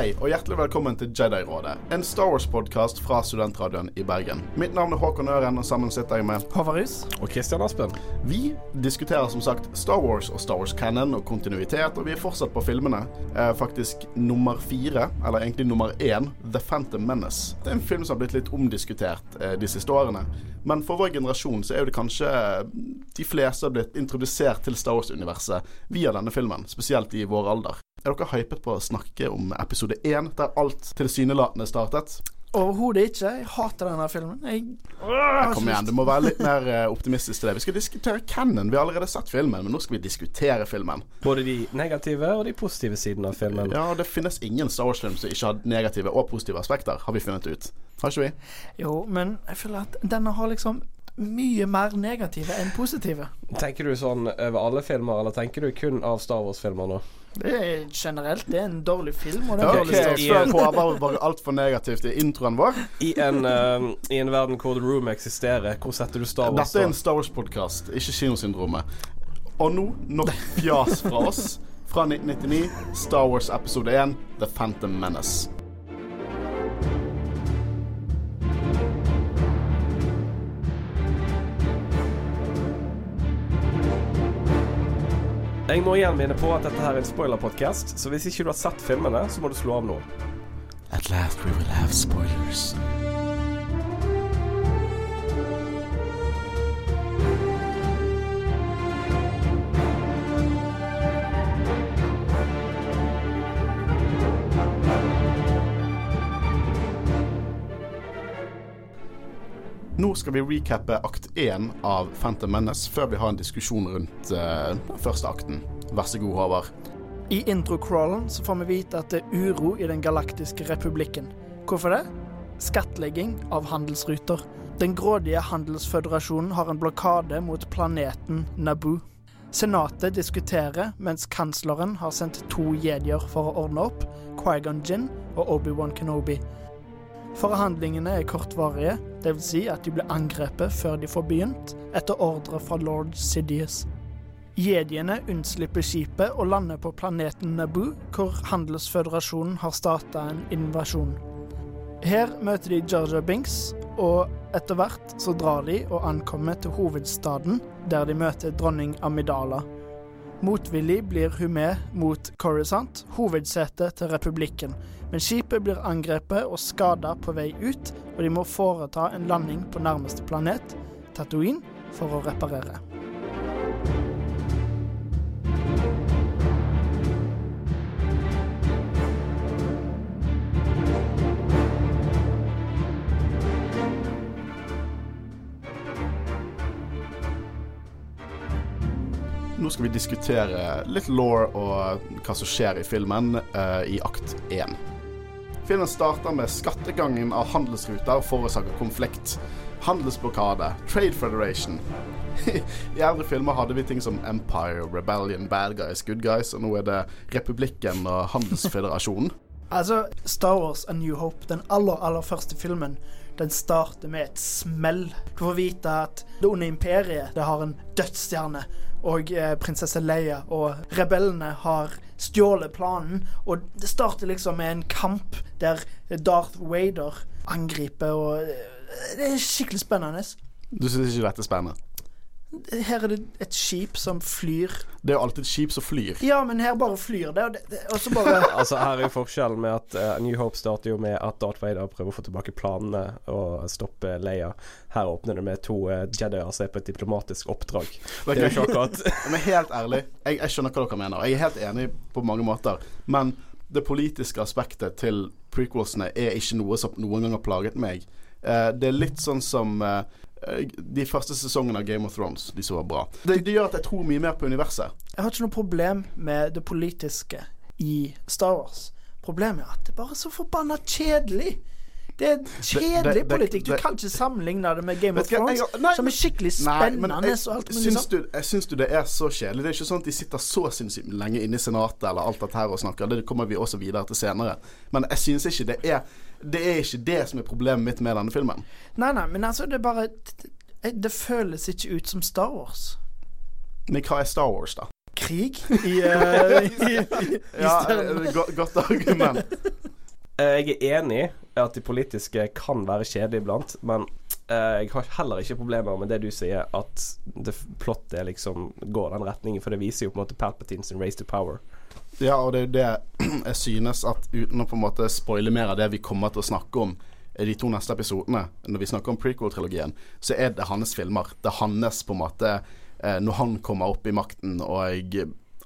Hei, og hjertelig velkommen til Jedi-rådet, en Star Wars-podkast fra Studentradioen i Bergen. Mitt navn er Håkon Øren, og sammen sitter jeg med Håvarus. Og Christian Aspen. Vi diskuterer som sagt Star Wars og Star Wars Cannon og kontinuitet, og vi er fortsatt på filmene. Eh, faktisk nummer fire, eller egentlig nummer én, The Phantom Menace. Det er en film som har blitt litt omdiskutert eh, de siste årene. Men for vår generasjon så er jo det kanskje de fleste har blitt introdusert til Star Wars-universet via denne filmen, spesielt i vår alder. Er dere hypet på å snakke om episode én, der alt tilsynelatende startet? Overhodet ikke. Jeg hater denne filmen. Jeg, Ja, kom igjen, du må være litt mer eh, optimistisk til det. Vi skal diskutere Cannon. Vi har allerede sett filmen, men nå skal vi diskutere filmen. Både de negative og de positive sidene av filmen. Ja, det finnes ingen Star Wars-film som ikke har negative og positive aspekter, har vi funnet ut. Har ikke vi? jo, men jeg føler at denne har liksom mye mer negative enn positive. Tenker du sånn over alle filmer, eller tenker du kun av Star Wars-filmer nå? Det er generelt det er en dårlig film. Og det er okay, dårlig Star jeg spør bare, bare altfor negativt i introen vår. I en, uh, I en verden hvor The Room eksisterer, hvor setter du Star Wars? Dette er en? Star Wars-podkast, ikke Kinosyndromet. Og nå nok fjas fra oss. Fra 1999, Star Wars episode 1, The Phantom Menace. Jeg må igjen minne på at dette her er en spoiler-podkast, så hvis ikke du har sett filmene, så må du slå av nå. At last we will have spoilers. Nå skal vi recappe akt én av Phantom Menace før vi har en diskusjon rundt uh, første akten. Vær så god, Håvard. I introcrawlen så får vi vite at det er uro i Den galaktiske republikken. Hvorfor det? Skattlegging av handelsruter. Den grådige handelsføderasjonen har en blokade mot planeten Naboo. Senatet diskuterer, mens kansleren har sendt to jedier for å ordne opp, Quaigon Gin og Obi-Wan Kenobi. Forhandlingene er kortvarige, dvs. Si at de blir angrepet før de får begynt, etter ordre fra lord Sidious. Jediene unnslipper skipet og lander på planeten Naboo, hvor Handelsføderasjonen har starta en invasjon. Her møter de Jar Binks, og etter hvert så drar de og ankommer til hovedstaden, der de møter dronning Amidala. Motvillig blir hun med mot Coruscant, hovedsetet til republikken, men skipet blir angrepet og skada på vei ut, og de må foreta en landing på nærmeste planet, Tatooine, for å reparere. Nå skal vi diskutere litt law og hva som skjer i filmen eh, i akt én. Filmen starter med skattegangen av handelsruter forårsaker konflikt. Handelsblokade, Trade Federation. I eldre filmer hadde vi ting som Empire, Rebellion, Bad Guys, Good Guys, og nå er det Republikken og Handelsføderasjonen. Altså, Star Wars A New Hope, den aller, aller første filmen, den starter med et smell. Du får vite at det onde imperiet det har en dødsstjerne, og eh, prinsesse Leia og rebellene har stjålet planen. Og det starter liksom med en kamp der Darth Vader angriper, og eh, det er skikkelig spennende. Du syns ikke dette er spennende? Her er det et skip som flyr. Det er jo alltid et skip som flyr. Ja, men her bare flyr det, og, det, det, og så bare Altså Her er jo forskjellen med at uh, New Hope starter jo med at Darth Vader prøver å få tilbake planene og stoppe Leia. Her åpner det med to uh, Jedier som er på et diplomatisk oppdrag. Det er jo ikke akkurat Men helt ærlig, jeg, jeg skjønner hva dere mener. Jeg er helt enig på mange måter. Men det politiske aspektet til prequelsene er ikke noe som noen gang har plaget meg. Uh, det er litt sånn som eh, de første sesongene av Game of Thrones, de som var bra. Det, det gjør at jeg tror mye mer på universet. Jeg har ikke noe problem med det politiske i Star Wars. Problemet er at det er bare så forbanna kjedelig. Det er kjedelig det- det- politikk. Du kan ikke sammenligne det med Game of Thrones, jeg- nei, som er skikkelig spennende men jeg, alt syns du, jeg syns du det er så kjedelig. Det er ikke sånn at de sitter så sinnssykt lenge inne i Senatet eller alt dette her og snakker. Det kommer vi også videre til senere. Men jeg syns ikke det er Det er ikke det som er problemet mitt med denne filmen. Nei, nei, men altså, det er bare Det, det føles ikke ut som Star Wars. Men hva er Star Wars, da? Krig i, uh, i, i, i Ja, eh, godt argument. Eh, Jeg er enig i at de politiske kan være kjedelige iblant, men eh, jeg har heller ikke problemer med det du sier, at det plottet liksom går den retningen, for det viser jo på en måte Palpatine sin race to power. Ja, og det er jo det jeg synes at uten å på en måte spoile mer av det vi kommer til å snakke om i de to neste episodene, når vi snakker om prequel-trilogien, så er det hans filmer. Det er hans på en måte eh, Når han kommer opp i makten og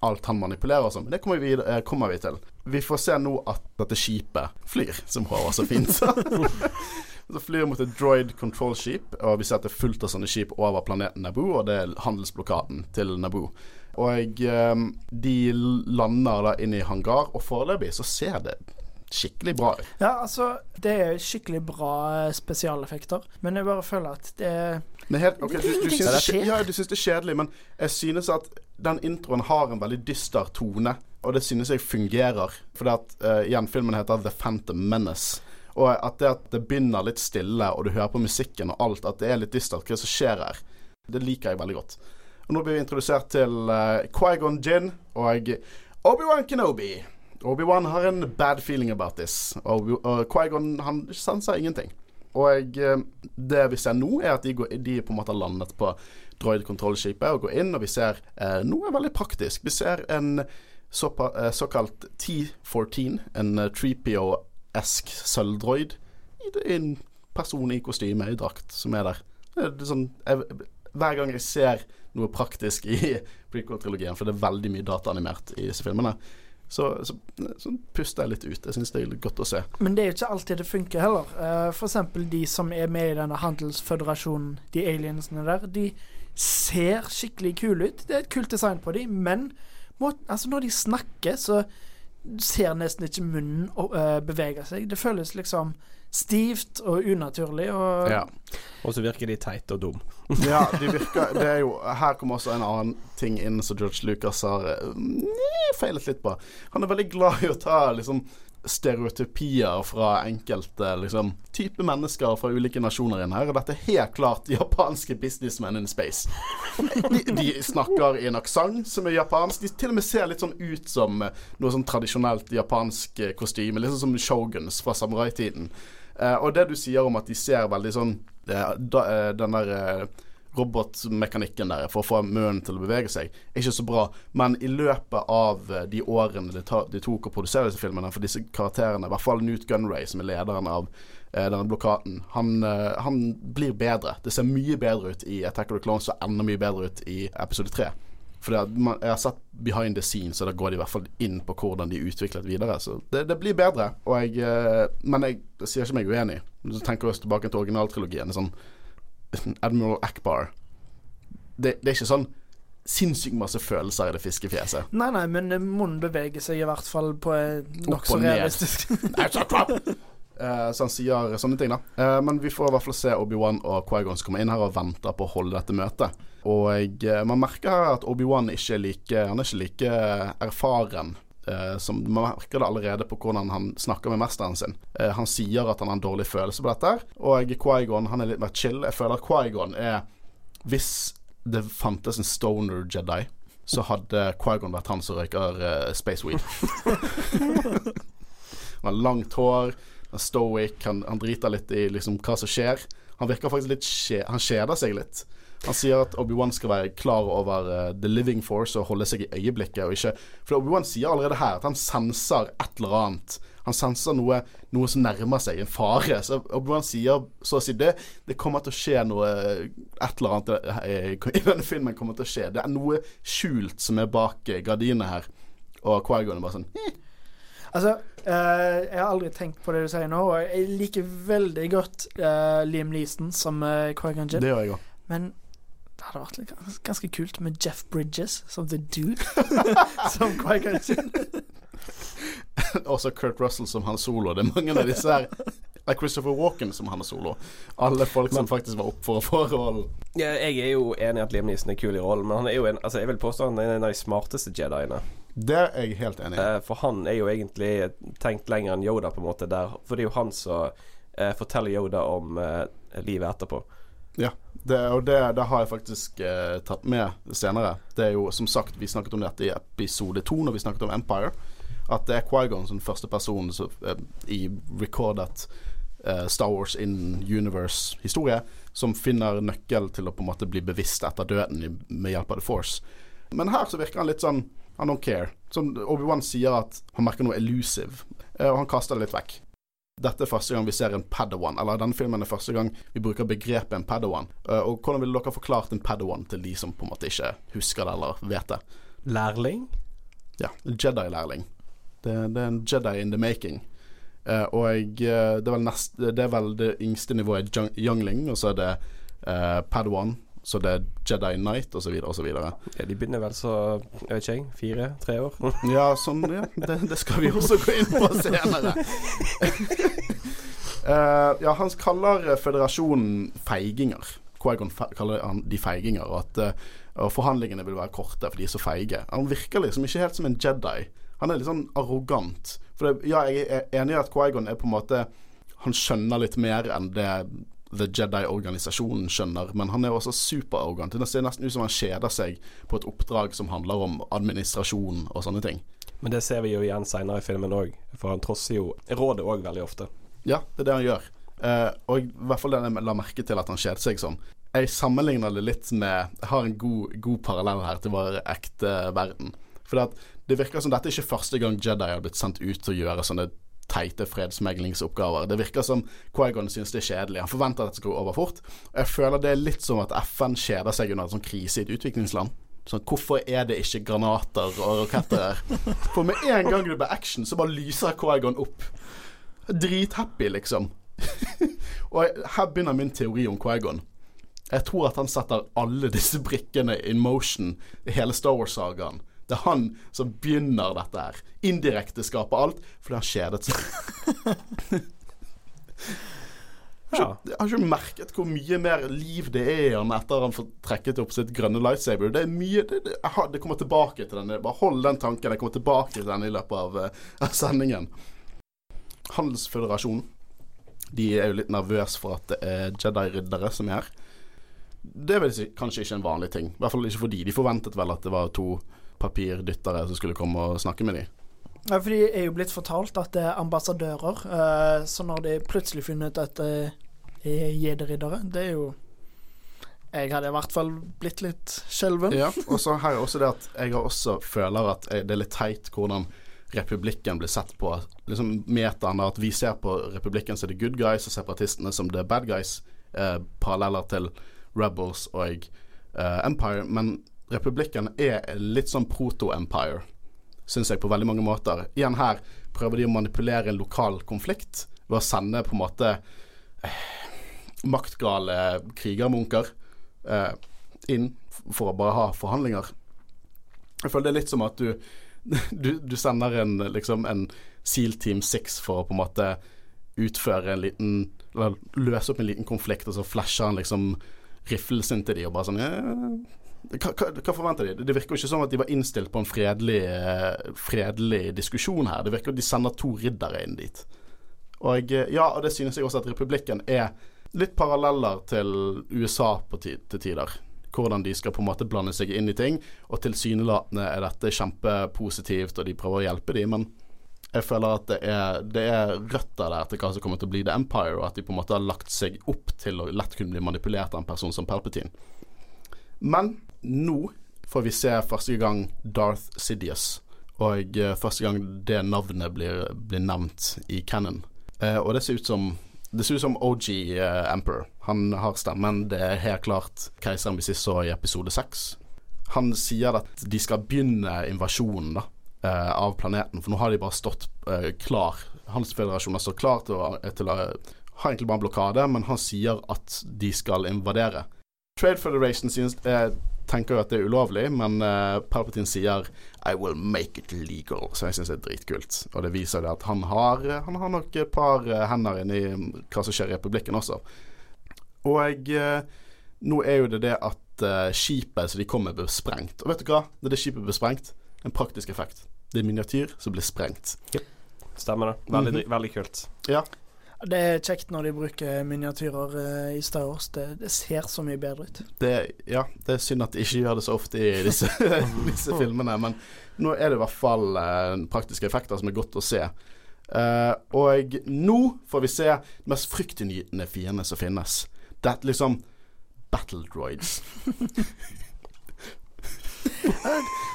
alt han manipulerer og sånn. Det kommer vi, eh, kommer vi til. Vi får se nå at dette skipet flyr, som Håvard så fint sa. Så flyr mot et droid control-skip, og vi ser at det er fullt av sånne skip over planeten Naboo, og det er handelsblokaden til Naboo. Og eh, de lander da inn i hangar, og foreløpig så ser det skikkelig bra ut. Ja, altså, det er skikkelig bra eh, spesialeffekter, men jeg bare føler at det Men helt, okay, du, du, syns det, ja, du syns det er kjedelig, men jeg synes at den introen har en veldig dyster tone, og det synes jeg fungerer. For det at, uh, igjen, filmen heter The Phantom Menace. Og at det at det begynner litt stille, og du hører på musikken og alt, at det er litt dystert hva som skjer her, det liker jeg veldig godt. Og nå blir vi introdusert til uh, Quaigon Gin og Obi-Wan Kenobi. Obi-Wan har en bad feeling about this, og og Qui-Gon han sanser ingenting. Og eh, det vi ser nå, er at de, går, de på en måte har landet på droid-kontrollskipet og går inn, og vi ser eh, noe veldig praktisk. Vi ser en såpa, eh, såkalt T14, en uh, 3PO-esk sølvdroid. En person i kostyme, i drakt, som er der. Det er sånn, jeg, hver gang jeg ser noe praktisk i prequel-trilogien, for det er veldig mye dataanimert i disse filmene, så, så, så puster jeg litt ut. Jeg syns det er godt å se. Men det er jo ikke alltid det funker heller. Uh, for eksempel de som er med i denne handelsføderasjonen, de aliensene der, de ser skikkelig kule ut. Det er et kult design på dem, men må, altså når de snakker, så ser nesten ikke munnen eh, bevege seg. Det føles liksom stivt og unaturlig. Og Ja. Så virker de teite og dum. ja, de virker Det er jo Her kommer også en annen ting inn som George Lucas har eh, feilet litt på. Han er veldig glad i å ta liksom stereotypier fra enkelte liksom type mennesker fra ulike nasjoner inn her. Og dette er helt klart japanske businessmen in space. De, de snakker i en aksent som er japansk. De til og med ser litt sånn ut som eh, noe sånn tradisjonelt japansk eh, kostyme. Litt sånn som shoguns fra samuraitiden. Eh, og det du sier om at de ser veldig sånn eh, eh, Den der robotmekanikken der for å få munnen til å bevege seg, er ikke så bra. Men i løpet av de årene ta, tok å produsere disse filmene for disse karakterene, i hvert fall Newt Gunray, som er lederen av denne blokaden, han, han blir bedre. Det ser mye bedre ut i Attack of the Clones og enda mye bedre ut i episode 3. For jeg har sett behind the scenes, og da går de i hvert fall inn på hvordan de utviklet videre. Så det, det blir bedre. Jeg, eh, men jeg, jeg sier ikke meg uenig. Så tenker vi oss tilbake til originaltrilogien. Sånn Admiral Akbar. Det, det er ikke sånn sinnssykt masse følelser i det fiskefjeset. Nei, nei, men munnen beveger seg i hvert fall på nokså realistisk! Eh, så han sier sånne ting, da. Uh, men vi får i hvert fall se Obi-Wan og Quaigon som kommer inn her og venter på å holde dette møtet. Og eh, man merker her at Obi-Wan ikke er like Han er ikke like erfaren. eh, som Man merker det allerede på hvordan han snakker med mesteren sin. Eh, han sier at han har en dårlig følelse på dette, og Quaigon han er litt mer chill. Jeg føler at Quaigon er Hvis det fantes en stoner Jedi, så hadde Quaigon vært han som røyker uh, space weed. Han har langt hår, han er stoic, han, han driter litt i liksom hva som skjer. Han virker faktisk litt skje, Han kjeder seg litt. Han sier at Obi-Wan skal være klar over uh, the living force og holde seg i øyeblikket, og ikke For Obi-Wan sier allerede her at han senser et eller annet. Han senser noe, noe som nærmer seg, en fare. Så Obi-Wan sier så å si det. Det kommer til å skje noe Et eller annet eh, i denne filmen kommer til å skje. Det er noe skjult som er bak eh, gardinene her. Og Quaigon er bare sånn eh, Altså, eh, jeg har aldri tenkt på det du sier nå, og jeg liker veldig godt eh, Liam Leeson som uh, Quaigon Jinn, Det gjør jeg òg. men det hadde vært litt, gans- ganske kult med Jeff Bridges som The Dude. som Quaigan sin. Også Kurt Russell som Han Solo. Det er mange av disse her Det er Christopher Walken som Han Solo. Alle folk som faktisk var opp for å få rollen. Ja, jeg er jo enig i at Liam Neeson er kul i rollen, men han er jo en Altså, jeg vil påstå han er en av de smarteste Jediene. Det er jeg helt enig i. Eh, for han er jo egentlig tenkt lenger enn Yoda, på en måte, der. For det er jo han som eh, forteller Yoda om eh, livet etterpå. Ja, det, og det, det har jeg faktisk eh, tatt med senere. Det er jo som sagt, vi snakket om dette i episode to når vi snakket om Empire. At det er Quaigon som første person som, eh, i recordet eh, Star Wars in universe-historie som finner nøkkel til å på en måte bli bevisst etter døden med hjelp av The Force. Men her så virker han litt sånn I don't care. Som Obi-Wan sier at han merker noe elusive, eh, og han kaster det litt vekk. Dette er første gang vi ser en padawan, eller denne filmen er første gang vi bruker begrepet en padawan. Eh, og hvordan ville dere forklart en padawan til de som på en måte ikke husker det eller vet det? Lærling? Ja, Jedi-lærling. Det, det, er en Jedi in the making. Uh, og uh, det, er nest, det, er vel det yngste nivået youngling, og så er det uh, Padawan, så det er Jedi Knight osv. osv. Ja, de begynner vel så, jeg vet ikke jeg, fire-tre år? ja, sånn, ja det, det, skal vi også gå inn på senere. ja, han kaller føderasjonen feiginger. Quaigon kaller han de feiginger, og at uh, forhandlingene vil være korte, for de er så feige. Han virker liksom ikke helt som en Jedi. Han er litt sånn arrogant. For det, ja, jeg er enig i at Quaigon er på en måte Han skjønner litt mer enn det The Jedi-organisasjonen skjønner, men han er også superarrogant. Det ser nesten ut som han kjeder seg på et oppdrag som handler om administrasjon og sånne ting. Men det ser vi jo igjen seinere i filmen òg, for han trosser jo rådet òg veldig ofte. Ja, det er det han gjør. Eh, og i hvert fall det jeg la merke til at han kjeder seg sånn. Jeg sammenligner det litt med Jeg har en god, god parallell her til vår ekte verden. For det virker som dette er ikke første gang Jedi har blitt sendt ut til å gjøre sånne teite fredsmeglingsoppgaver. Det virker som Quaigon syns det er kjedelig. Han forventer at det skal gå over fort. Og jeg føler det er litt som at FN kjeder seg under en sånn krise i et utviklingsland. Sånn, hvorfor er det ikke granater og raketter her? For med en gang det blir action, så bare lyser Quaigon opp. Drithappy, liksom. og her begynner min teori om Quaigon. Jeg tror at han setter alle disse brikkene in motion i hele Star Wars-sagaen. Det er han som begynner dette her. Indirekte skaper alt fordi han kjedet seg. Jeg har ikke merket hvor mye mer liv det er i han etter han får trekket opp sitt grønne lightsaber. Det er mye Det, det, har, det kommer tilbake til den. Bare hold den tanken. Jeg kommer tilbake til den i løpet av, uh, av sendingen. Handelsføderasjonen de er jo litt nervøse for at det er Jedi-riddere som er her. Det er vel kanskje ikke en vanlig ting. I hvert fall ikke fordi de forventet vel at det var to papirdyttere som skulle komme og snakke med dem. Ja, for de er jo blitt fortalt at det er ambassadører, uh, så når de plutselig finner ut at det er jederiddere, det er jo Jeg hadde i hvert fall blitt litt skjelven. Ja, og så har jeg også det at jeg også føler at det er litt teit hvordan republikken blir sett på. Liksom Metaen at vi ser på republikken som the good guys, og separatistene som the bad guys. Eh, paralleller til Rebels og eh, Empire. Men republikken er litt sånn proto-empire, syns jeg, på veldig mange måter. Igjen her prøver de å manipulere en lokal konflikt ved å sende på en måte eh, maktgale krigermunker eh, inn for å bare ha forhandlinger. Jeg føler det er litt som at du, du, du sender en, liksom, en Seal Team 6 for å på en måte utføre en liten løse opp en liten konflikt, og så flasher han liksom riflen sin til de og bare sånn hva, hva, hva, forventer de? Det virker jo ikke som at de var innstilt på en fredelig, eh, fredelig diskusjon her. Det virker jo at de sender to riddere inn dit. Og ja, og det synes jeg også at republikken er litt paralleller til USA på til tider. Hvordan de skal på en måte blande seg inn i ting. Og tilsynelatende er dette kjempepositivt, og de prøver å hjelpe dem, men jeg føler at det er, det er røtter der til hva som kommer til å bli The Empire, og at de på en måte har lagt seg opp til å lett kunne bli manipulert av en person som Palpatine. Men nå får vi se første gang Darth Sidious, og uh, første gang det navnet blir, blir nevnt i canon. Uh, og det ser ut som det ser ut som OG uh, eh, Emperor. Han har stemmen. Det er helt klart keiseren vi sist så i episode seks. Han sier at de skal begynne invasjonen da, av planeten, for nå har de bare stått klar. Hans føderasjon har stått klar til å, til å ha egentlig bare en blokade, men han sier at de skal invadere. Trade Federation synes, eh, tenker jo at det er ulovlig, men uh, Palpatine sier 'I will make it legal', så jeg syns det er dritkult. Og det viser det at han har, han har nok et par eh, hender inni hva som skjer i republikken også. Og uh, nå er jo det det at uh, skipet som de kommer blir sprengt. Og vet du hva? Når det skipet blir sprengt, en praktisk effekt. Det er miniatyr som blir sprengt. Yep. Stemmer det. Veldig, mm -hmm. veldig kult. Ja. Det er kjekt når de bruker miniatyrer eh, i Star Wars. Det, det ser så mye bedre ut. Det, ja, det er synd at de ikke gjør det så ofte i disse, disse filmene, men nå er det i hvert fall eh, praktiske effekter som er godt å se. Eh, og nå får vi se den mest fryktinngytende fiende som finnes. Det er liksom Battle Droids.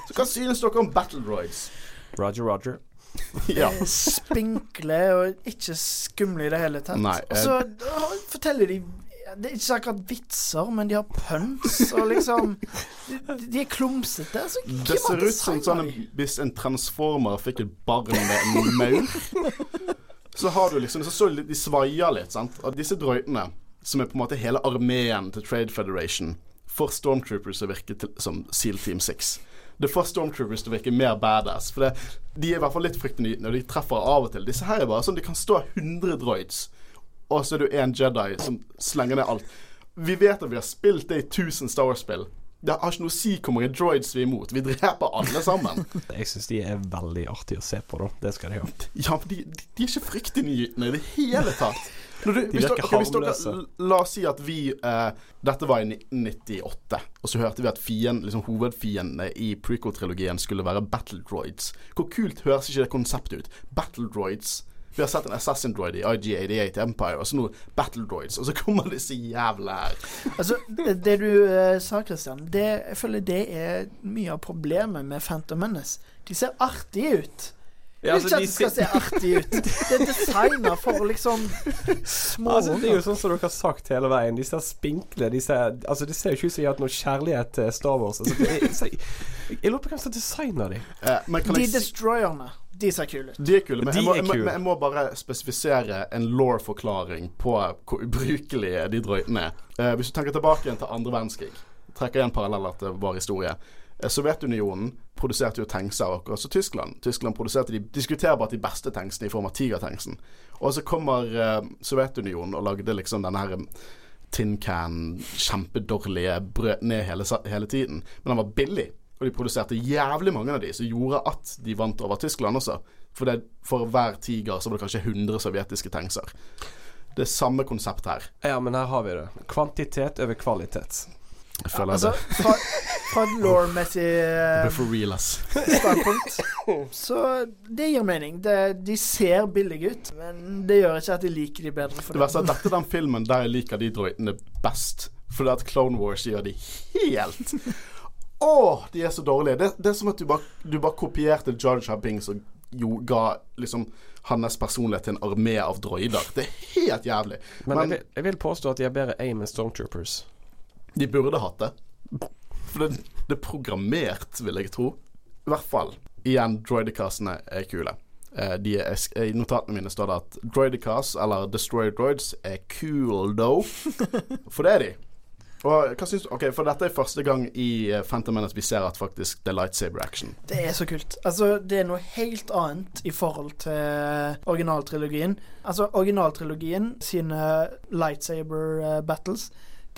så hva synes dere om Battle Droids? Roger, Roger. ja. Eh, Spinkle og ikke skumle i det hele tatt. Nei, Og så eh, forteller de Det er ikke akkurat vitser, men de har puns og liksom De, de er klumsete. Så Det ser ut som sånn hvis en transformer fikk et barn med en maur. Så har du liksom Så, så de svaier litt, sant. Og disse drøytene, som er på en måte hele armeen til Trade Federation, for Stormtroopers å virke til, som Seal Team 6. Det får Stormtroopers til å virke mer badass. For det, de er i hvert fall litt fryktinngytende, og de treffer av og til. Disse her er bare sånn de kan stå 100 droids, og så er du én Jedi som slenger ned alt. Vi vet at vi har spilt det i 1000 Star Wars-spill. Det har ikke noe å si hvor mange droids vi er imot. Vi dreper alle sammen. Jeg syns de er veldig artige å se på, da. Det skal de ha. Ja, men de, de, de er ikke fryktinngytende i det hele tatt. Når du, De virker dere, ok, harmløse. La oss si at vi eh, Dette var i 1998, og så hørte vi at fien, liksom, hovedfiendene i prequel-trilogien skulle være battle droids. Hvor kult høres ikke det konseptet ut? Battle droids. Vi har sett en assassin droid i IG88 Empire, og så nå battle droids, og så kommer disse jævla her. Altså, det, det du eh, sa, Christian, det, jeg føler det er mye av problemet med Phantom Menace. De ser artige ut. Ja, altså, ikke at det skal se artig ut. Det er designa for liksom små Altså, det er jo sånn som dere har sagt hele veien. De ser spinkle. De ser, altså, det ser jo ikke ut som de har hatt noe kjærlighet til Star Wars. Altså, det er, så, jeg, jeg lurer på hvem som designer de. Eh, men kan De destroyerne, de ser kule ut. De er kule, men, jeg må, jeg, må, jeg må bare spesifisere en law-forklaring på hvor ubrukelige de drøytene er. Eh, hvis du tenker tilbake igjen til andre verdenskrig, trekker igjen paralleller til vår historie. Eh, Sovjetunionen produserte jo tankser akkurat som Tyskland. Tyskland produserte de diskuterbart de beste tanksene i form av Tiger-tanksen. Og så kommer uh, Sovjetunionen og lagde liksom denne her Tin Can, kjempedårlige, brøt ned hele, hele tiden. Men den var billig, og de produserte jævlig mange av de, som gjorde at de vant over Tyskland også. For, det, for hver tiger så var det kanskje 100 sovjetiske tankser. Det er samme konsept her. Ja, men her har vi det. Kvantitet over kvalitet. Føler Altså, det. fra, fra et law-messig eh, blir for real, ass. standpunkt, så det gir mening. Det, de ser billige ut, men det gjør ikke at de liker de bedre. For Det verste er at dette er den filmen der jeg liker de droidene best. Fordi at Clone Wars gjør de helt Å, de er så dårlige. Det, det er som at du bare, du bare kopierte Jarja Jar Binks og jo, ga liksom hans personlighet til en armé av droider. Det er helt jævlig. Men, Men- jeg, vil, jeg vil påstå at de har bedre aim enn Stormtroopers. De burde hatt det. For det, det er programmert, vil jeg tro. I hvert fall. Igjen, droidicastene er kule. Eh, de er, I notatene mine står det at droidicast, eller destroy droids, er cool though. For det er de. Og hva syns du Ok, for dette er første gang i eh, Phantom Menace vi ser at faktisk det er lightsaber action. Det er så kult. Altså, det er noe helt annet i forhold til originaltrilogien. Altså, originaltrilogien sine lightsaber eh, battles,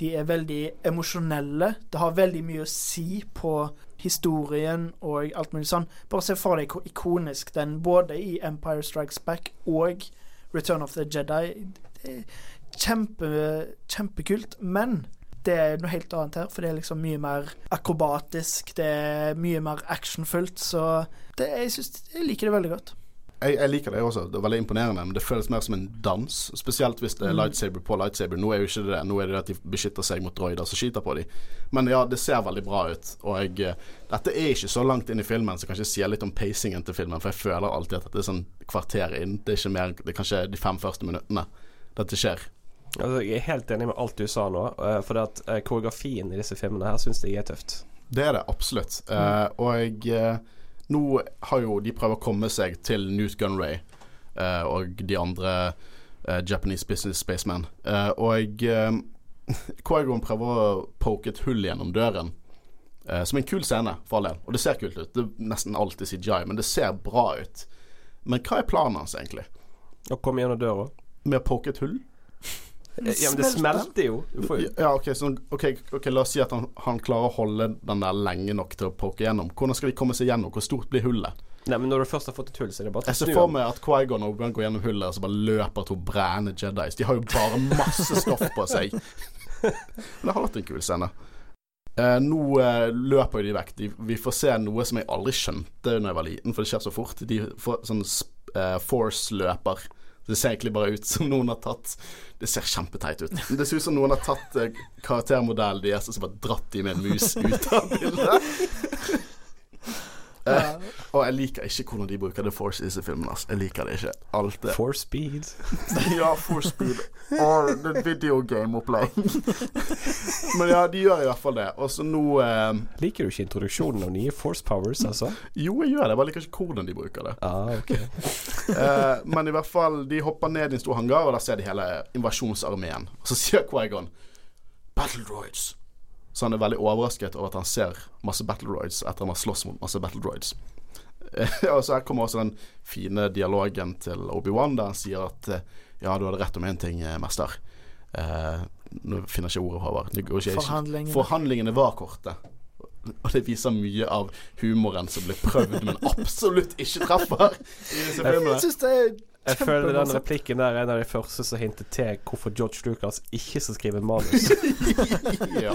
de er veldig emosjonelle. Det har veldig mye å si på historien og alt mulig sånn. Bare se for deg hvor ikonisk den både i Empire Strikes Back og Return of the Jedi Det er kjempe, kjempekult. Men det er noe helt annet her, for det er liksom mye mer akrobatisk. Det er mye mer actionfullt, så det, jeg, synes, jeg liker det veldig godt. Jeg, jeg liker det også. Det er veldig imponerende, men det føles mer som en dans. Spesielt hvis det er lightsaber på lightsaber. Nå er jo ikke det det. Nå er det at de beskytter seg mot droider som skyter på dem. Men ja, det ser veldig bra ut. Og jeg, eh, dette er ikke så langt inn i filmen, så jeg sier litt om pacingen til filmen. For jeg føler alltid at dette er sånn kvarter inn. Det er ikke mer Det er kanskje de fem første minuttene dette skjer. Altså, jeg er helt enig med alt du sa nå, eh, for at eh, koreografien i disse filmene her syns jeg er tøft. Det er det absolutt. Eh, og jeg Nå har jo de prøvd å komme seg til Newt Gunray eh, og de andre eh, Japanese business spacemen. Uh, og uh, Quaigon prøver å poke et hull gjennom døren. eh, som en kul scene, for all del. Og det ser kult ut. Det er nesten alltid CGI, men det ser bra ut. Men hva er planen hans, egentlig? Å komme gjennom døra. Med å poke et hull? Ja, men det smelter jo. Jo- Ja, ok, så, okay, ok, La oss si at han, han klarer å holde den der lenge nok til å poke gjennom. Hvordan skal de komme seg gjennom? Hvor stort blir hullet? Nei, men når du først har fått et hull, så er det bare Jeg snu. Jeg ser for meg at Quaigon og Obi-Wan går gjennom hullet, og så bare løper to brennende Jedis. De har jo bare masse stoff på seg. Men det har vært en kul scene. Eh, nå eh, løper jo de vekk. De, vi får se noe som jeg aldri skjønte da jeg var liten, for det skjer så fort. De får sånn eh, force-løper. Det ser egentlig bare ut som noen har tatt Det ser kjempeteit ut. Det ser ut som noen har tatt eh, karaktermodellen deres og så bare dratt de med en mus ut av bildet. Eh, og jeg liker ikke hvordan de bruker The Force i disse filmene. Jeg liker det ikke. Alt det. For speed. ja, Force Speed. Og det Video videogame-opplegg. Men ja, de gjør i hvert fall det. Og så nå eh, Liker du ikke introduksjonen av nye force powers, altså? Jo, jeg gjør det. Jeg bare liker ikke hvordan de bruker det. Ah, okay. Eh, men i hvert fall, de hopper ned i en stor hangar, og der ser de hele invasjonsarmeen. Og så sier Quaigon Battle droids. Så han er veldig overrasket over at han ser masse battle droids etter han har slåss mot masse battle droids. Og så her kommer også den fine dialogen til Obi-Wan, der han sier at eh, ja, du hadde rett om én ting, eh, mester. Eh, nå finner jeg ikke ordet, Håvard. Forhandlingene. Forhandlingene var korte. Og det viser mye av humoren som blir prøvd, men absolutt ikke treffer. Jeg syns det er Jeg føler den replikken der er en av de første som hintet til hvorfor George Lucas ikke skal skrive manus. ja.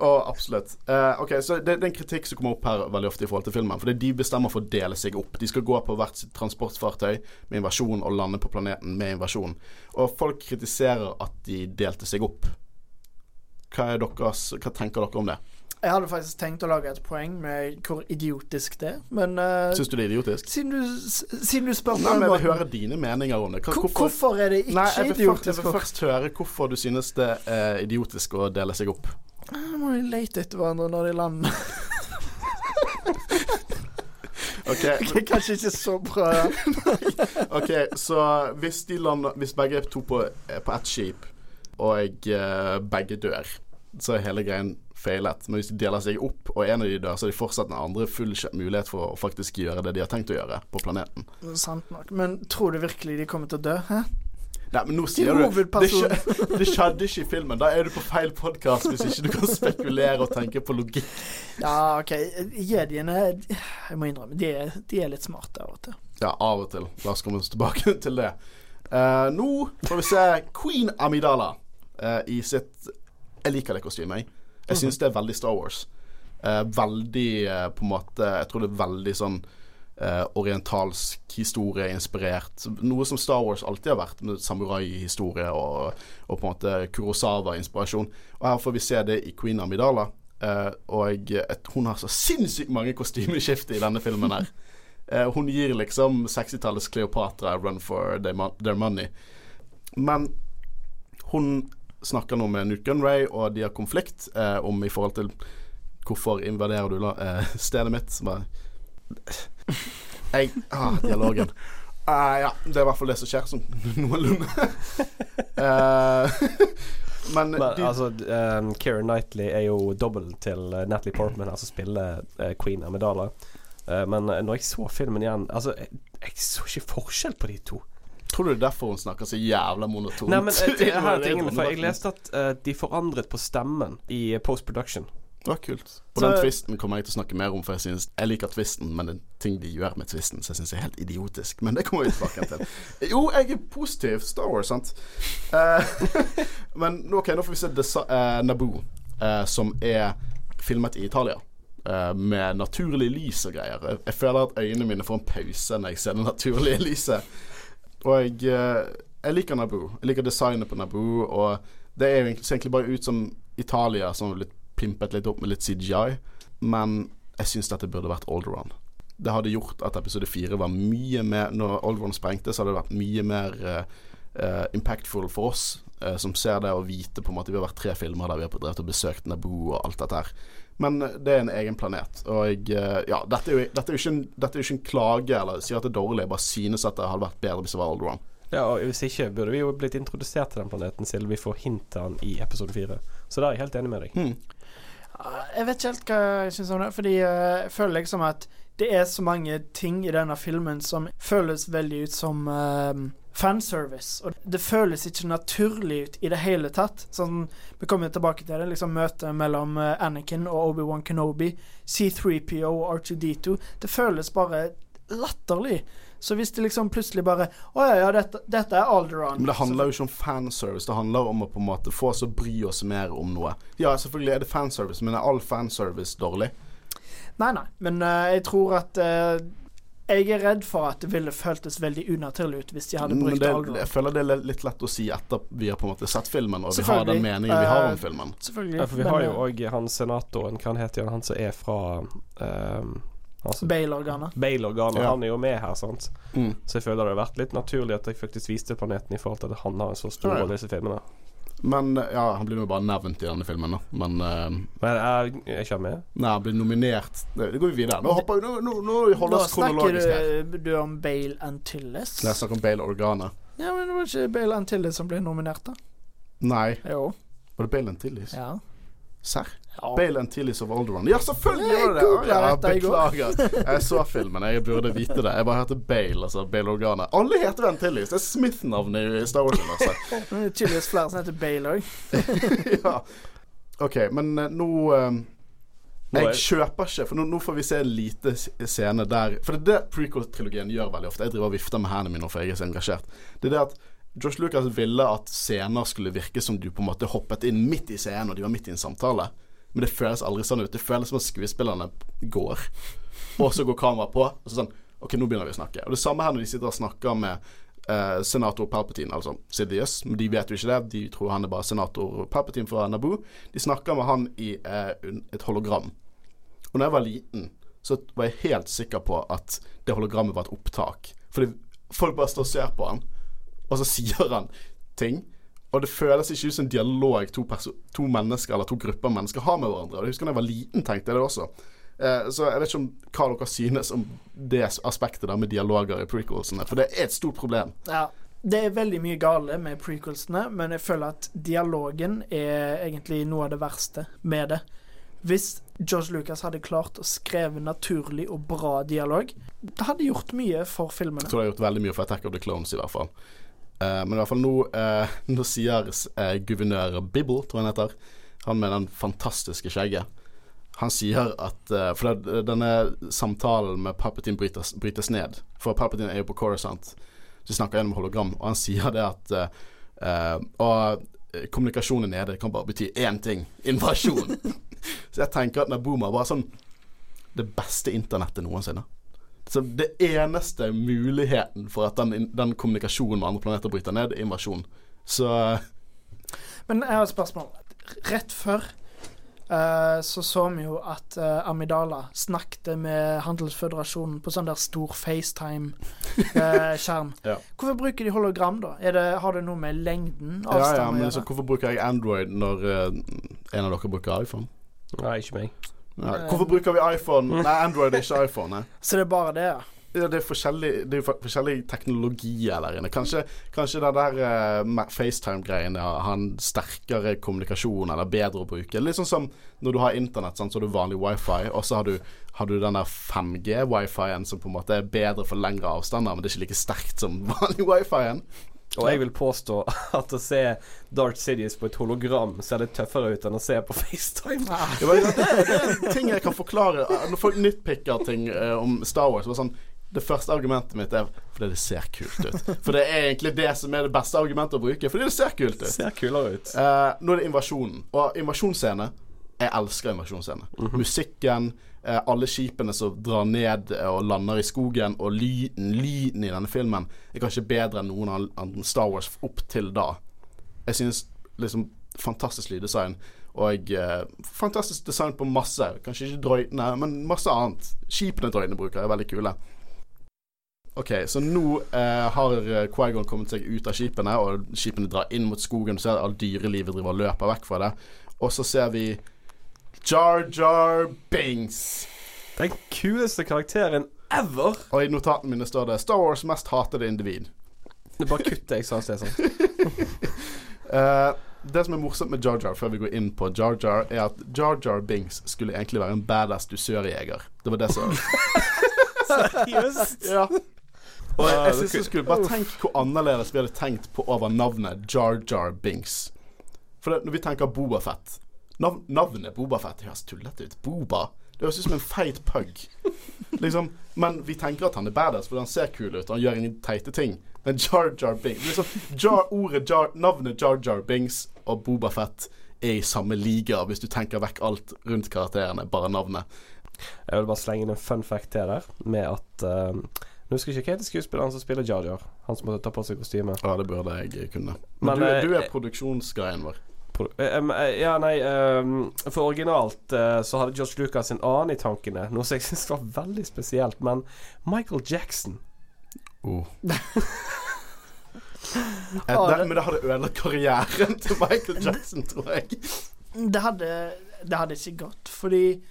Og absolutt. Uh, ok, så det, det er en kritikk som kommer opp her veldig ofte i forhold til filmen. Fordi de bestemmer for å dele seg opp. De skal gå på hvert sitt transportfartøy med invasjon og lande på planeten med invasjon. Og folk kritiserer at de delte seg opp. Hva, er deres, hva tenker dere om det? Jeg hadde faktisk tenkt å lage et poeng med hvor idiotisk det er, men uh, Syns du det er idiotisk? siden, du, siden du spør Nei, men jeg vil høre dine meninger om det. Hva, hvorfor, Hvorfor er det ikke Nei, jeg først, jeg vil først høre hvorfor du synes det er idiotisk å dele seg opp. Nå må de lete etter hverandre når de lander. Ok, Det er kanskje ikke så bra. Ok, så hvis de lander Hvis begge er to på, er på ett skip, og eh, begge dør, så er hele greien feilet. Men hvis de deler seg opp, og en av de dør, så har de fortsatt den andre full mulighet for å faktisk gjøre det de har tenkt å gjøre på planeten. Sant nok. Men tror du virkelig de kommer til å dø? Hæ? Nei, men nå sier du det, skjedde ikke i filmen. Da er du på feil podkast hvis ikke du kan spekulere og tenke på logikk. Ja, OK. Jediene Jeg må innrømme, de er, de er litt smarte av og til. Ja, av og til. La oss komme oss tilbake til det. Uh, nå får vi se Queen Amidala uh, i sitt Jeg liker det kostymet, jeg. Jeg syns det er veldig Star Wars. Eh, veldig eh, på en måte Jeg tror det er veldig sånn eh, orientalsk historie inspirert. Noe som Star Wars alltid har vært, med samuraihistorie og, og på en måte Kurosawa-inspirasjon. Og her får vi se det i Queen Amidala. Eh, og hun har så sinnssykt mange kostymeskifter i denne filmen her. Eh, hun gir liksom 60-tallets Cleopatra run for their money. Men hun snakker nå med Newt Gunray, og de har konflikt eh, om i forhold til hvorfor invaderer du la, eh, stedet mitt. som bare Jeg ah, Dialogen. Uh, ja, det er i hvert fall det som skjer, sånn noenlunde. uh, men, Men du, altså, um, Keira Knightley er jo dobbel til uh, Natalie Portman, altså spiller uh, Queen Amidala. Uh, men når jeg så filmen igjen Altså, jeg, jeg så ikke forskjell på de to. Tror du det er derfor hun snakker så jævla monotont? Nei, men det jeg, har tingene, for jeg leste at uh, de forandret på stemmen i post-production. var kult. Og Så- den tvisten kommer jeg til å snakke mer om, for jeg synes Jeg liker tvisten, men det er ting de gjør med tvisten, så jeg syns er helt idiotisk. Men det kommer vi tilbake til. Jo, jeg er positiv. Star Wars, sant. Uh, men ok, nå får vi se Desa uh, Naboo, uh, som er filmet i Italia. eh, med naturlig lys og greier. Jeg, jeg føler at øynene mine får en pause når jeg ser det naturlige lyset. Og jeg, eh, jeg liker Naboo. Jeg liker designet på Naboo. Og det er egentlig, ser egentlig bare ut som Italia som har blitt pimpet litt opp med litt CGI. Men jeg syns dette burde vært Alderon. Det hadde gjort at episode fire var mye mer Når Alderon sprengte, så hadde det vært mye mer eh, impactful for oss uh, som ser det, og vite på en måte Vi har vært tre filmer der vi har drevet og besøkt Naboo og alt dette her. Men det er en egen planet. Og eh, ja, dette er, jo, dette, er jo ikke en, dette er jo ikke en klage eller sier at det er dårlig. Jeg bare synes at det hadde vært bedre hvis det var Alderon. Ja, og Hvis ikke burde vi jo blitt introdusert til den planeten siden vi får hint til den i episode fire. Så da er jeg helt enig med deg. Hmm. Ah, Jeg vet ikke helt hva jeg syns om det, fordi eh, jeg føler liksom at det er så mange ting i denne filmen som føles veldig ut som eh, fanservice. Og det føles ikke naturlig ut i det hele tatt. Sånn, Vi kommer tilbake til det, liksom møtet mellom eh, Anakin og Obi-Wan Kenobi, C3PO og R2D2. Det føles bare latterlig. Så hvis det liksom plutselig bare Å ja, ja, dette, dette er Alderon. Men det handler jo ikke om fanservice. Det handler om å på en måte få oss å bry oss mer om noe. Ja, selvfølgelig er det fanservice, men er all fanservice dårlig? Nei, nei, men uh, jeg tror at eh, Jeg er redd for at det ville føltes veldig unaturlig ut hvis de hadde brukt det, Alderon. jeg føler det er litt lett å si etter vi har på en måte sett filmen, og vi har den meningen vi har Eh, om filmen. Selvfølgelig. Ja, for vi har jo eh, òg han senatoren, hva heter han, han som er fra um, altså, Bale-organet. Bale-organet. Ja. Han er jo med her, sant. Mm. Så jeg føler det har vært litt naturlig at jeg faktisk viste planeten i forhold til at han har en så stor Ja, ja. rolle i disse filmene. Men ja, han blir jo bare nevnt i denne filmen, da. Men uh, Men jeg, er ikke med? nei, han blir nominert. Det går vi videre. Nå hopper vi Nå, nå, nå holder vi oss kronologisk her. Nå du, du om Bale Antilles. Jeg snakker om Bale Organa. Ja, men det var ikke Bale Antilles som ble nominert, da? Nei, Jo. var det Bale Antilles? Ja. Serr? ja. Bale Antilles of Alderon. Ja, selvfølgelig gjør det det! Ja, beklager. Jeg så filmen, jeg burde vite det. Jeg bare hørte Bale, altså Bale Organa. Alle heter Antilles. Det er Smith-navnet i Star Wars-universet. Er tydeligvis flere som heter Bale òg. ja. OK, men eh, nå um, Jeg kjøper ikke, for nå, nå får vi se en lite scene der For det er det prequel-trilogien gjør veldig ofte. Jeg driver og vifter med hendene mine for jeg er så engasjert. Det er det at Josh Lucas ville at scener skulle virke som du på en måte hoppet inn midt i scenen, og de var midt i en samtale. Men det føles aldri sånn ut. Det føles som at skuespillerne går, og så går kameraet på, og så sånn OK, nå begynner vi å snakke. Og det samme her når de sitter og snakker med eh, senator Palpatine, altså Sidious. Men de vet jo ikke det. De tror han er bare senator Palpatine fra Naboo. De snakker med han i eh, et hologram. Og når jeg var liten, så var jeg helt sikker på at det hologrammet var et opptak. Fordi folk bare står og ser på han, og så sier han ting. Og det føles ikke ut som en dialog to, to mennesker eller to grupper mennesker har med hverandre. Og jeg husker da jeg var liten, tenkte jeg det også. Eh, så jeg vet ikke om hva dere synes om det aspektet der med dialoger i prequelsene. For det er et stort problem. Ja. Det er veldig mye gale med prequelsene, men jeg føler at dialogen er egentlig noe av det verste med det. Hvis George Lucas hadde klart å skrive naturlig og bra dialog, det hadde gjort mye for Jeg filmene. tror det har gjort veldig mye for Attack of the Clones, i hvert fall. Eh, men i hvert fall nå, eh, nå sier eh, guvernør Bibble, tror jeg han heter, han med den fantastiske skjegget Han sier at For denne samtalen med Palpatine brytes, brytes ned. For Palpatine er jo på Coruscant, så de snakker gjennom hologram, og han sier det at uh, Og kommunikasjonen nede, kan bare bety én ting invasjon. så jeg tenker at Nabuma var sånn det beste internettet noensinne. Så det eneste muligheten for at den, den kommunikasjonen med andre planeter bryter ned, er invasjon. Så Men jeg har et spørsmål. Rett før uh, så så vi jo at uh, Amidala snakket med Handelsføderasjonen på sånn der stor FaceTime-skjerm. Ja. Hvorfor bruker de hologram, da? Er det, har det noe med lengden? Ja, ja, å men gjøre? så hvorfor bruker jeg Android når eh, en av dere bruker iPhone? Nei, ikke meg. Ja, hvorfor bruker vi iPhone? Nei, Android er ikke iPhone. Nei. Så det er bare det, ja? Ja, det er forskjellig Det er forskjellige teknologier der inne. Kanskje, kanskje det der uh, FaceTime-greiene har en sterkere kommunikasjon eller bedre å bruke. Litt sånn som når du har internett, sant, så har du vanlig wifi, og så har du, har du den der 5G-wifien som på en måte er bedre for lengre avstander, men det er ikke like sterkt som vanlig wifien. Og jeg vil påstå at å se Darth Sidious på et hologram ser litt tøffere ut enn å se på FaceTime. Det, var, det, er ting jeg kan forklare. Når folk nitpicker ting eh, om Star Wars, var sånn det første argumentet mitt er fordi det ser kult ut. For det er egentlig det som er det beste argumentet å bruke. Fordi det ser kult ut. Ser kulere ut. Eh, nå er det invasjonen. Og invasjonsscene Jeg elsker invasjonsscene. Musikken, eh, alle skipene som drar ned eh, og lander i skogen, og lyden, lyden i denne filmen er kanskje bedre enn noen av Star Wars opp til da. Jeg synes liksom fantastisk lyddesign. Og eh, fantastisk design på masse. Kanskje ikke drøytene, men masse annet. Skipene drøytene bruker, er veldig kule. Ok, så nå eh, har Quaigon Qui-Gon kommet seg ut av skipene, og skipene drar inn mot skogen. Du ser alt dyrelivet driver og løper vekk fra det. Og så ser vi Jar Jar Bings. Den kuleste karakteren ever. Og i notatene mine står det 'Star Wars mest hatede individ'. Det bare kutt jeg sa sånn. Eh, det som er morsomt med Jar Jar, før vi går inn på Jar Jar, er at Jar Jar Bings skulle egentlig være en badass dusørjeger. Det var det som Seriøst? Ja. Og jeg, Ah, jeg synes du skulle Bare tenk hvor annerledes vi hadde tenkt på over navnet Jar Jar Binks. For det, når vi tenker Bobafett Nav Navnet Bobafett høres tullete ut. Boba. Det høres ut som en feit pug. Liksom, men vi tenker at han er badass fordi han ser kul ut, og han gjør ingen teite ting. Men Jar Jar Binks liksom, Jar, ordet Jar, Navnet Jar Jar Binks og Boba Fett er i samme liga, hvis du tenker vekk alt rundt karakterene, bare navnet. Jeg vil bare slenge inn en fun fact til der, med at uh, Nå husker jeg ikke hva heter skuespilleren som spiller Jar Jar. Han som måtte ta på seg kostyme. Ja, det burde jeg kunne. Men, Men, du, eh, du er produksjonsgreien vår. Eh, eh, Ja, nei ehm, For originalt eh, så hadde George Lucas en annen i tankene, noe som jeg syns var veldig spesielt. Men Michael Jackson Oh. Eh, Ja, det, det- men det hadde ødelagt karrieren til Michael Jackson, tror jeg. Det hadde, det hadde ikke gått, fordi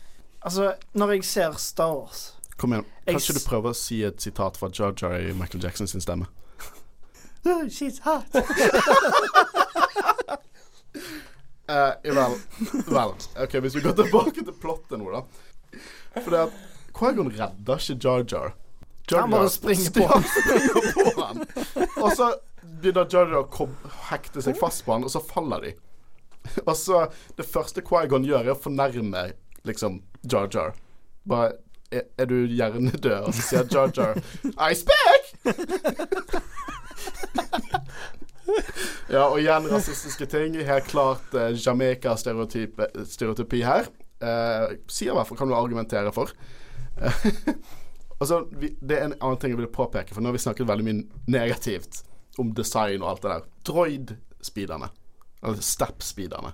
Altså, når jeg ser Star Wars Kom igjen. Kan ikke du prøve å si et sitat fra Jar Jar i Michael Jackson sin stemme? oh, She's hot. Eh, vel, vel. OK, hvis vi går tilbake til plottet nå, da. For det at Quagon redder ikke Jar Jar. Jar Han bare Jar springer på han. springer på han. Og så begynner Jar Jar å hekte seg fast på han, og så faller de. Og så Det første Quagon gjør, er å fornærme liksom Jar Jar. Bare er, er du hjernedød? Og så sier Jar Jar I speak! Ja, og igjen rasistiske ting. Helt klart eh, Jamaica-stereotypi her. Eh, sier i hvert fall kan du argumentere for. altså, vi, det er en annen ting jeg vil påpeke, for nå har vi snakket veldig mye negativt om design og alt det der. Droid-speederne, eller step-speederne,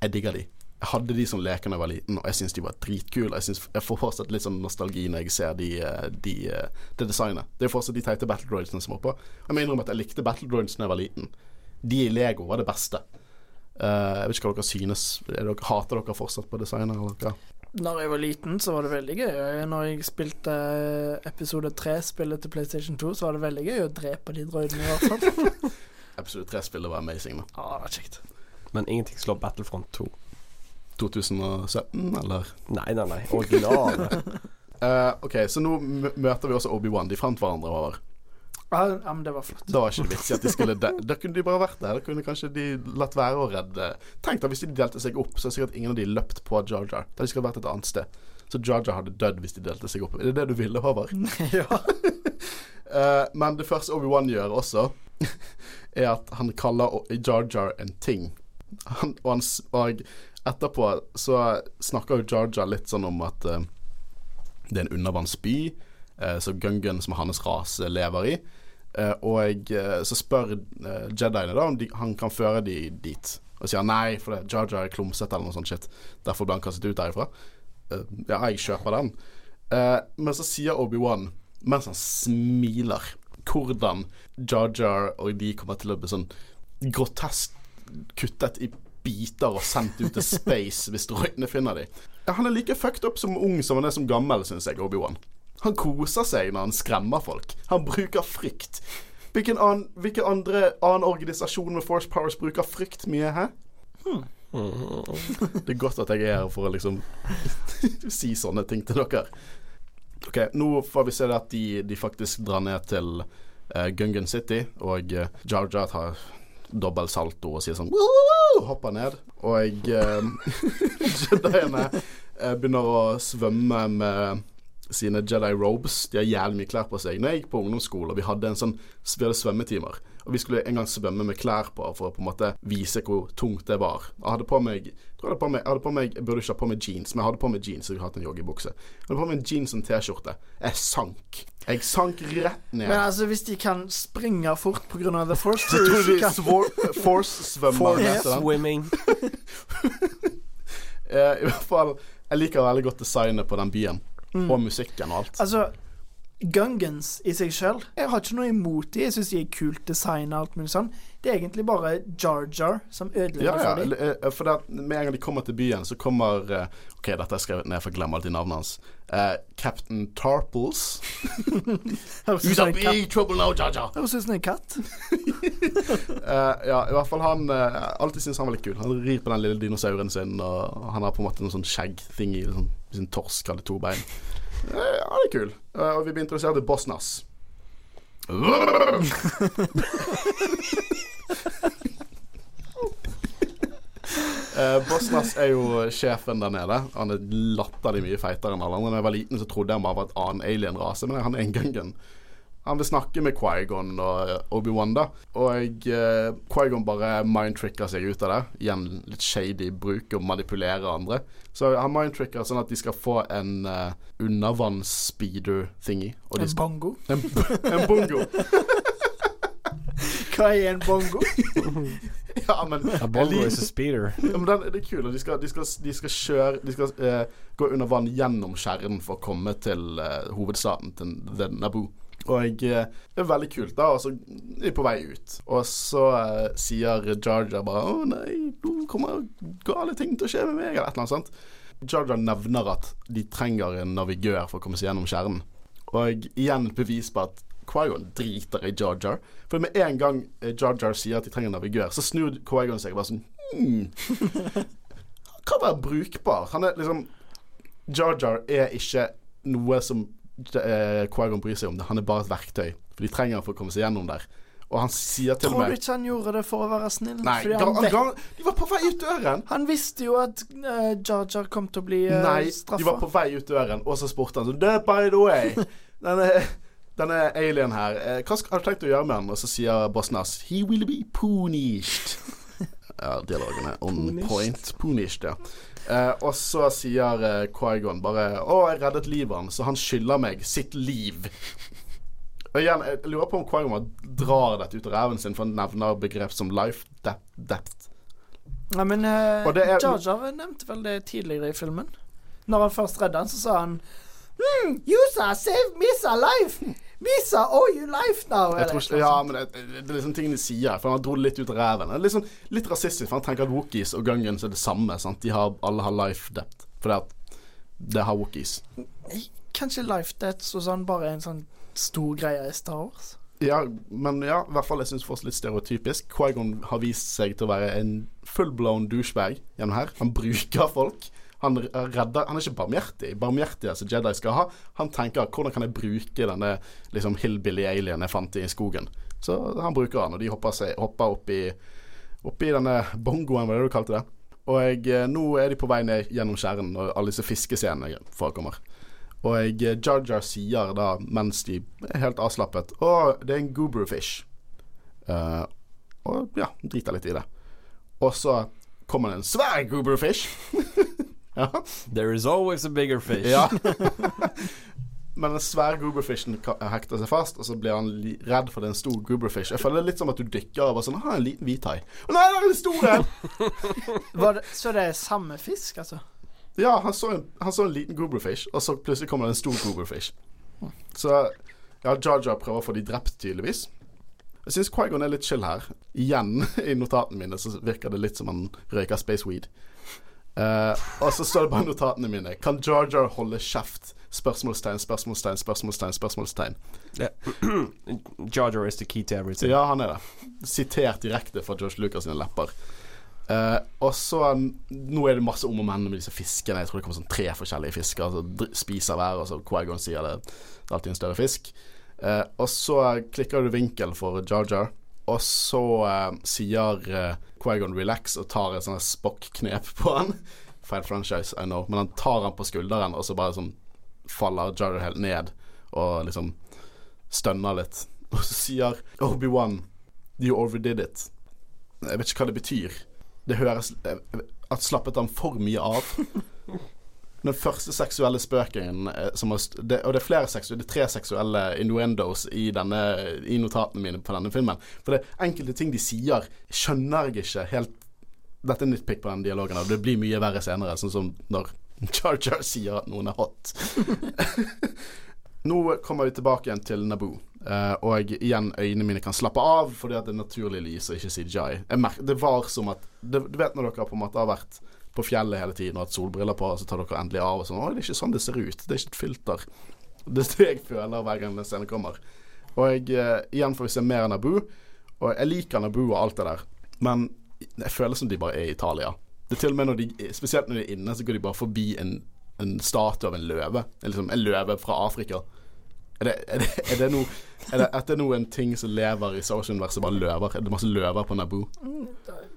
jeg digger de. Jeg hadde de som leker da jeg var liten, og jeg syns de var dritkule. Jeg, synes, jeg får fortsatt litt sånn nostalgi når jeg ser de, eh, de, eh, det designet. Det er fortsatt de teite battle droidsene som er på. Jeg må innrømme at jeg likte battle droids da jeg var liten. De i Lego var det beste. Uh, jeg vet ikke hva dere synes. Er dere, hater dere fortsatt på designet? Eller hva? Når jeg var liten, så var det veldig gøy. Når jeg spilte episode 3-spillet til PlayStation 2, så var det veldig gøy å drepe de droidene, i hvert fall. Episode 3-spillet var amazing. da Ja, det var kjekt. Men ingenting slår Battlefront 2. 2017, eller? Nei, nei, nei. Originale. uh, OK, så nå møter vi også Obi-Wan. De fant hverandre over. Ja, ja, men det var flott. Da var ikke det vits i at de skulle de Da kunne de bare vært der. Da kunne kanskje de latt være å redde Tenk da hvis de delte seg opp, så er det sikkert ingen av de løpt på Jar Jar. Da de skulle vært et annet sted. Så Jar Jar hadde dødd hvis de delte seg opp. Er det det du ville, Håvard? ja. uh, men det første Obi-Wan gjør også, er at han kaller Jar Jar en ting. Han, og, han, og etterpå så snakker jo Jar Jar litt sånn om at uh, det er en undervannsby uh, som Gungan, som hans rase, lever i. Uh, og så spør Jediene da om de, han kan føre de dit. Og sier nei, for det, Jar Jar er klumsete eller noe sånt shit. Derfor ble han kastet ut derifra. Ja, jeg kjøper den. Men så sier Obi-Wan, mens han smiler, hvordan Jar Jar og de kommer til å bli sånn grotesk kuttet i biter og sendt ut til space hvis droidene finner dem. Han er like fucked up som ung som han er som gammel, syns jeg, Obi-Wan. Han koser seg når han skremmer folk. Han bruker frykt. Hvilken annen, hvilken andre annen organisasjon med Force Powers bruker frykt mye, hæ? Det er godt at jeg er her for å liksom si sånne ting til dere. Ok, Nå får vi se at de, de faktisk drar ned til uh, Gungan City, og uh, Jar Jar tar dobbel salto og sier sånn «Woo, woo, woo», Hopper ned. Og uh, Jediene uh, begynner å svømme med sine Jedi robes. De har jævlig mye klær på seg. Når jeg gikk på ungdomsskole, og vi hadde en sånn Vi hadde svømmetimer. Og vi skulle en gang svømme med klær på for å på en måte vise hvor tungt det var. Jeg hadde på meg jeg hadde på meg, jeg hadde på meg Jeg burde ikke ha på meg jeans, men jeg hadde på meg jeans. Så jeg hadde hatt en joggebukse. Jeg hadde på meg en jeans og en T-skjorte. Jeg sank. Jeg sank rett ned. Men altså, hvis de kan springe fort pga. The Force Så tror du de. Force-svømmer. Force heter den. swimming. Eh, I hvert fall Jeg liker veldig godt designet på den byen. Mm. Og musikken og alt. Altså, Gungans i seg sjøl Jeg har ikke noe imot de. Jeg syns de er kult design og alt mulig sånn. Det er egentlig bare Jar Jar som ødelegger Ja, ja. for dem. eh, For det med en gang de kommer til byen, så kommer eh, OK, dette er skrevet ned, for jeg glemmer alltid navnet hans. Uh, Captain Tarples. Som en katt. trouble now, Jaja. Høres ut som en katt. Eh, ja, i hvert fall han uh, Alltid syns han var litt kul. Han rir på den lille dinosauren sin, og han har på en måte noe sånn skjeggting i sånn, sin torsk, hadde to bein. Eh, det er kul. Eh, og vi blir interessert i Bosnas. Eh, Bosnas er jo sjefen der nede. Han er latterlig mye feitere enn alle andre. Da jeg var liten, så trodde jeg han bare var et annen alien-rase, men han er en gangen han vil snakke med Quaigon og eh, Obi-Wan, da. Og eh, Quaigon bare mindtricker seg ut av det. Igjen litt shady bruk og manipulere andre. Så han mindtricker sånn at de skal få en uh, undervanns-speeder-thingy. En skal, bongo? en, en bongo. Hva er en bongo? ja, men A bongo is a speeder. Ja, men den, det er kult. De skal, de skal, de skal kjøre De skal uh, gå under vann gjennom skjæren for å komme til uh, hovedstaden, til Naboo. Og eh, det er veldig kult, da. Og så er de på vei ut. Og så uh, sier Jarja bare 'Å nei, nå kommer gale ting til å skje med meg', eller et eller annet sånt. Jarja nevner at de trenger en navigør for å komme seg gjennom kjernen. Og igjen et bevis på at Quaigon driter i Jarjar. For med en gang Jarjar sier at de trenger en navigør, så snur Quaigon seg bare sånn hmm. Han kan være brukbar. Han er liksom Jarjar er ikke noe som eh, Quaigon bryr seg om. det. Han er bare et verktøy. For de trenger han for å komme seg gjennom der. Og han sier til Tror du ikke han gjorde det for å være snill? Nei, Fordi han, ga, de var på vei ut døren. han visste jo at uh, Jar Jar kom til å bli uh, Nei, de var på vei ut døren, og så spurte han sånn "Du, By the way, denne, denne alien her, eh, hva har du tenkt å gjøre med han? Og så sier Bosnas He will be punished. Ja, dialogen er on Punished. point. Punished, ja. Eh, og så sier eh, Quaigon bare 'Å, jeg reddet livet hans, så han skylder meg sitt liv'. Og igjen, jeg lurer på om Quaigon drar dette ut av ræven sin, for han nevner begrep som life depth. Nei, men eh, er- nevnte vel det tidligere i filmen. Når han først redda han, så sa han hmm, Yusa, save Misa life! Misa oh, you life now! Jeg tror ikke, ja, men det, det er liksom tingene de sier. For han dro det litt ut av ræven. Litt, sånn, litt rasistisk, for han tenker at Wookies og Gungans er det samme. Sant? De har, alle har life debt. Fordi at det har Wookies. Kanskje life debt og sånn bare er en sånn stor greie i Star Wars? Ja, men ja, i hvert fall jeg syns fortsatt litt stereotypisk. Quaigon har vist seg til å være en full-blown douchebag gjennom her. Han bruker folk. Han er redder Han er ikke barmhjertig. Barmhjertighet som Jedi skal ha. Han tenker 'hvordan kan jeg bruke denne liksom hillbilly alien jeg fant i skogen'? Så han bruker han, og de hopper, seg, hopper opp i Opp i denne bongoen, hva var det du kalte det. Og jeg, eh, nå er de på vei ned gjennom skjæren, og alle disse fiskescenene forekommer. Og jeg, eh, Jar Jar sier da, mens de er helt avslappet Å, det er en gooberfish. Uh, og ja, driter litt i det. Og så kommer det en svær gooberfish. ja. There is always a bigger fish. ja. Men den svære gooberfishen hekter seg fast, og så blir han li redd for det er en stor gooberfish. Jeg føler det er litt som at du dykker over sånn Ha, en liten hvithai. Å nei, det er en stor en! Så det er samme fisk, altså? Ja, han så, en, han så en liten gooberfish, og så plutselig kommer det en stor gooberfish. Så ja, Jar prøver å få de drept, tydeligvis. Jeg syns Quaigon er litt chill her. Igjen, i notatene mine så virker det litt som han røyker space weed. Eh, og så står det bare notatene mine Kan Jar Jar holde kjeft? Spørsmålstegn, spørsmålstegn, spørsmålstegn. spørsmålstegn Jar Jar is the key to everything. Ja, han er det. Sitert direkte fra George Lucas sine lepper. Uh, og så Nå er det masse om og men med disse fiskene. Jeg tror det kommer sånn tre forskjellige fisker som dr- spiser hver, og så Quaigon sier det, det er alltid en større fisk. Uh, og så klikker du vinkel for Jar Jar, og så uh, sier uh, Quaigon relax og tar et sånt Spock-knep på han. Feil franchise, I know, men han tar han på skulderen, og så bare sånn faller Jar Jar helt ned og liksom stønner litt. Og så sier Obi-Wan You overdid it. Jeg vet ikke hva det betyr. Det høres eh, At slappet han for mye av? Den første seksuelle spøken eh, som har det, Og det er flere seksuelle Det er tre seksuelle innuendos i, denne, i notatene mine på denne filmen. For det er enkelte ting de sier, skjønner jeg ikke helt Dette er nitpick på den dialogen, og det blir mye verre senere, sånn som når Charger sier at noen er hot. Nå kommer vi tilbake igjen til Naboo. Uh, og igjen, øynene mine kan slappe av fordi at det er naturlig lys og ikke CGI. Det var som at det, Du vet når dere på en måte har vært på fjellet hele tiden og hatt solbriller på, og så tar dere endelig av og sånn Å, det er ikke sånn det ser ut. Det er ikke et filter. Det er det jeg føler hver gang den scenen kommer. Og jeg, eh, igjen får vi se mer av Naboo. Og jeg liker Naboo og alt det der, men jeg føler som de bare er i Italia. Det er til og med når de, Spesielt når de er inne, så går de bare forbi en, en statue av en løve. Liksom, en løve fra Afrika. Er det, er det, er det noe er det, det noe en ting som lever i Star Wars-universet, bare løver? Er det masse løver på Naboo?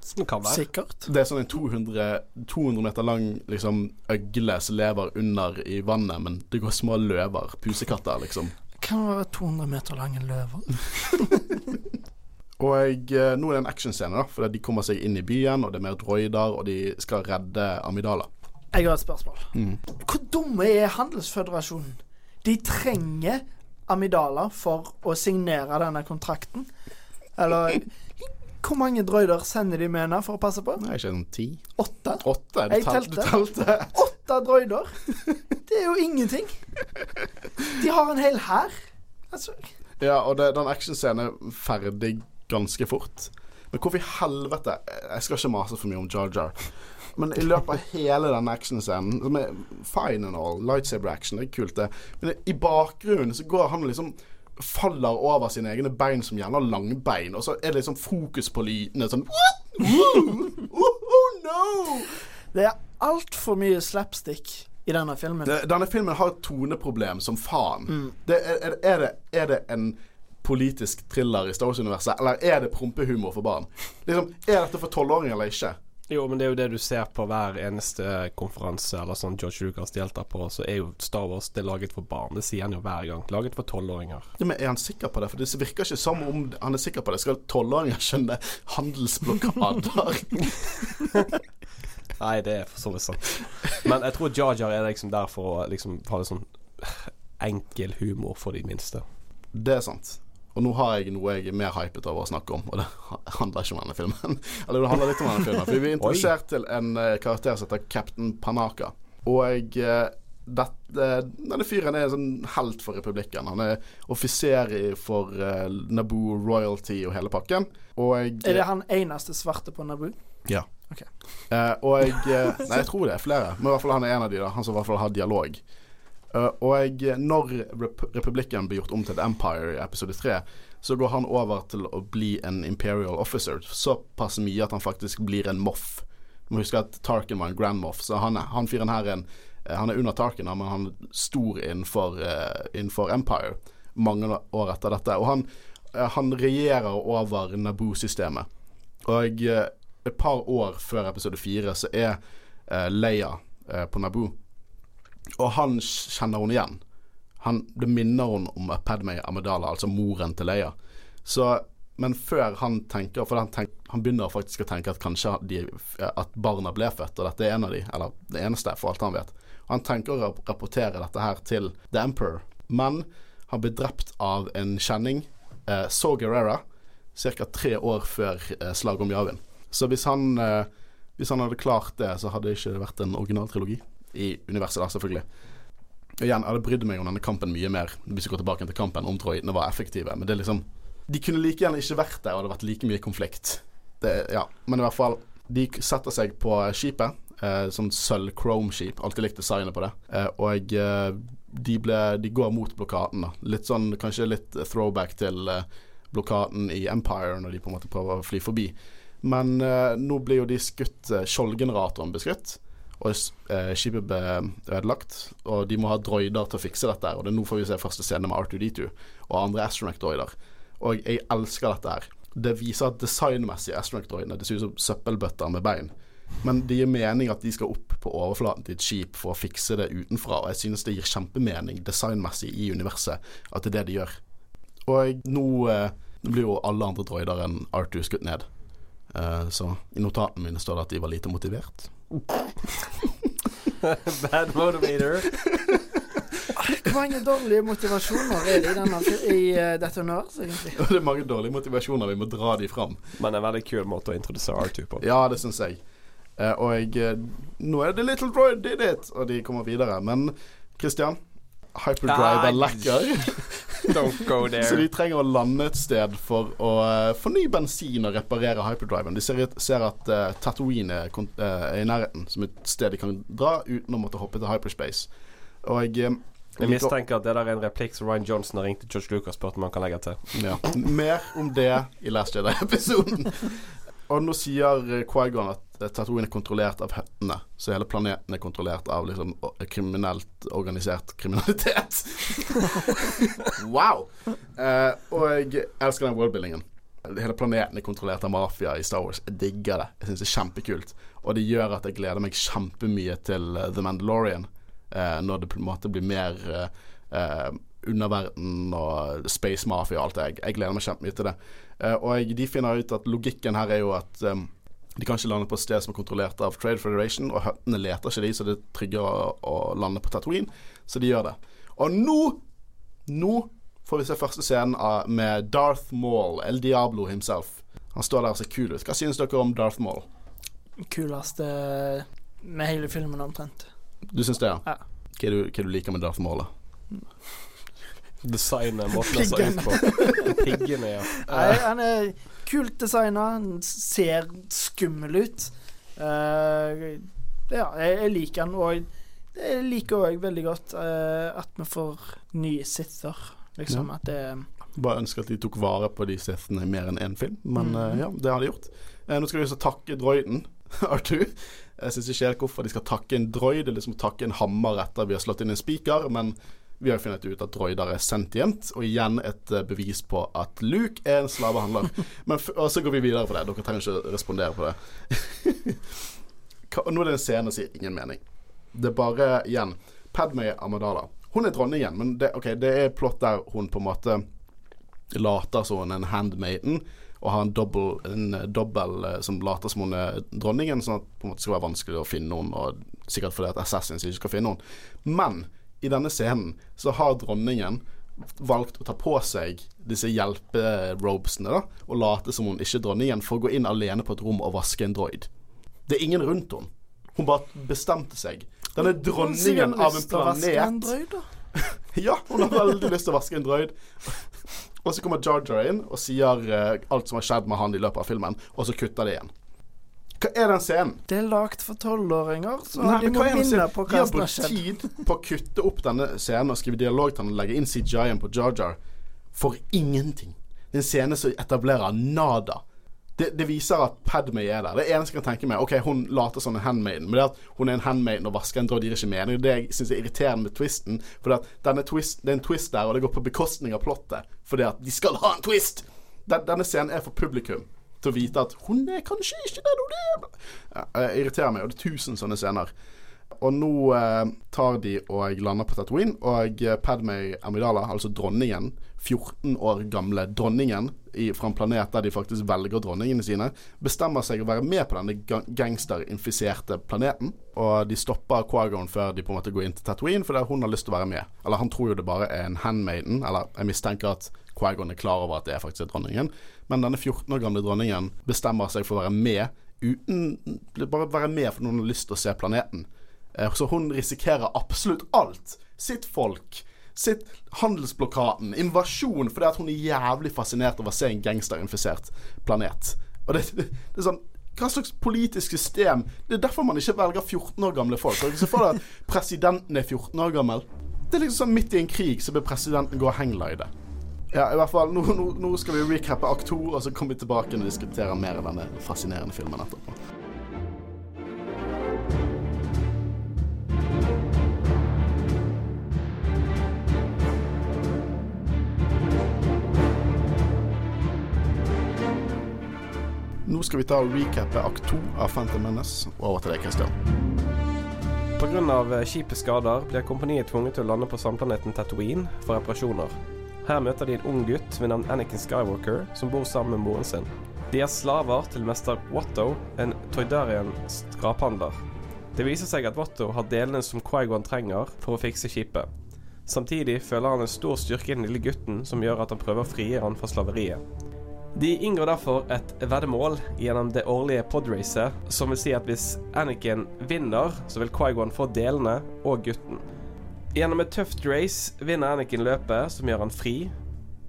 Som kan være. Sikkert. Det er sånn en 200, 200 meter lang liksom, øgle som lever under i vannet, men det går små løver, pusekatter, liksom. Kan være 200 meter lange løver. Og eh, nå er det en actionscene, da, for de kommer seg inn i byen, og det er mer droider, og de skal redde Amidala. Jeg har et spørsmål. Mm. Hvor dumme er Handelsføderasjonen? De trenger Amidala for å signere denne kontrakten. Eller Hvor mange droider sender de med henne for å passe på? Nei, ikke sånn ti? Åtte? Åtte? Du tel- du telte? Åtte droider? Det er jo ingenting. De har en hel hær. Altså, Ja, og det, den actionscenen er ferdig ganske fort. Men hvorfor i helvete Jeg skal ikke mase for mye om Jar Jar. Men i løpet av hele denne actionscenen, som er fine and all, lightsaber action, det er kult, det. Men i bakgrunnen så går han liksom Faller over sine egne bein som gjerne har langbein, og så er det liksom fokus på lydene sånn Oh, oh no! det er altfor mye slapstick i denne filmen. Det, denne filmen har et toneproblem som faen. Det, er, er, er, det, er det en politisk thriller i Star Wars-universet, eller er det prompehumor for barn? Liksom, Er dette for tolvåringer eller ikke? Jo, men det er jo det du ser på hver eneste konferanse eller sånn George Lucas deltar på, så er jo Star Wars det er laget for barn. Det sier han jo hver gang. Laget for tolvåringer. Ja, men Er han sikker på det? For det virker ikke som om han er sikker på det. Skal tolvåringer skjønne handelsblokader? Nei, det er for så vidt sant. Men jeg tror Jar Jar er liksom der for å liksom ha litt sånn enkel humor for de minste. det er sant. Og nå har jeg noe jeg er mer hypet over å snakke om, og det handler ikke om denne filmen. Eller det handler litt om denne filmen, for vi er introdusert til en eh, karakter som heter Captain Panaka. Og eh, dette, denne fyren er en sånn helt for republikken. Han er offiser for uh, Naboo Royalty og hele pakken. Og Er det han eneste svarte på Naboo? Ja. Ok. Eh, og jeg eh, Nei, jeg tror det er flere, men i hvert fall han er en av de da Han som i hvert fall har dialog. Eh, og når Rep republikken blir gjort om til The Empire i episode 3, så går han over til å bli en Imperial Officer. Såpass mye at han faktisk blir en Moff. Du må huske at Tarkin var en Grand Moff, så han, han fyren her er en eh, Han er under Tarkin, men han er stor innenfor, uh, innenfor Empire mange år etter dette. Og han, uh, han regjerer over Naboo-systemet. Og et par år før episode fire så er Leia på Naboo. Og han kjenner hun igjen. Han, det minner hun om Padme Amidala, altså moren til Leia. Så, men før han tenker For han, tenk, han begynner faktisk å tenke at kanskje de, at barna ble født, og dette er en av de, eller det eneste, for alt han vet. Han tenker å rap- rapportere dette her til The Emperor, men han blir drept av en kjenning, eh, Saw Gerrera, ca. tre år før eh, slaget om Javin. Så hvis han, eh, hvis han hadde klart det, så hadde det ikke vært en originaltrilogi. I universet, da, selvfølgelig. Og igjen, jeg hadde brydd meg om denne kampen mye mer hvis vi går tilbake til kampen, om droidene var effektive. Men det er liksom De kunne like gjerne ikke vært der, og det hadde vært like mye konflikt. Det, ja, Men i hvert fall, de setter seg på skipet. Eh, sånn sølv-chrome-skip. Alltid likt designet på det. Eh, og eh, de, ble, de går mot blokaden, da. Litt sånn, kanskje litt throwback til eh, blokaden i Empire, når de på en måte prøver å fly forbi. Men eh, nå blir jo de skutt eh, Skjoldgeneratoren blir skutt. Og eh, skipet ble ødelagt. Og de må ha droider til å fikse dette. Og det er nå får vi se første scene med R2D2 og andre Astronaut-droider. Og jeg elsker dette her. Det viser at designmessig Astronaut-droidene Det ser ut som søppelbøtter med bein. Men det gir mening at de skal opp på overflaten til et skip for å fikse det utenfra. Og jeg synes det gir kjempemening designmessig i universet at det er det de gjør. Og nå eh, blir jo alle andre droider enn R2 skutt ned. Eh, så i notatene mine står det at de var lite motivert. Bad motivator. Hvor mange dårlige motivasjoner er det i, denne, i uh, dette universet, egentlig? Det er mange dårlige motivasjoner, vi må dra de fram. Men en veldig kul måte å introdusere R2 på. Ja, det syns jeg. Uh, og jeg uh, Nå er det Little Droid did it! Og de kommer videre. Men Christian, hyperdrive er lekker. Don't go Så de trenger å lande et sted for å uh, få ny bensin og reparere hyperdriven. De ser, ser at uh, Tatooine er, eh, er i nærheten, som et sted de kan dra uten å måtte hoppe til hyperspace. Og jeg eh, Jeg mistenker at det der er en replikk som Ryan Johnson har ringt til George Lucas og spurt om han kan legge til. Ja. Mer om det i Last Jedi-episoden. Og nå sier Quaigon at eh, Tatooine er kontrollert av høttene, så hele planeten er kontrollert av liksom kriminelt organisert kriminalitet. wow! Eh, og jeg elsker den worldbuildingen. Hele planeten er kontrollert av mafia i Star Wars. Jeg digger det. Jeg syns det er kjempekult. Og det gjør at jeg gleder meg kjempemye til uh, The Mandalorian. Uh, når det på en måte blir mer uh, underverden og space mafia og alt det. Jeg, jeg gleder meg kjempemye til det. og de finner ut at logikken her er jo at um, de kan ikke lande på et sted som er kontrollert av Trade Federation, og høttene leter ikke de, så det er tryggere å, å lande på Tatooine. Så de gjør det. Og nå Nå får vi se første scenen med Darth Maul, El Diablo himself. Han står der og ser kul ut. Hva synes dere om Darth Maul? Kuleste med hele filmen, omtrent. Du syns det, ja? ja. Hva, er du, hva er du liker med Darth Maul? Designet, måten han ser ut på. Piggene, ja. Nei, han er kult designa, han ser skummel ut. Uh, ja, jeg, jeg liker han, og jeg liker òg veldig godt uh, at vi får nye sither. Liksom ja. at det Bare ønsker at de tok vare på de sithene i mer enn én film, men mm. uh, ja, det har de gjort. nå skal vi også takke droiden, Arthur. Jeg syns ikke helt hvorfor de skal takke en droid, eller liksom takke en hammer etter vi har slått inn en spiker, men vi har funnet ut at droider er sentient, og igjen et bevis på at Luke er en slavehandler. Men og så går vi videre på det. Dere trenger ikke respondere på det. Nå er det en scene som gir ingen mening. Det er bare, igjen, Padme Amadala. Hun er dronningen, men det, okay, det er plott der hun på en måte later som hun er en handmaiden, og har en dobbel, en dobbel eh, som later som hun er dronningen, sånn at det skal være vanskelig å finne henne, og sikkert fordi at Assassins ikke skal finne henne. Men i denne scenen så har dronningen valgt å ta på seg disse hjelperobesene da, og late som hun ikke er dronningen, for å gå inn alene på et rom og vaske en droid. Det er ingen rundt henne. Hun bare bestemte seg. Den er dronningen av en planet. ja, hun har veldig lyst til å vaske en droid. og så kommer Jar Jar inn og sier uh, alt som har skjedd med han i løpet av filmen, og så kutter det igjen. Hva er den scenen? Det er lagd for tolvåringer, så Nei, de må vinne på hva som har skjedd. De har brukt tid på å kutte opp denne scenen og skrive dialog til den og legge inn CGI-en på Jar Jar for ingenting. Det er en scene som etablerer nada det, det, viser at Padme er der. Det eneste jeg kan tenke meg Ok, hun later som en handmaiden, men det at hun er en handmaiden og vasker en droid, gir ikke mening. Det jeg syns er irriterende med twisten, for det, twist, det er en twist der, og det går på bekostning av plottet. Fordi at de skal ha en twist! Den, denne scenen er for publikum til å vite at hun er kanskje ikke den hun er. Ja, jeg irriterer meg, og det er tusen sånne scener. Og nå eh, tar de og lander på Tatooine, og Padme Amidala, altså dronningen, 14 år gamle dronningen i, fra en planet der de faktisk velger dronningene sine, bestemmer seg å være med på denne gangsterinfiserte planeten. Og de stopper Quagon før de på en måte går inn til Tatooine, fordi hun har lyst til å være med. Eller han tror jo det bare er en handmaiden, eller jeg mistenker at Quagon er klar over at det er faktisk er dronningen. Men denne 14 år gamle dronningen bestemmer seg for å være med uten Bare være med for noen har lyst til å se planeten. Eh, så hun risikerer absolutt alt. Sitt folk sitt handelsblokaden, invasjon, fordi at hun er jævlig fascinert av å se en gangsterinfisert planet. Og det, det, er sånn hva slags politisk system Det er derfor man ikke velger 14 år gamle folk. Så for at presidenten er 14 år gammel. Det er liksom sånn midt i en krig så bør presidenten gå og hanglide. Ja, i hvert fall, nå, nå, nå skal vi recappe akt to, og så kommer vi tilbake og diskuterer mer av denne fascinerende filmen etterpå. Nå skal vi ta og recappe akt to av Phantom Menace. Over til deg, Christian. Pga. skipets kjipe skader blir kompaniet tvunget til å lande på samplaneten Tatooine for reparasjoner. Her møter de en ung gutt ved navn Anakin Skywalker, som bor sammen med moren sin. De er slaver til mester Watto, en Toydarian skraphandler. Det viser seg at Watto har delene som Quaigon trenger for å fikse skipet. Samtidig føler han en stor styrke i den lille gutten som gjør at han prøver å frigjøre han fra slaveriet. De inngår derfor et veddemål gjennom det årlige podracet, som vil si at hvis Anakin vinner, så vil Quaigon få delene og gutten. Gjennom et tøft race vinner Anakin løpet, som gjør han fri.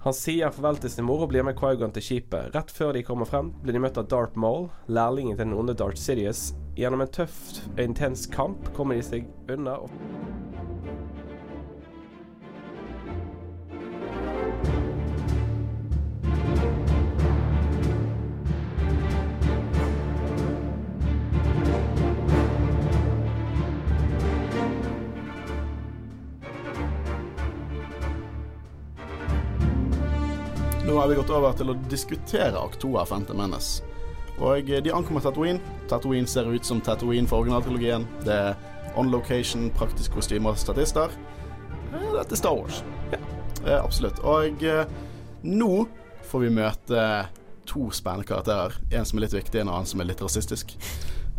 Han sier farvel til sin mor og blir med Quaigon til skipet. Rett før de kommer frem, blir de møtt av Darth Maul, lærlingen til den onde Darth Sidious. Gjennom en tøff og intens kamp kommer de seg unna. og Nå har vi gått over til å diskutere akt 2 av Phantom Menace. Og eh, de ankommer Tatooine. Tatooine ser ut som Tatooine for originaltrilogien. Det er on location, praktiske kostymer og statister. Dette er Star Wars. Ja. Eh, absolutt. Og eh, nå får vi møte to spennende karakterer. En som er litt viktig, en annen som er litt rasistisk.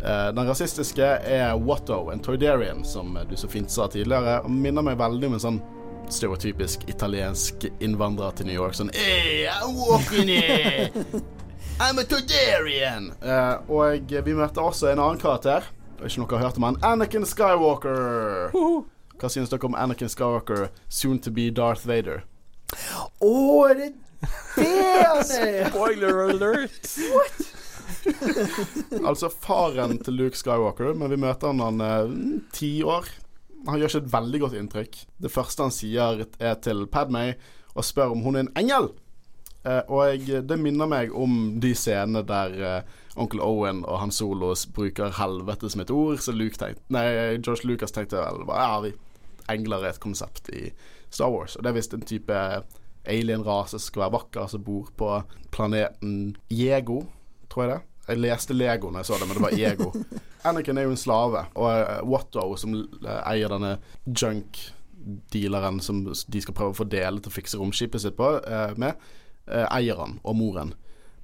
Eh, den rasistiske er Watto, en Toydarian, som du så fint sa tidligere. Og minner meg veldig om en sånn stereotypisk italiensk innvandrer til New York. Sånn Hey, I'm walking here! I'm a Toydarian! Uh, og vi møter også en annen karakter. Er ikke noe har hørt om han. Anakin Skywalker! Hva synes dere om Anakin Skywalker, soon to be Darth Vader? Å, er det det han er? Spoiler alert! What? Altså faren til Luke Skywalker, men vi møter han han er ti år. Han gjør ikke et veldig godt inntrykk. Det første han sier, er til Padmay og spør om hun er en engel. Eh, og jeg, det minner meg om de scenene der eh, onkel Owen og Han Solos bruker helvete som et ord, så Luke tenkte, nei, George Lucas tenkte vel ja, vi, engler er et konsept i Star Wars. Og det er visst en type alien-rase som skal være vakker, som bor på planeten Yego, tror jeg det. Jeg leste Lego når jeg så det, men det var Ego. Anakin er jo en slave, og eh, Watto, som eh, eier denne junk-dealeren som de skal prøve å få dele til å fikse romskipet sitt på, eh, med, eier han og moren.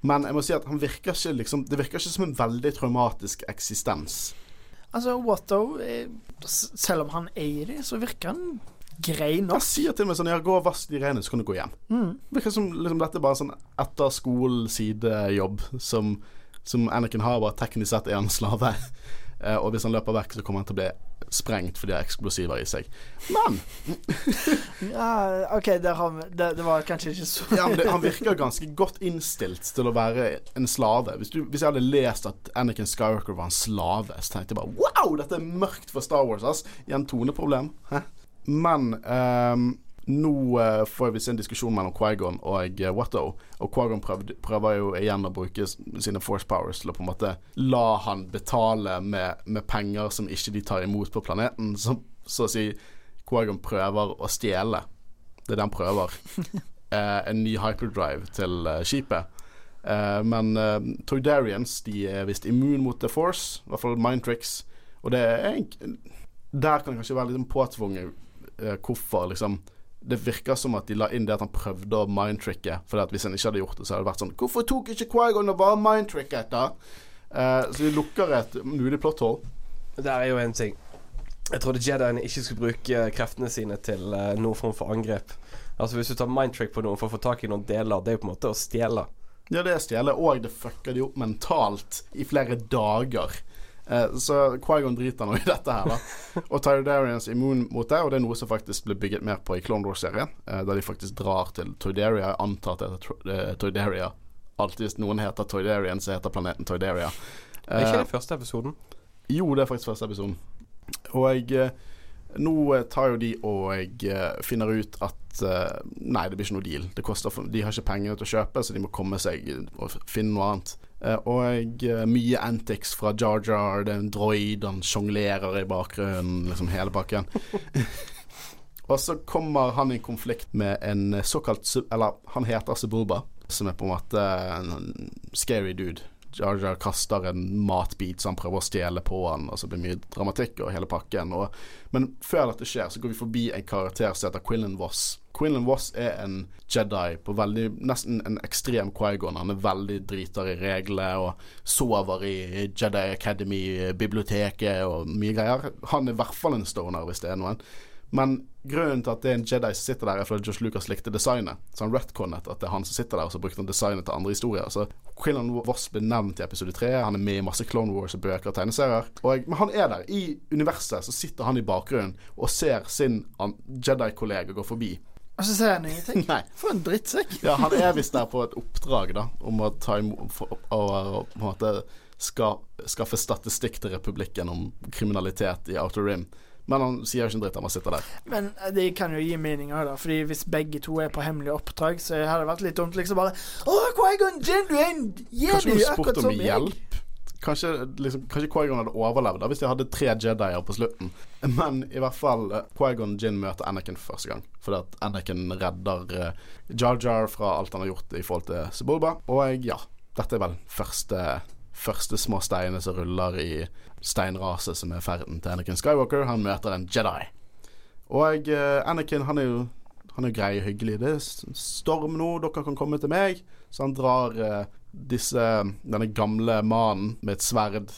Men jeg må si at han virker ikke liksom Det virker ikke som en veldig traumatisk eksistens. Altså, Watto, selv om han eier de, så virker han grei nok. Han sier til meg sånn Ja, gå og vask de rene, så kan du gå hjem. Mm. Virker som liksom, dette er bare sånn etter skolen-sidejobb som, som Anakin har, bare teknisk sett er han slave. Eh, og hvis han løper vekk, så kommer han til å bli sprengt fordi han har eksplosiver i seg. Men Ja, OK, det, har det, det var kanskje ikke så ja, det, han virker ganske godt innstilt til å være en slave. Hvis, du, hvis jeg hadde lest at Anakin Skywalker var en slave, så tenkte jeg bare wow, dette er mørkt for Star Wars, ass. Igjen toneproblem. Hæ? Men ehm, nå eh, får vi se en diskusjon mellom Quaigon og uh, Watto. Og Quaigon prøvde, prøver jo igjen å bruke sine force powers til å på en måte la han betale med, med penger som ikke de tar imot på planeten. Så, så å si Quaigon prøver å stjele. Det er det han prøver. eh, en ny hyperdrive til eh, skipet. Eh, men uh, Toydarians de er visst immun mot The Force, i hvert fall mind tricks. Og det er en, Der kan det kanskje være litt påtvunget eh, hvorfor, liksom. Det virker som at de la inn det at han prøvde å mindtricke. For at hvis han ikke hadde gjort det, så hadde det vært sånn Hvorfor tok ikke Quaigon og bare mindtricket, da? Eh, så de lukker et mulig plot hole. Der er jo en ting. Jeg trodde Jediene ikke skulle bruke kreftene sine til uh, noen form for angrep. Altså Hvis du tar mindtrick på noen for å få tak i noen deler, det er jo på en måte å stjele. Ja, det er stjele, og det fucker de opp mentalt i flere dager. Eh, så Quaigon driter nå i dette her, da. Og Tydarians er immun mot det, og det er noe som faktisk ble bygget mer på i Clone Wars-serien. Eh, der de faktisk drar til Toydaria. Jeg antar at det heter Tro- eh, Toydaria. Alltid hvis noen heter Toydarian, så heter planeten Toydaria. Er ikke Eh, det første episoden? jo, det er faktisk første episoden. Og jeg eh, Nå eh, tar jo de og jeg eh, finner ut at eh, Nei, det blir ikke noe deal. For, de har ikke penger til å kjøpe, så de må komme seg og finne noe annet. Eh, og eh, mye antics fra Jar Jar, det er en droid, han sjonglerer i bakgrunnen, liksom hele pakken. og så kommer han i konflikt med en såkalt Eller han heter Subulba, som er på en måte en scary dude. Jar Jar kaster en matbit så han prøver å stjele på han, og så blir det mye dramatikk og hele pakken. Og, men før dette skjer, så går vi forbi en karakter som heter Quinlan Voss. Quinlan Voss er en Jedi på veldig Nesten en ekstrem Quaigon. Han er veldig driter i reglene og sover i Jedi Academy-biblioteket og mye greier. Han er i hvert fall en stoner, hvis det er noen. Men grunnen til at det er en Jedi som sitter der, er fordi Josh Lucas likte designet. Så han retconnet at det er han som sitter der, og så brukte han designet til andre historier. Så Quillan Voss ble nevnt i episode tre. Han er med i masse Clone Wars og bøker og tegneserier. Men han er der. I universet så sitter han i bakgrunnen og ser sin Jedi-kollega gå forbi. Og så sier han ingenting. Nei. For en drittsekk. Ja, han er visst der på et oppdrag, da, om å ta imot og, og på en måte skaffe statistikk til republikken om kriminalitet i Outer Rim. Men han sier ikke en dritt, han bare sitter der. Men eh, det kan jo gi mening òg, da. Fordi hvis begge to er på hemmelig oppdrag, så hadde det vært litt dumt liksom bare Å, Quaigon Jinn, du en Kanskje jedi, du akkurat som om meg. kanskje, liksom, kanskje Quaigon hadde overlevd da, hvis de hadde tre Jedier på slutten. Men i hvert fall uh, Quaigon Jin møter Anakin for første gang. Fordi at Anakin redder uh, Jar Jar fra alt han har gjort i forhold til Sebulba. Og ja, dette er vel første første små steinene som ruller i steinraset som er ferden til Anakin Skywalker. Han møter en Jedi. Og uh, Anakin han er jo han er grei og hyggelig. Det er storm nå, dere kan komme til meg. Så han drar uh, disse, denne gamle mannen med et sverd,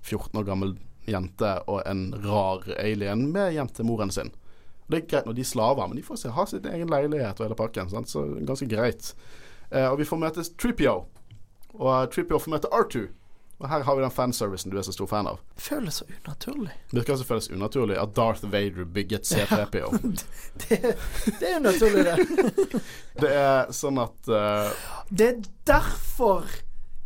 14 år gammel jente og en rar alien med hjem til moren sin. Det er greit når de er slaver, men de får se, ha sin egen leilighet og hele pakken. Sant? Så ganske greit. Uh, og vi får møte Tripio. Og Tripio får møte R2. Og her har vi den fanservicen du er så stor fan av. Det føles så unaturlig. Det skal føles unaturlig at Darth Vader bygget C3PO. det, det, er unaturlig, det. det er sånn at uh, Det er derfor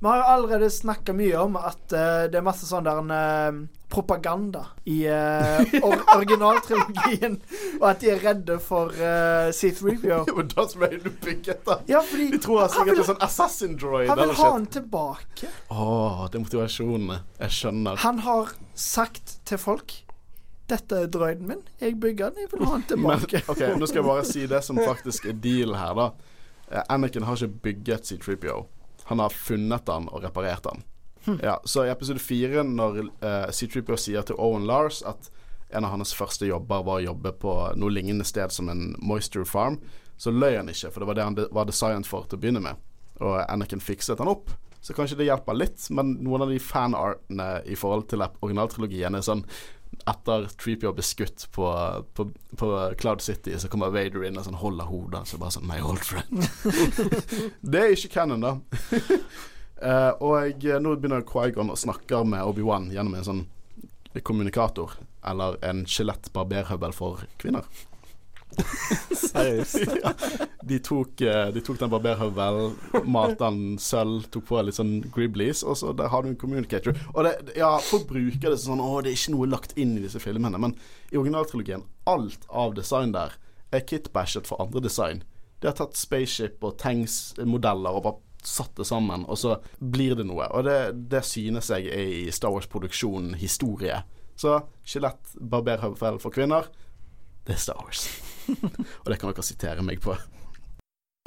vi har allerede snakka mye om at uh, det er masse sånn der uh, propaganda i uh, or originaltrilogien, og at de er redde for uh, C3PO. Ja, men da som er du bygget, da. Ja, fordi de tror han sikkert er sånn assassin droid. Han vil ha han tilbake. Å, det er motivasjonene. Jeg skjønner. Han har sagt til folk dette er droiden min. Jeg bygger den, jeg vil ha den tilbake. Men, ok, Nå skal jeg bare si det som faktisk er deal her, da. Anakin har ikke bygget C3PO. Han har funnet den og reparert den. Ja, så i episode fire, når uh, C-Tripper sier til Owen Lars at en av hans første jobber var å jobbe på noe lignende sted som en moisture farm, så løy han ikke, for det var det han de var designet for til å begynne med. Og Anakin fikset han opp. Så kanskje det hjelper litt, men noen av de fanartene i forhold til originaltrilogien er sånn etter Treepio er skutt på, på, på, Cloud City, så kommer Vader inn og sånn holder hodet. Så bare sånn My old friend. det er ikke canon, da. uh, og nå begynner Quaigon å snakke med Obi-Wan gjennom en sånn kommunikator, eller en skjelett-barberhøvel for kvinner. Seriøst? ja. De tok, eh, de tok den barberhøvelen, malte den sølv, tok på litt sånn griblies, og så der har du en communicator. Og det, ja, folk bruker det sånn Å, det er ikke noe lagt inn i disse filmene. Men i originaltrilogien, alt av design der er kitbashet for andre design. De har tatt spaceship og tanks-modeller og bare satt det sammen, og så blir det noe. Og det, det synes jeg er i Star Wars-produksjonen historie. Så skjelett, barberhøvel for kvinner det er Star Wars. og det kan dere sitere meg på.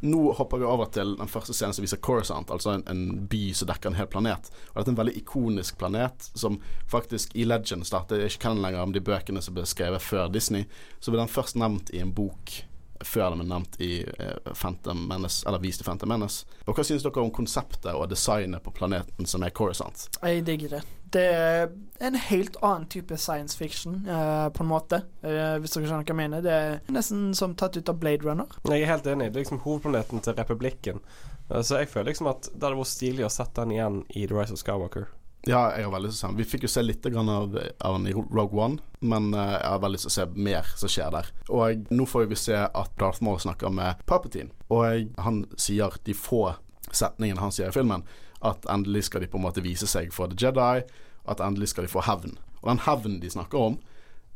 Nå hopper vi over til den første scenen som viser Coruscant, altså en, en, by som dekker en hel planet. Og dette er en veldig ikonisk planet som faktisk i Legends, da, det er ikke canon lenger om de bøkene som ble skrevet før Disney, så ble den først nevnt i en bok før den ble nevnt i eh, Phantom Menace, eller vist i Phantom Menace. Og hva synes dere om konseptet og designet på planeten som er Coruscant? Jeg digger det. Det er en helt annen type science fiction, uh, på en måte. Uh, hvis dere skjønner hva jeg mener. Det er nesten som tatt ut av Blade Runner. Jeg er helt enig. Det er liksom hovedplaneten til republikken. Uh, så jeg føler liksom at det hadde vært stilig å sette den igjen i The Rise of Skywalker. Ja, jeg har veldig lyst til å se den. Vi fikk jo se litt av, av den i Rogue One, men uh, jeg har veldig lyst til å se mer som skjer der. Og nå får vi se at Darth Maul snakker med Palpatine, og han sier de få setningene han sier i filmen, at endelig skal de på en måte vise seg for The Jedi, at endelig skal de få hevn. Og den hevnen de snakker om,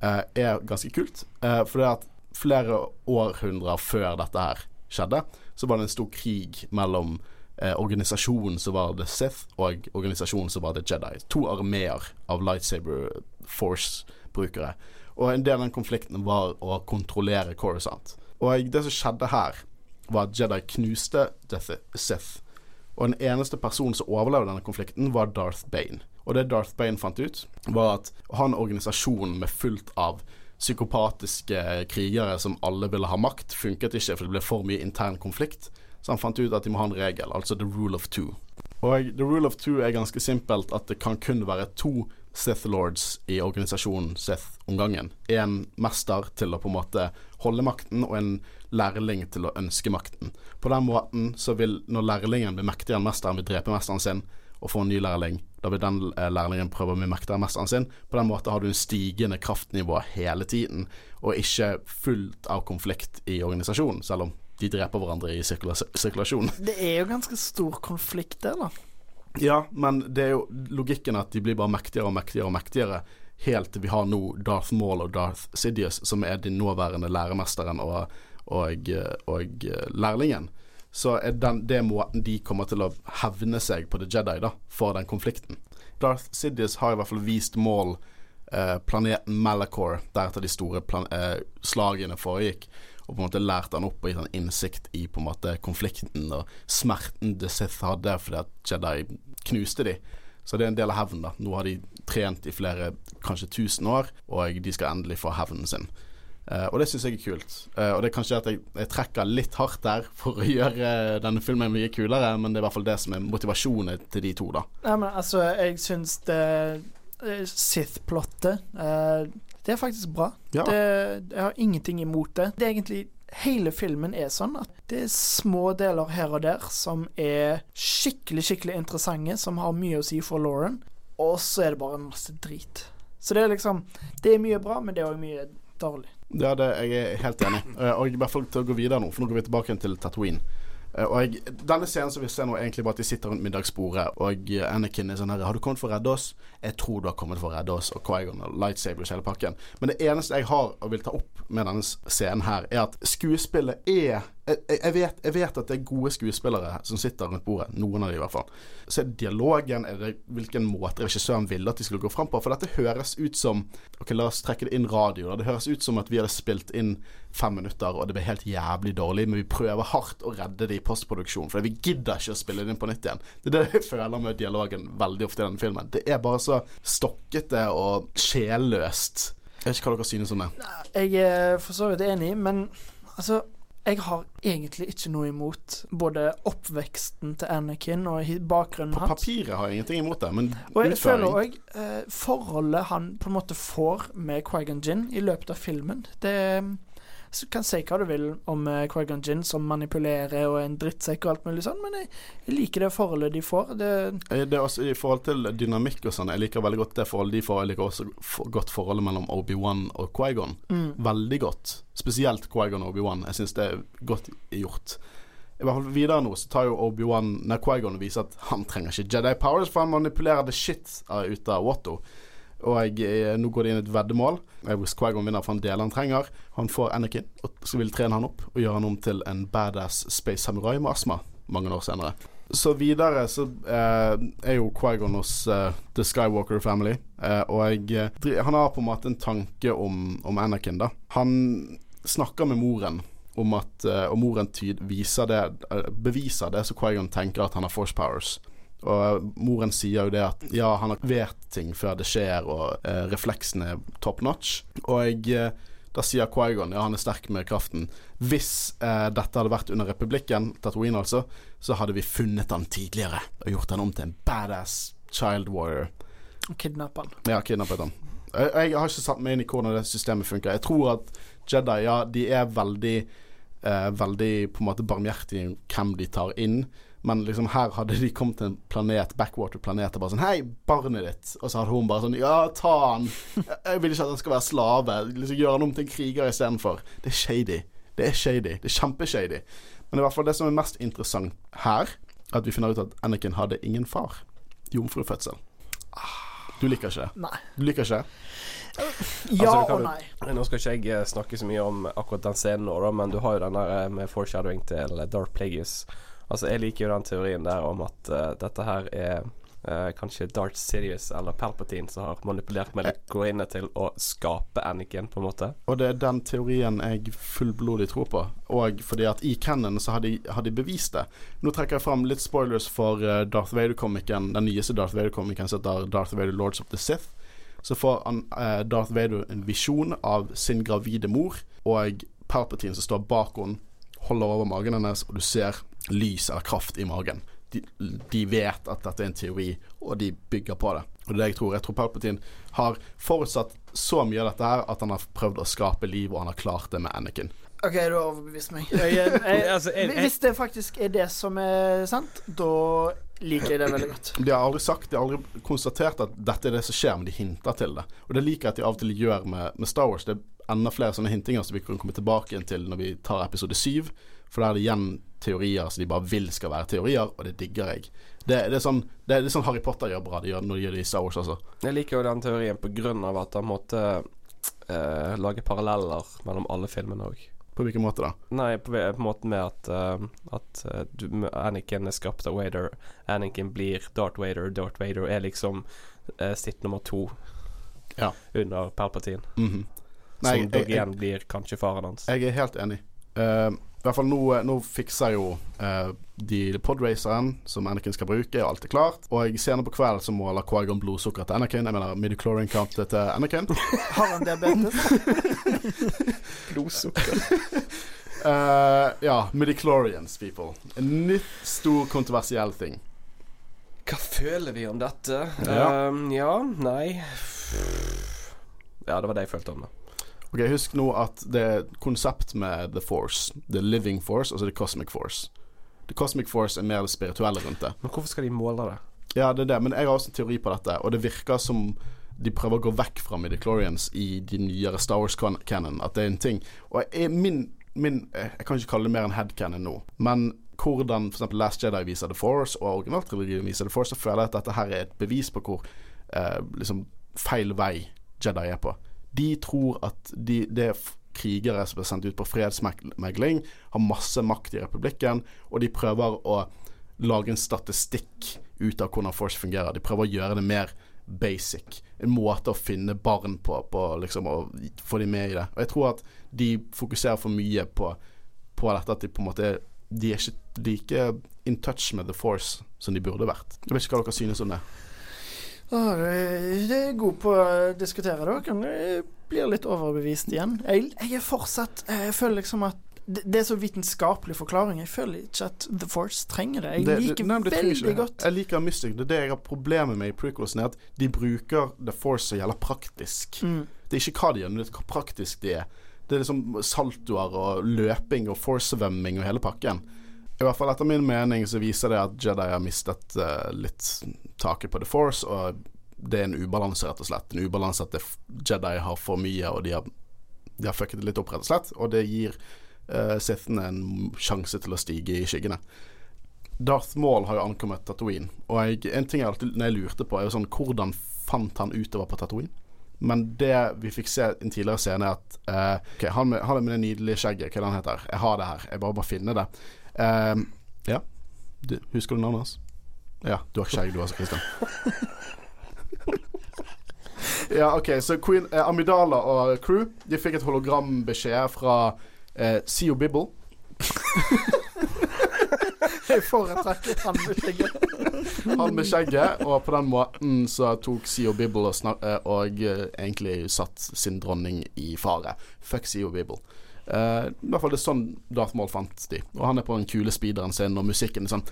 uh, er ganske kult, uh, for det er at flere århundrer før dette her skjedde, så var det en stor krig mellom eh, organisasjon som var The Sith, og organisasjonen som var The Jedi. To armeer av lightsaber force-brukere. Og en del av den konflikten var å kontrollere Coruscant. Og det som skjedde her, var at Jedi knuste Sith. Og den eneste personen som overlevde denne konflikten, var Darth Bane. Og det Darth Bane fant ut, var at han organisasjonen med fullt av psykopatiske krigere som alle ville ha makt, funket ikke, for det ble for mye intern konflikt. Så han fant ut at de må ha en regel, altså the rule of two. Og the rule of two er ganske simpelt at det kan kun være to Sith Lords i organisasjonen Sith om gangen. En mester til å på en måte holde makten, og en lærling til å ønske makten. På den måten så vil, når lærlingen blir mektigere enn mesteren, vil drepe mesteren sin og få en ny lærling, da vil den eh, lærlingen prøve å bli mektigere enn mesteren sin. På den måten har du en stigende kraftnivå hele tiden, og ikke fullt av konflikt i organisasjonen, selv om de dreper hverandre i sirkulasjon. Det er jo ganske stor konflikt der, da. Ja, men det er jo logikken at de blir bare mektigere og mektigere og mektigere helt til vi har nå Darth Maul og Darth Sidious, som er de nåværende læremesteren og, og, og lærlingen. Så er den, det måten de kommer til å hevne seg på The Jedi da, for den konflikten. Darth Sidious har i hvert fall vist mål eh, planeten Malachor, der et av de store plan eh, slagene foregikk. Og på en måte lærte han opp og gitt han innsikt i på en måte konflikten og smerten The Sith hadde fordi at Jedi knuste de. Så det er en del av hevnen. da Nå har de trent i flere, kanskje tusen år, og de skal endelig få hevnen sin. Uh, og det syns jeg er kult. Uh, og det er kanskje at jeg, jeg trekker litt hardt der for å gjøre denne filmen mye kulere, men det er i hvert fall det som er motivasjonen til de to, da. Nei, men altså, jeg syns det eh, Sith-plottet eh, Det er faktisk bra. Ja. Det, jeg har ingenting imot det. Det er egentlig Hele filmen er sånn at det er små deler her og der som er skikkelig, skikkelig interessante, som har mye å si for Lauren, og så er det bare masse drit. Så det er liksom Det er mye bra, men det er òg mye dårlig. Ja, det, jeg er helt enig. Eh, og jeg bare får til å gå videre nå, for nå går vi tilbake til Tatooine. Eh, og jeg, denne scenen som vi ser nå, er egentlig bare at de sitter rundt middagsbordet, og eh, Anakin er sånn her 'Har du kommet for å redde oss?' 'Jeg tror du har kommet for å redde oss', og Quaigon og lightsabers hele pakken. Men det eneste jeg har og vil ta opp med denne scenen her, er at skuespillet er jeg, jeg, vet, jeg vet at det er gode skuespillere som sitter rundt bordet, noen av de i hvert fall. Så er det dialogen, er det hvilken måte regissøren ville at de skulle gå fram på. For dette høres ut som Ok, la oss trekke det inn radio. Da. Det høres ut som at vi hadde spilt inn fem minutter, og det ble helt jævlig dårlig, men vi prøver hardt å redde det i postproduksjon, for vi gidder ikke å spille det inn på nytt igjen. Det er det jeg føler med dialogen veldig ofte i denne filmen. Det er bare så stokkete og sjelløst. Jeg vet ikke hva dere synes om det. Jeg er for så vidt enig, men altså jeg har egentlig ikke noe imot både oppveksten til Anakin og bakgrunnen bakgrunnen På hans. papiret har jeg ingenting imot det, men Og jeg føler også, eh, forholdet han på en måte får med Quaigan Gin i løpet av filmen. Det så kan si hva du vil om uh, Quaigan Gin som manipulerer og er en drittsekk og alt mulig sånn, men jeg, jeg liker det forholdet de får. Det, Eh, Det er også I forhold til dynamikk og sånn, jeg liker veldig godt det forholdet de får. Jeg liker også for, godt forholdet mellom Obi-Wan og Quagon. mm. Veldig godt. Spesielt Quagon og Obi-Wan. Jeg syns det er godt gjort. I hvert fall Videre nå så tar jo Obi-Wan Quaigon og viser at han trenger ikke Jedi powers, for han manipulerer det shit ut av Watto. Og jeg, eh, nå går det inn et veddemål. Hvis Quaigon vinner for en del han trenger, han får Anakin og så vil trene han opp og gjøre han om til en badass space samurai med astma mange år senere. Så videre så eh, er jo Quaigon hos eh, The Skywalker Family, eh, og jeg, eh, han har på en måte en tanke om, om Anakin, da. Han snakker med moren om at eh, Og moren tyd viser det, beviser det så Quaigon tenker at han har force powers. Og moren sier jo det at ja, han vet ting før det skjer, og eh, refleksen er top notch. Og eh, da sier Quaigon ja, han er sterk med kraften. Hvis eh, dette hadde vært under republikken, Tatooine altså, så hadde vi funnet han tidligere og gjort han om til en badass child warrior. Og kidnappe han. Ja, kidnappet han. Jeg, jeg har ikke satt meg inn i hvordan det systemet funker. Jeg tror at Jedi, ja, de er veldig eh, Veldig på en måte barmhjertige hvem de tar inn. Men liksom her hadde de kommet til en planet, backwater-planet, og bare sånn Hei, barnet ditt. Og så hadde hun bare sånn Ja, ta han. Jeg, vil ikke at han skal være slave. Liksom Gjøre han om til en kriger istedenfor. Det er shady. Det er shady. Det er kjempeshady. Men i hvert fall det som er mest interessant her, er at vi finner ut at Anakin hadde ingen far. Jomfrufødsel. Du liker ikke det? Nei. Du liker ikke? Ja Altså, kan og nei. Nå skal ikke jeg snakke så mye om akkurat den scenen nå, men du har jo den der eh, med foreshadowing til Dark Plagueis. Altså, jeg liker jo den teorien der om at uh, dette her er uh, kanskje Darth Sidious eller Palpatine som har manipulert inn til å skape Anakin, på en måte. Og det er den teorien jeg fullblodig tror på. Og fordi at i canon så har de bevist det. Nå trekker jeg fram litt spoilers for eh, Darth Vader-komikken, den nyeste Darth Vader-komikken som heter Darth Vader Lords of the Sith. Så får han, eh, Darth Vader en visjon av sin gravide mor, og Palpatine som står bak henne, holder over magen hennes, og du ser lys eller kraft i magen. De, de vet at dette er en teori, og de bygger på det. Og det er det jeg tror. Jeg tror Palpatine har forutsatt så mye av dette her at han har prøvd å skape liv, og han har klart det med Anakin. OK, du har overbevist meg. Jeg, jeg, jeg, Altså, jeg- jeg- hvis det faktisk er det som er sant, da liker jeg det veldig godt. De har aldri sagt, de har aldri konstatert at dette er det som skjer, men de hinter til det. Og det liker jeg at de av og til gjør med, med Star Wars. Det er enda flere sånne hintinger som vi kan komme tilbake igjen til når vi tar episode syv. For da er det igjen teorier som de bare vil skal være teorier, og det digger jeg. Det, det, er, sånn, det, er, sånn Harry Potter gjør bra de gjør når de gjør det i Star Wars, altså. Jeg liker jo den teorien på grunn av at han måtte eh, lage paralleller mellom alle filmene òg. På hvilken måte da? Nei, på, på måten med at, uh, at eh, du, Anakin er skapt av Vader. Anakin blir Darth Vader. Darth Vader er liksom uh, sitt nummer to Ja. under Palpatine. Mhm. Som Nei, dog jeg, jeg, igjen blir kanskje faren hans. jeg er helt enig. Eh, I hvert fall nå, nå fikser jo uh, de podraceren som Anakin skal bruke, er alltid klart. Og senere på kveld så måler Quagon blodsukker til Anakin. Jeg mener midichlorian count til Anakin. Har han diabetes? Blodsukker. Uh, ja, midichlorians, people. En nytt, stor, kontroversiell ting. Hva føler vi om dette? Ja. Um, ja, nei Ja, det var det jeg følte om det. Ok, Husk nå at det er konsept med The Force. The Living Force, altså The Cosmic Force. The Cosmic Force er mer det spirituelle rundt det. Men hvorfor skal de måle det? Ja, det er det, men jeg har også en teori på dette, og det virker som de prøver å gå vekk fra midichlorians i de nyere Star Wars-canon. At det er en ting. Og jeg, min, min eh, Jeg kan ikke kalle det mer enn headcanon nå, men hvordan f.eks. Last Jedi viser The Force, og originaltrilogien viser The Force, så føler jeg at dette her er et bevis på hvor eh, liksom feil vei Jedi er på. De tror at de, det er krigere som blir sendt ut på fredsmegling, har masse makt i republikken, og de prøver å lage en statistikk ut av hvordan Force fungerer. De prøver å gjøre det mer basic. En måte å finne barn på, på liksom, og få dem med i det. Og jeg tror at de fokuserer for mye på, på dette at de på en måte De er ikke like in touch med The Force som de burde vært. Jeg vet ikke hva dere synes om det. Åh, det er god på å diskutere det. Kan blir litt overbevist igjen. Jeg, jeg er fortsatt Jeg føler liksom at det, det er så vitenskapelig forklaring. Jeg føler ikke at The Force trenger det. Jeg Det- liker nei, det veldig godt Jeg liker Mystic. Det er det jeg har problemet med i prequelsen, er at de bruker The Force som gjelder praktisk. mm. Det er ikke hva de gjør, men det er hva praktisk de er. Det er liksom saltoer og løping og force-svømming og hele pakken. I hvert fall etter min mening så viser det at Jedi har mistet uh, litt taket på The Force, og det er en ubalanse, rett og slett. En ubalanse at Jedi har for mye, og de har, de har fucket det litt opp, rett og slett. Og det gir uh, Sithene en sjanse til å stige i skyggene. Darth Maul har jo ankommet Tatooine, og jeg, en ting jeg alltid når jeg lurte på, er jo sånn Hvordan fant han utover på Tatooine? Men det vi fikk se i en tidligere scene, er at uh, Ok, han med, han med det nydelige skjegget, hva er det han heter? Jeg har det her. Jeg bare må finne det. Eh, ja. Du, husker du navnet hans? Ja, du har ikke skjegg du også, Christian. ja, OK, så Queen eh, Amidala og crew De fikk et hologrambeskjed fra eh, Sio Bibble. Jeg foretrekker han med skjegget. Han med skjegget, og på den måten så tok Sio Bibble og, snak, eh, og eh, egentlig satt sin dronning i fare. Fuck Sio Bibble. Eh, I hvert fall det er sånn Darth Maul fant de. Og han er på den kule speederen sin, og musikken er sånn.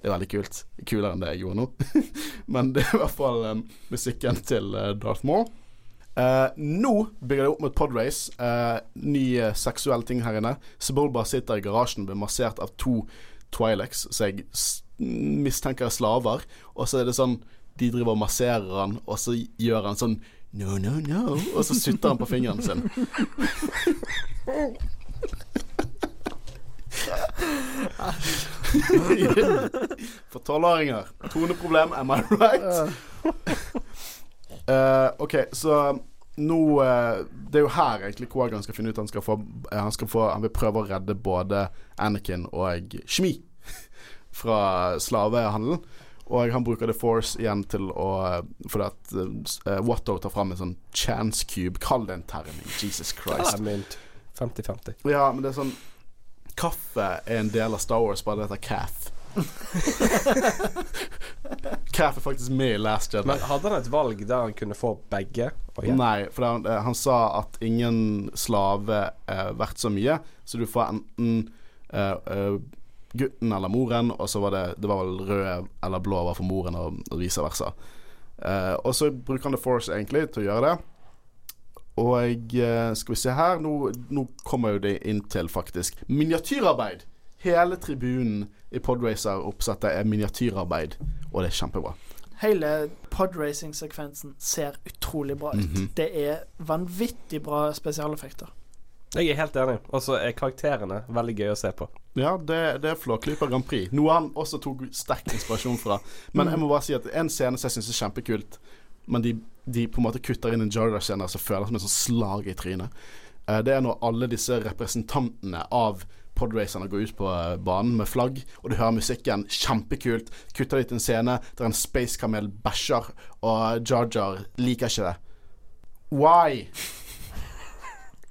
Det er veldig kult. Kulere enn det jeg gjorde nå. Men det er i hvert fall um, musikken til eh, Darth Maul. Uh, nå bygger det opp mot podrace. Uh, ny seksuell ting her inne. Sebulba sitter i garasjen og blir massert av to Twilex, som jeg mistenker er slaver. Og så er det sånn De driver og masserer han, og så gjør han sånn No, no, no. Og så sutter han på fingeren sin. For tolvåringer. Toneproblem, am I right? Uh, OK, så nå eh, Det er jo her egentlig Quagan skal finne ut han skal få eh, Han skal få Han vil prøve å redde både Anakin og Shmi fra slavehandelen. Og han bruker The Force igjen til å Fordi at uh, Watto tar fram en sånn chance cube. Kall det en terning. Jesus Christ. I mean, 50-50. Ja, men det er sånn Kaffe er en del av Star Wars, bare det heter Cath. Cath er faktisk med i Last Jedi. Men hadde han et valg der han kunne få begge? Nei, for han, eh, han sa at ingen slave er verdt så mye, så du får enten uh, eh, gutten eller moren, og så var det Det var vel rød eller blå var for moren, og, og vice versa. Uh, og så bruker han The Force egentlig til å gjøre det. Og uh, skal vi se her Nå, nå kommer jo det inn til faktisk miniatyrarbeid. Hele tribunen i Podracer-oppsettet er miniatyrarbeid, og det er kjempebra. Hele podracing-sekvensen ser utrolig bra ut. Mhm. Det er vanvittig bra spesialeffekter. Jeg er helt enig. Og så er karakterene veldig gøy å se på. Ja, det, det er Flåklypa Grand Prix. Noe han også tok sterk inspirasjon fra. Men jeg må bare si at en scene som jeg syns er kjempekult, men de, de på en måte kutter inn en Jarda-scene som føles som et sånt slag i trynet. Eh, det er når alle disse representantene av podracerne går ut på eh, banen med flagg, og du hører musikken. Kjempekult. Kutter litt en scene der en Space Camel bæsjer, og Jar Jar liker ikke det. Why?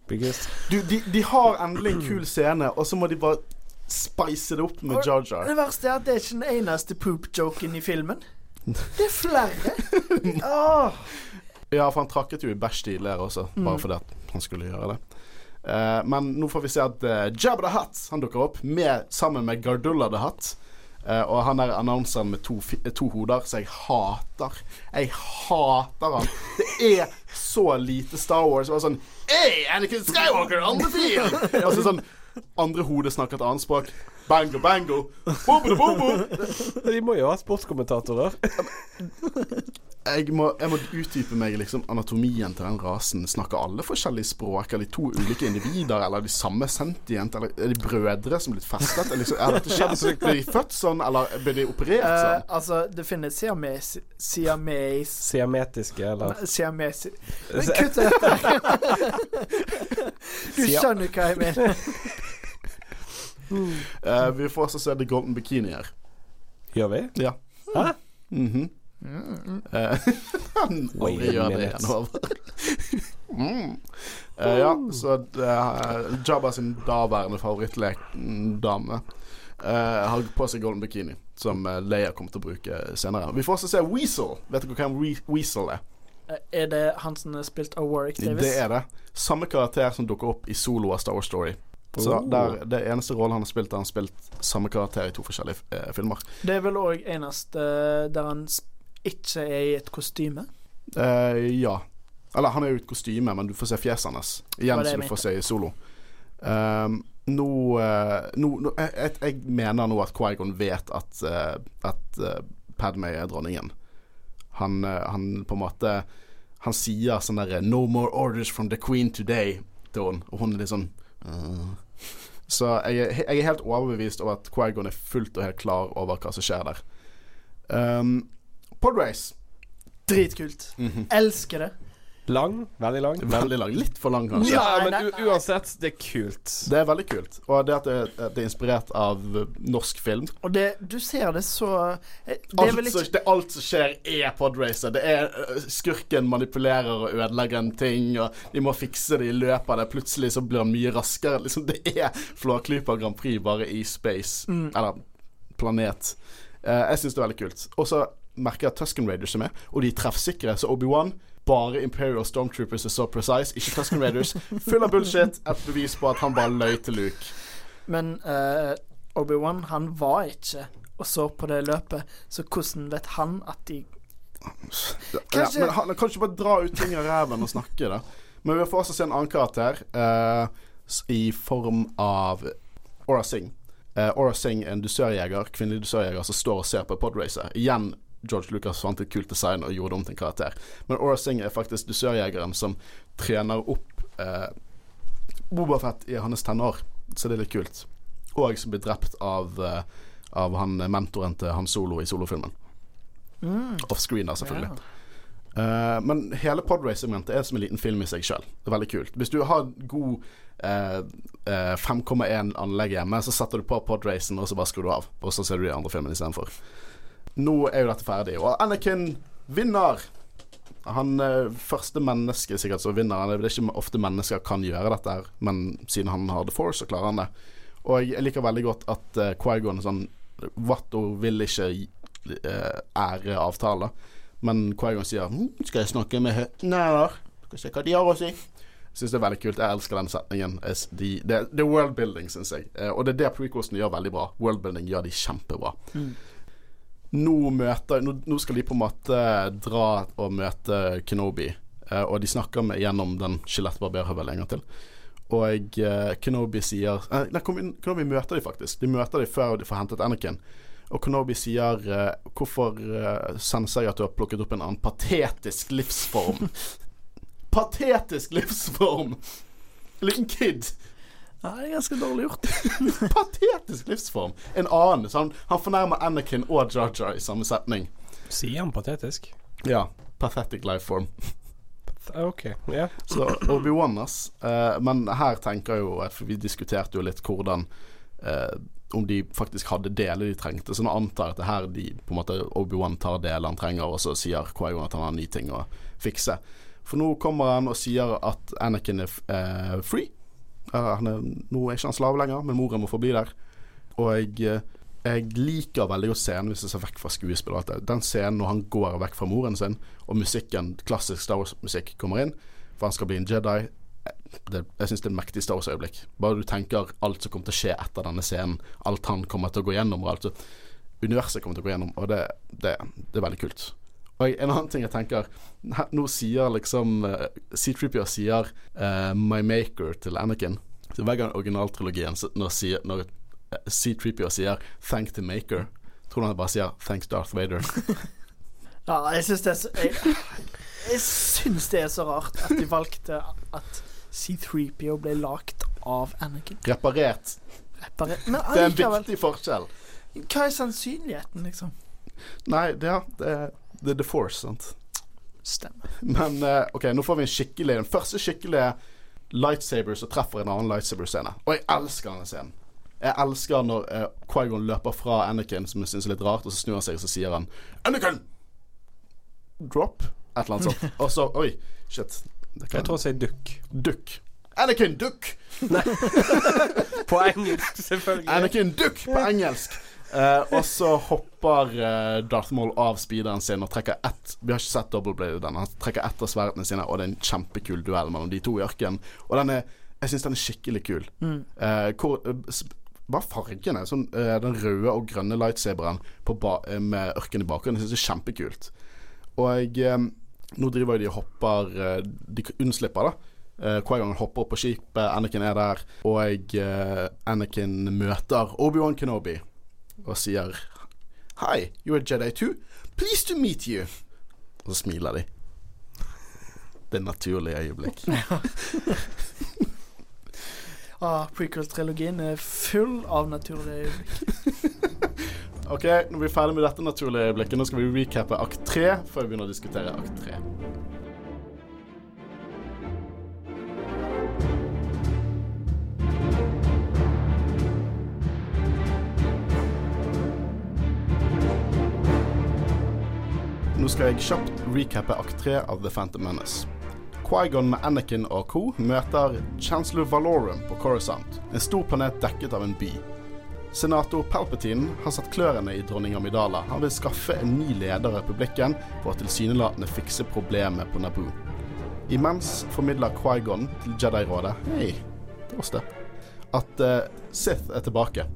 Du, de, de har endelig en kul scene, og så må de bare spice det opp med Jar Jar. Det verste er at det er ikke den eneste poop-joken i filmen. Det er flere. oh. Ja, for han trakket jo i bæsj tidligere også, bare fordi at han skulle gjøre det. Uh, men nå får vi se at uh, Jabba the Hutt Han dukker opp med, sammen med Gardulla the Hutt. Uh, og han er annonseren med to, to hoder, så jeg hater Jeg hater han. Det er så lite Star Wars. Det var sånn Hey, Anakin Skywalker on the field! altså sånn Andre hodet snakker et annet språk. Bango, bango. Bobo, bobo. De må jo ha sportskommentatorer. Jeg må, jeg må utdype meg liksom Anatomien til den rasen. Snakker alle forskjellige språk? Er de to ulike individer? Eller er de samme sentient? Eller er de brødre som er blitt festet? Er, liksom, er dette skjedd? Blir de født sånn, eller blir de operert sånn? sånn? altså, det finnes siames... Siames... Siametiske, eller Siames... Kutt ut dette. Du skjønner hva jeg mener. Eh, vi får også se The Golden Bikini her. Gjør vi? Ja. Hæ? Mhm. Eh, Han aldri gjør det igjen. over. mm. uh, ja, så uh, Jabba sin daværende favorittlekdame uh, har på seg golden bikini, som uh, Leia kommer til å bruke senere. Vi får også se Weasel. Vet dere hvem We Weasel er? Eh, Er det han som er spilt av Warwick Davis? Det er det. Samme karakter som dukker opp i solo av Star Wars Story. Så der, Det eneste rollen han har spilt, er han har spilt samme karakter i to forskjellige eh, filmer. Det er vel òg eneste der han ikke er i et kostyme. Eh, ja. Eller han er jo i et kostyme, men du får se fjeset hans. Igjen så som du får se i solo. Um, nå, eh, nå, nå jeg, jeg, mener nå at Quaigon vet at, uh, at Padmay er dronningen. Han, eh, han på en måte Han sier sånn derre 'No more orders from the queen today' til henne, og hun er litt sånn Så jeg, er- jeg er helt overbevist over at Quaigon er fullt og helt klar over hva som skjer der. Um, Podrace. Dritkult. Mhm. Elsker det. Lang? Veldig lang? Veldig lang. Litt for lang, kanskje. Ja, men u uansett, det er kult. Det er veldig kult. Og det at det, det er inspirert av norsk film. Og det Du ser det så eh, Det er vel som, alt, det, alt som skjer, er podracer. Det er øh, Skurken manipulerer og ødelegger en ting, og de må fikse det i løpet av det. Plutselig så blir han mye raskere. Liksom, det er Flåklypa Grand Prix bare i space. Eller planet. Uh, jeg syns det er veldig kult. Og så merker jeg at Tusken Raiders er med, og de er treffsikre. Så Obi-Wan bare Imperial Stormtroopers er så precise, ikke Tusken Raiders. Full av bullshit. Et bevis på at han bare løy til Luke. Men uh, Obi-Wan, han var ikke og så på det løpet, så hvordan vet han at de Ja, Kanskje- men han han kan ikke bare dra ut ting av ræven og snakke, da. Men vi får også se en annen karakter uh, i form av Aura Singh. Uh, Aura Singh en dusørjeger, kvinnelig dusørjeger som står og ser på podracer. Igjen George Lucas fant et kult design og gjorde det om til en karakter. Men Aura Singh er faktisk dusørjegeren som trener opp eh, Bobafett i hans tenår, så det er litt kult. Og som blir drept av, eh, av han mentoren til Han Solo i solofilmen. Offscreen, da, selvfølgelig. Eh, men hele podracing-mentet er som en liten film i seg sjøl. Det er veldig kult. Hvis du har god uh, uh, 5,1 anlegg hjemme, så setter du på podracen, og så bare skrur du av. Og så ser du de andre filmene istedenfor. Nå er jo dette ferdig, og Anakin vinner! Han er første menneske sikkert som vinner. Det er ikke ofte mennesker kan gjøre dette, men siden han har The Force, så klarer han det. Og jeg liker veldig godt at uh, Quaigon er sånn Watto vil ikke uh, ære avtaler. Men Quaigon sier hm, 'Skal jeg snakke med høttene, eller?' Skal se hva de har å si. Syns det er veldig kult. Jeg elsker den setningen. Det, er worldbuilding, syns jeg. Uh, og det er det prequelsene gjør veldig bra. Worldbuilding gjør de kjempebra. Nå, møter, nå, nå skal de på en måte dra og møte Kenobi, eh, og de snakker med, gjennom den skjelettbarberhøvelen en gang til. Og eh, Kenobi sier eh, Nei, Kenobi møter de faktisk. De møter de før de får hentet Anakin. Og Kenobi sier eh, 'Hvorfor uh, senser jeg at du har plukket opp en annen patetisk livsform?' patetisk livsform! Liten kid. Ja, det er ganske dårlig gjort. Patetisk livsform. En annen. Så han, han fornærmer Anakin og Jar i samme setning. Sier han patetisk? Ja. Pathetic life form. OK. Ja. Så Obi-Wan, ass. Eh, men her tenker jeg jo at For vi diskuterte jo litt hvordan eh, om de faktisk hadde deler de trengte. Så nå antar jeg at det her de på en måte Obi-Wan tar deler han trenger, og så sier Quaigon at han har nye ting å fikse. For nå kommer han og sier at Anakin er eh, free. Eh, er, nå er ikke han slave lenger, men moren må forbli der. Og jeg, eh, jeg liker veldig godt scenen hvis jeg ser vekk fra skuespillet. Den scenen når han går vekk fra moren sin, og musikken, klassisk Star Wars-musikk kommer inn, for han skal bli en Jedi. Det, jeg syns det er et mektig Star Wars-øyeblikk. Bare du tenker alt som kommer til å skje etter denne scenen, alt han kommer til å gå gjennom, og alt universet kommer til å gå gjennom, og det, det, det er veldig kult. Og en annen ting jeg tenker Nå sier liksom C-Trippier sier uh, 'My Maker' til Anakin. Så Hver gang originaltrilogien når, sier, når C-Trippier sier 'Thank the Maker', tror du han bare sier 'Thanks Darth Vader'? ja, jeg syns det er så Jeg, jeg syns det er så rart at de valgte at C3PO ble lagt av Anakin. Reparert. Reparert. Men Det er en viktig forskjell. hva er sannsynligheten, liksom? Nei, det, ja, det, det er The Force, sant. Stemmer. Men eh, OK, nå får vi en skikkelig Den første skikkelige lightsaber som treffer en annen lightsaber-scene. Og jeg elsker denne scenen. Jeg elsker når uh, Quaigon løper fra Anakin, som jeg syns er litt rart, og så snur han seg og så sier han Anakin! Drop? Et eller annet sånt. Og så Oi, shit. Det Jeg tror jeg sier dukk. Dukk. Anakin Duck! På engelsk, selvfølgelig. Anakin Duck på engelsk. Eh, og så hopper eh, Darth Maul av speederen sin og trekker ett Vi har ikke sett Double Blade den. Han trekker ett av sverdene sine, og det er en kjempekul duell mellom de to i ørkenen. Og den er Jeg syns den er skikkelig kul. Eh, hvor, eh, bare fargene. Sånn, eh, den røde og grønne lightsaberen på ba eh, med ørken i bakgrunnen. Jeg syns det er kjempekult. Og nå driver de og hopper De unnslipper, da. Uh, Quaigon hopper opp på skipet, Anakin er der, og Anakin møter Obi-Wan Kenobi og sier Hi, you're a Jedi too? Pleased to meet you. Og så smiler de. Det er naturlige øyeblikk. Ah, Prequel-trilogien er full av naturlige øyeblikk. Ok, nå er vi ferdig med dette naturlige øyeblikket. Nå skal vi recappe akt tre før vi begynner å diskutere akt tre. Nå skal jeg kjapt recappe akt tre av The Phantom Menace. Quaigon med Anakin og co. møter Chancellor Valorum på Coruscant, en stor planet dekket av en by. Senator Palpatine har satt klørne i dronning Amidala. Han vil skaffe en ny leder av republikken for å tilsynelatende fikse problemet på Naboo. Imens formidler Quaigon til Jedi-rådet Hei, det var oss det. At uh, Sith er tilbake.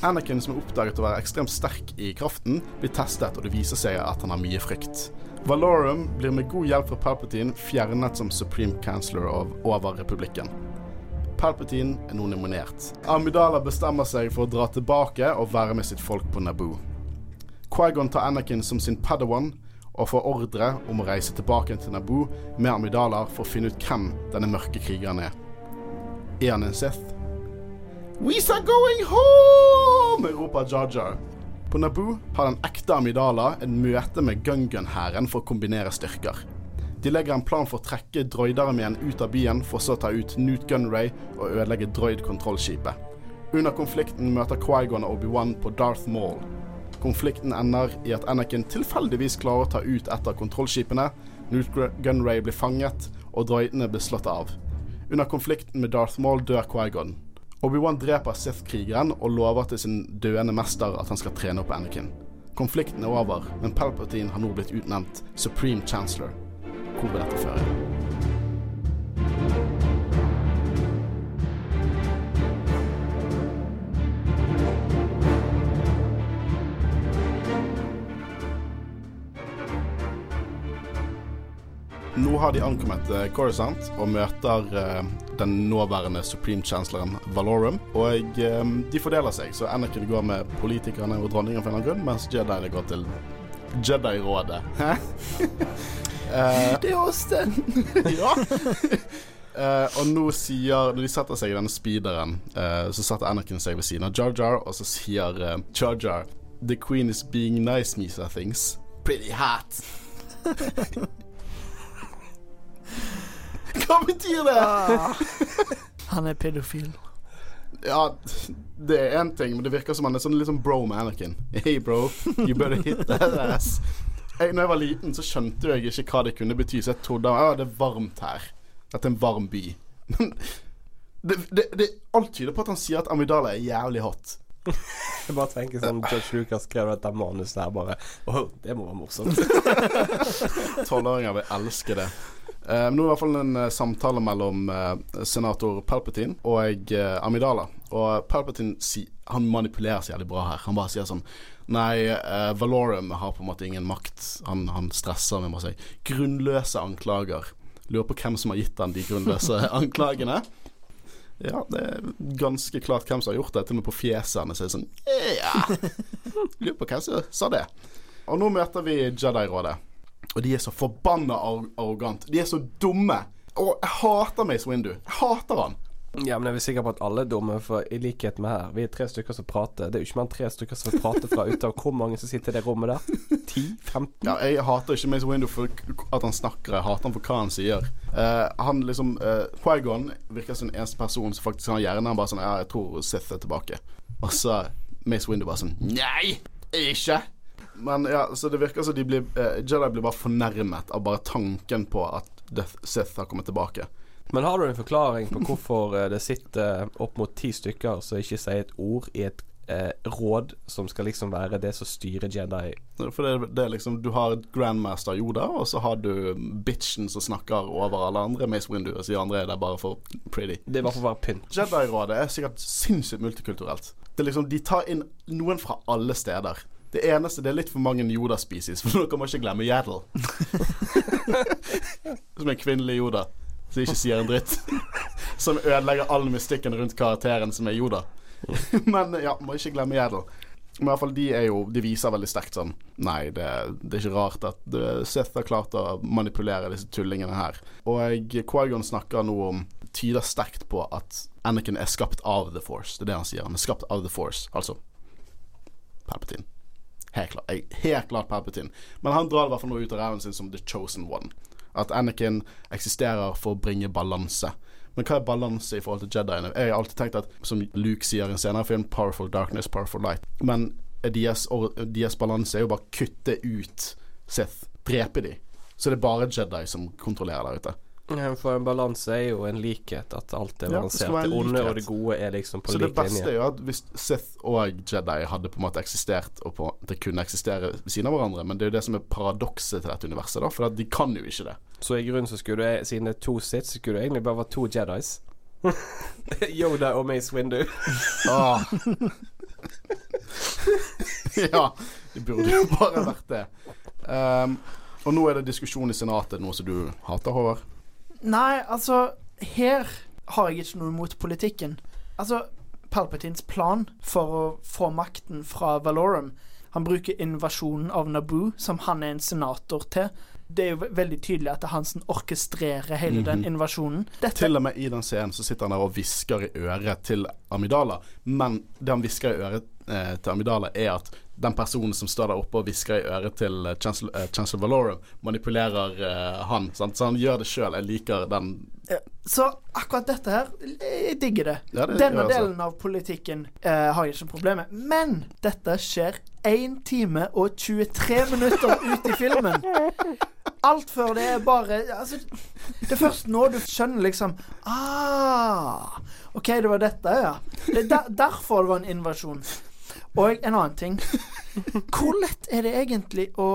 Anakin, som er oppdaget å være ekstremt sterk i kraften, blir testet, og det viser seg at han har mye frykt. Valorum blir med god hjelp fra Palpatine fjernet som Supreme counselor av, over republikken. Palpatine er nå nominert. Amidala bestemmer seg for å dra tilbake og være med sitt folk på Naboo. Quaigon tar Anakin som sin padawan og får ordre om å reise tilbake til Naboo med Amidala for å finne ut hvem denne mørke krigeren er. Er han en Sith? We's going home! roper Jar Jar. På Naboo har den ekte Amidala en møte med Gungun-hæren for å kombinere styrker. De legger en plan for å trekke droidarmeen ut av byen, for så å ta ut Newt Gunray og ødelegge droid-kontrollskipet. Under konflikten møter Quaigon og Obi-Wan på Darth Maul. Konflikten ender i at Anakin tilfeldigvis klarer å ta ut et av kontrollskipene. Newt Gunray blir fanget, og droidene blir slått av. Under konflikten med Darth Maul dør Quaigon. Obi-Wan dreper Sith-krigeren og lover til sin døende mester at han skal trene opp Anakin. Konflikten er over, men Palpatine har nå blitt utnevnt Supreme Chancellor. Hvor vil dette føre? Nå har de ankommet eh, Coruscant og møter eh, den nåværende Supreme Chancelloren Valorum. Og eh, de fordeler seg, så Anakin går med politikerne og dronningen for en grunn, mens Jediene går til Jedi-rådet. Hæ? Eh, Det er oss, ja. Eh, og nå sier Når de setter seg i denne speederen, eh, så setter Anakin seg ved siden av Jar Jar, og så sier uh, Jar Jar The queen is being nice, Misa things. Pretty hot. Hva betyr det? Ah, han er pedofil. Ja, det er én ting, men det virker som han er sånn litt sånn bro med Anakin. Hey bro, you better hit that ass. Jeg, når jeg var liten, så skjønte jeg ikke hva det kunne bety, så jeg trodde ja, det er varmt her. Dette er en varm by. Men det, det, det, alt tyder på at han sier at Amidala er jævlig hot. Jeg bare tenker sånn George Lucas skrev dette manuset her bare Åh, det må være morsomt. Tolvåringer vil elske det. Uh, nå er det i hvert fall en uh, samtale mellom uh, senator Palpatine og Amidala. Og Palpatine si, han manipulerer seg jævlig bra her. Han bare sier sånn Nei, Valorum har på en måte ingen makt. Han, han stresser med masse grunnløse anklager. Lurer på hvem som har gitt han de grunnløse anklagene. Ja, det er ganske klart hvem som har gjort det. Til og med på fjeset hans er sånn Ja! Lurer på hvem som sa det. Og nå møter vi Jedi-rådet. Og de er så forbanna arrogant. De er så dumme. Og jeg hater Mace Windu. Jeg hater han. Ja, men jeg er sikker på at alle er dumme, for i likhet med her Vi er tre stykker som prater. Det er jo ikke mer enn tre stykker som prater fra ut av hvor mange som sitter i det rommet der. 10-15? Ja, jeg hater ikke Mace Windu for at han snakker, jeg hater han for hva han sier. Uh, han liksom uh, Quaigon virker som den eneste personen som faktisk har hjerne. Han bare sånn Ja, jeg tror Sith er tilbake. Og så Mace Windu bare sånn Nei, ikke! Men ja, så det virker som de blir uh, Jedi blir bare fornærmet av bare tanken på at Death Sith har kommet tilbake. Men har du en forklaring på hvorfor eh, det sitter opp mot ti stykker som ikke sier et ord i et eh, råd som skal liksom være det som styrer Jedi? For det, det er liksom Du har Grandmaster Yoda, og så har du bitchen som snakker over alle andre. Mace Windu og sier andre er der bare for pretty. Det er bare for å være pynt. Jedi-rådet er sikkert sinnssykt multikulturelt. Det er liksom De tar inn noen fra alle steder. Det eneste Det er litt for mange Yoda-species, for dere må ikke glemme Yaddle. Som en kvinnelig Yoda som ikke sier en dritt. Som ødelegger all mystikken rundt karakteren som er Yoda. Men ja, må ikke glemme Yaddle. Men i hvert fall de er jo De viser veldig sterkt sånn Nei, det, det er ikke rart at Seth har klart å manipulere disse tullingene her. Og Quagon snakker nå om Tyder sterkt på at Anakin er skapt av The Force. Det er det han sier. Han er skapt av The Force. Altså Palpatine. Helt klart, helt klart Palpatine. Men han drar i hvert fall noe ut av ræven sin som The Chosen One. At Anakin eksisterer for å bringe balanse. Men hva er balanse i forhold til Jediene? Jeg har alltid tenkt at, som Luke sier i en senere film, 'powerful darkness, powerful light'. Men deres, deres balanse er jo bare kutte ut Sith. Drepe de. Så det er bare Jedi som kontrollerer der ute. For en balanse er jo en likhet, at alt er balansert. Ja, det, onde og det gode er liksom på lik linje. Så det beste linje. er jo at hvis Sith og Jedi hadde på en måte eksistert, og på, det kunne eksistere ved siden av hverandre, men det er jo det som er paradokset til dette universet, da, for de kan jo ikke det. Så i grunnen så skulle du, siden det er to Sith, så skulle du egentlig bare vært to Jedis? Yoda og Mace Windu. ah. ja, det burde jo bare vært det. Um, og nå er det diskusjon i Senatet, noe som du hater, Håvard? Nei, altså Her har jeg ikke noe imot politikken. Altså, Palpatins plan for å få makten fra Valorum Han bruker invasjonen av Naboo, som han er en senator til. Det er jo veldig tydelig at det er han som orkestrerer hele mm -hmm. den mhm. invasjonen. Dette til og med i den scenen så sitter han der og hvisker i øret til Amidala, men det han hvisker i øret eh, til Amidala, er at den personen som står der oppe og hvisker i øret til uh, Chancellor, uh, Chancellor Valorum, manipulerer uh, han. Sant? Så han gjør det sjøl. Jeg liker den. Så akkurat dette her, jeg digger det. Ja, det Denne delen av politikken har jeg ikke problem med. Men dette skjer 1 time og 23 minutter ut i filmen. Alt før det er bare altså, Det er først nå du skjønner liksom Ah, OK, det var dette, ja. Det er der, derfor det var en invasjon. Og en annen ting. Hvor lett er det egentlig å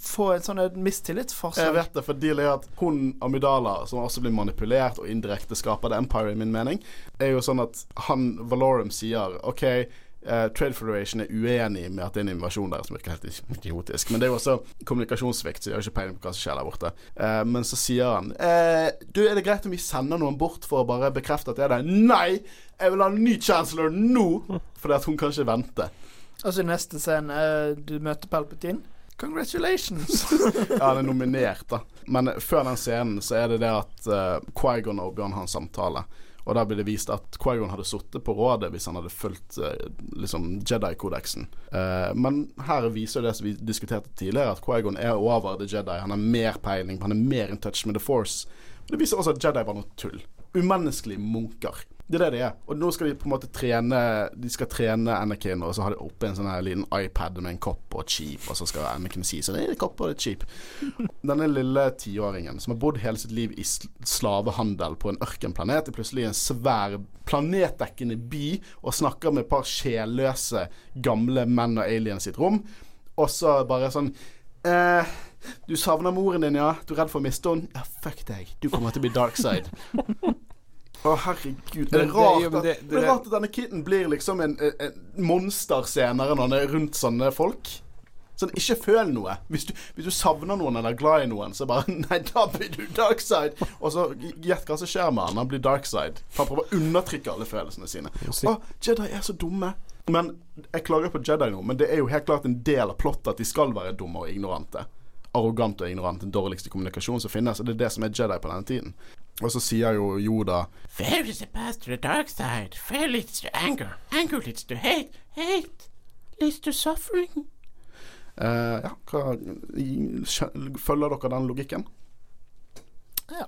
få en sånn mistillitsforsøk? Jeg vet det, for dealet er at hun Amidala, som også blir manipulert og indirekte skaper The Empire, i min mening, er jo sånn at han Valorum sier OK Uh, Trade Federation er uenig med at det er en invasjon der som virker helt idiotisk. Men det er jo også kommunikasjonssvikt, så de har ikke peiling på hva som skjer der borte. Uh, men så sier han uh, Du, er det greit om vi sender noen bort for å bare bekrefte at det er det? Nei! Jeg vil ha en ny chancellor nå! Fordi at hun kan ikke vente. Altså i neste scene, du møter Palpatine. Congratulations! ja, han er nominert, da. Men før den scenen så er det det at uh, Quaigon og Bjørn har en samtale. Og der ble det vist at Quaigon hadde sittet på rådet hvis han hadde fulgt uh, liksom Jedi-kodeksen. Uh, men her viser det som vi diskuterte tidligere, at Quaigon er over The Jedi. Han har mer peiling, han er mer in touch med The Force. Det viser også at Jedi var noe tull. Umenneskelige munker. Det er det det er. Og nå skal de på en måte trene De skal trene Anakin, og så har de oppe en sånn her liten iPad med en kopp og et skip, og så skal Anakin si så det er en kopp og et skip. Denne lille tiåringen som har bodd hele sitt liv i slavehandel på en ørkenplanet, er plutselig en svær planetdekkende by og snakker med et par sjelløse gamle menn og aliens i sitt rom, og så bare sånn eh, du savner moren din, ja? Du er redd for å miste henne? Ja, fuck deg. Du kommer til å bli dark side. Å, herregud. Er det det- rart, at, det- det, det- er rart at denne kiden blir liksom en, en, en monster senere når han er rundt sånne folk? Sånn, ikke føl noe. Hvis du, hvis du savner noen eller er glad i noen, så bare Nei, da blir du dark side. Og så gjett hva som skjer med han. Han blir dark side. Han prøver å undertrykke alle følelsene sine. Å, Jedi er så dumme. Men jeg klager på Jedi nå, men det er jo helt klart en del av plottet at de skal være dumme og ignorante. Arrogant og ignorant. Den dårligste kommunikasjonen som finnes. Og det er det som er Jedi på denne tiden. Og så sier jo Yoda There is the path to the dark side. Fear leads to anger. Anger leads to hate. Hate leads to suffering. Uh, Ja, hva Følger dere den logikken? Ja.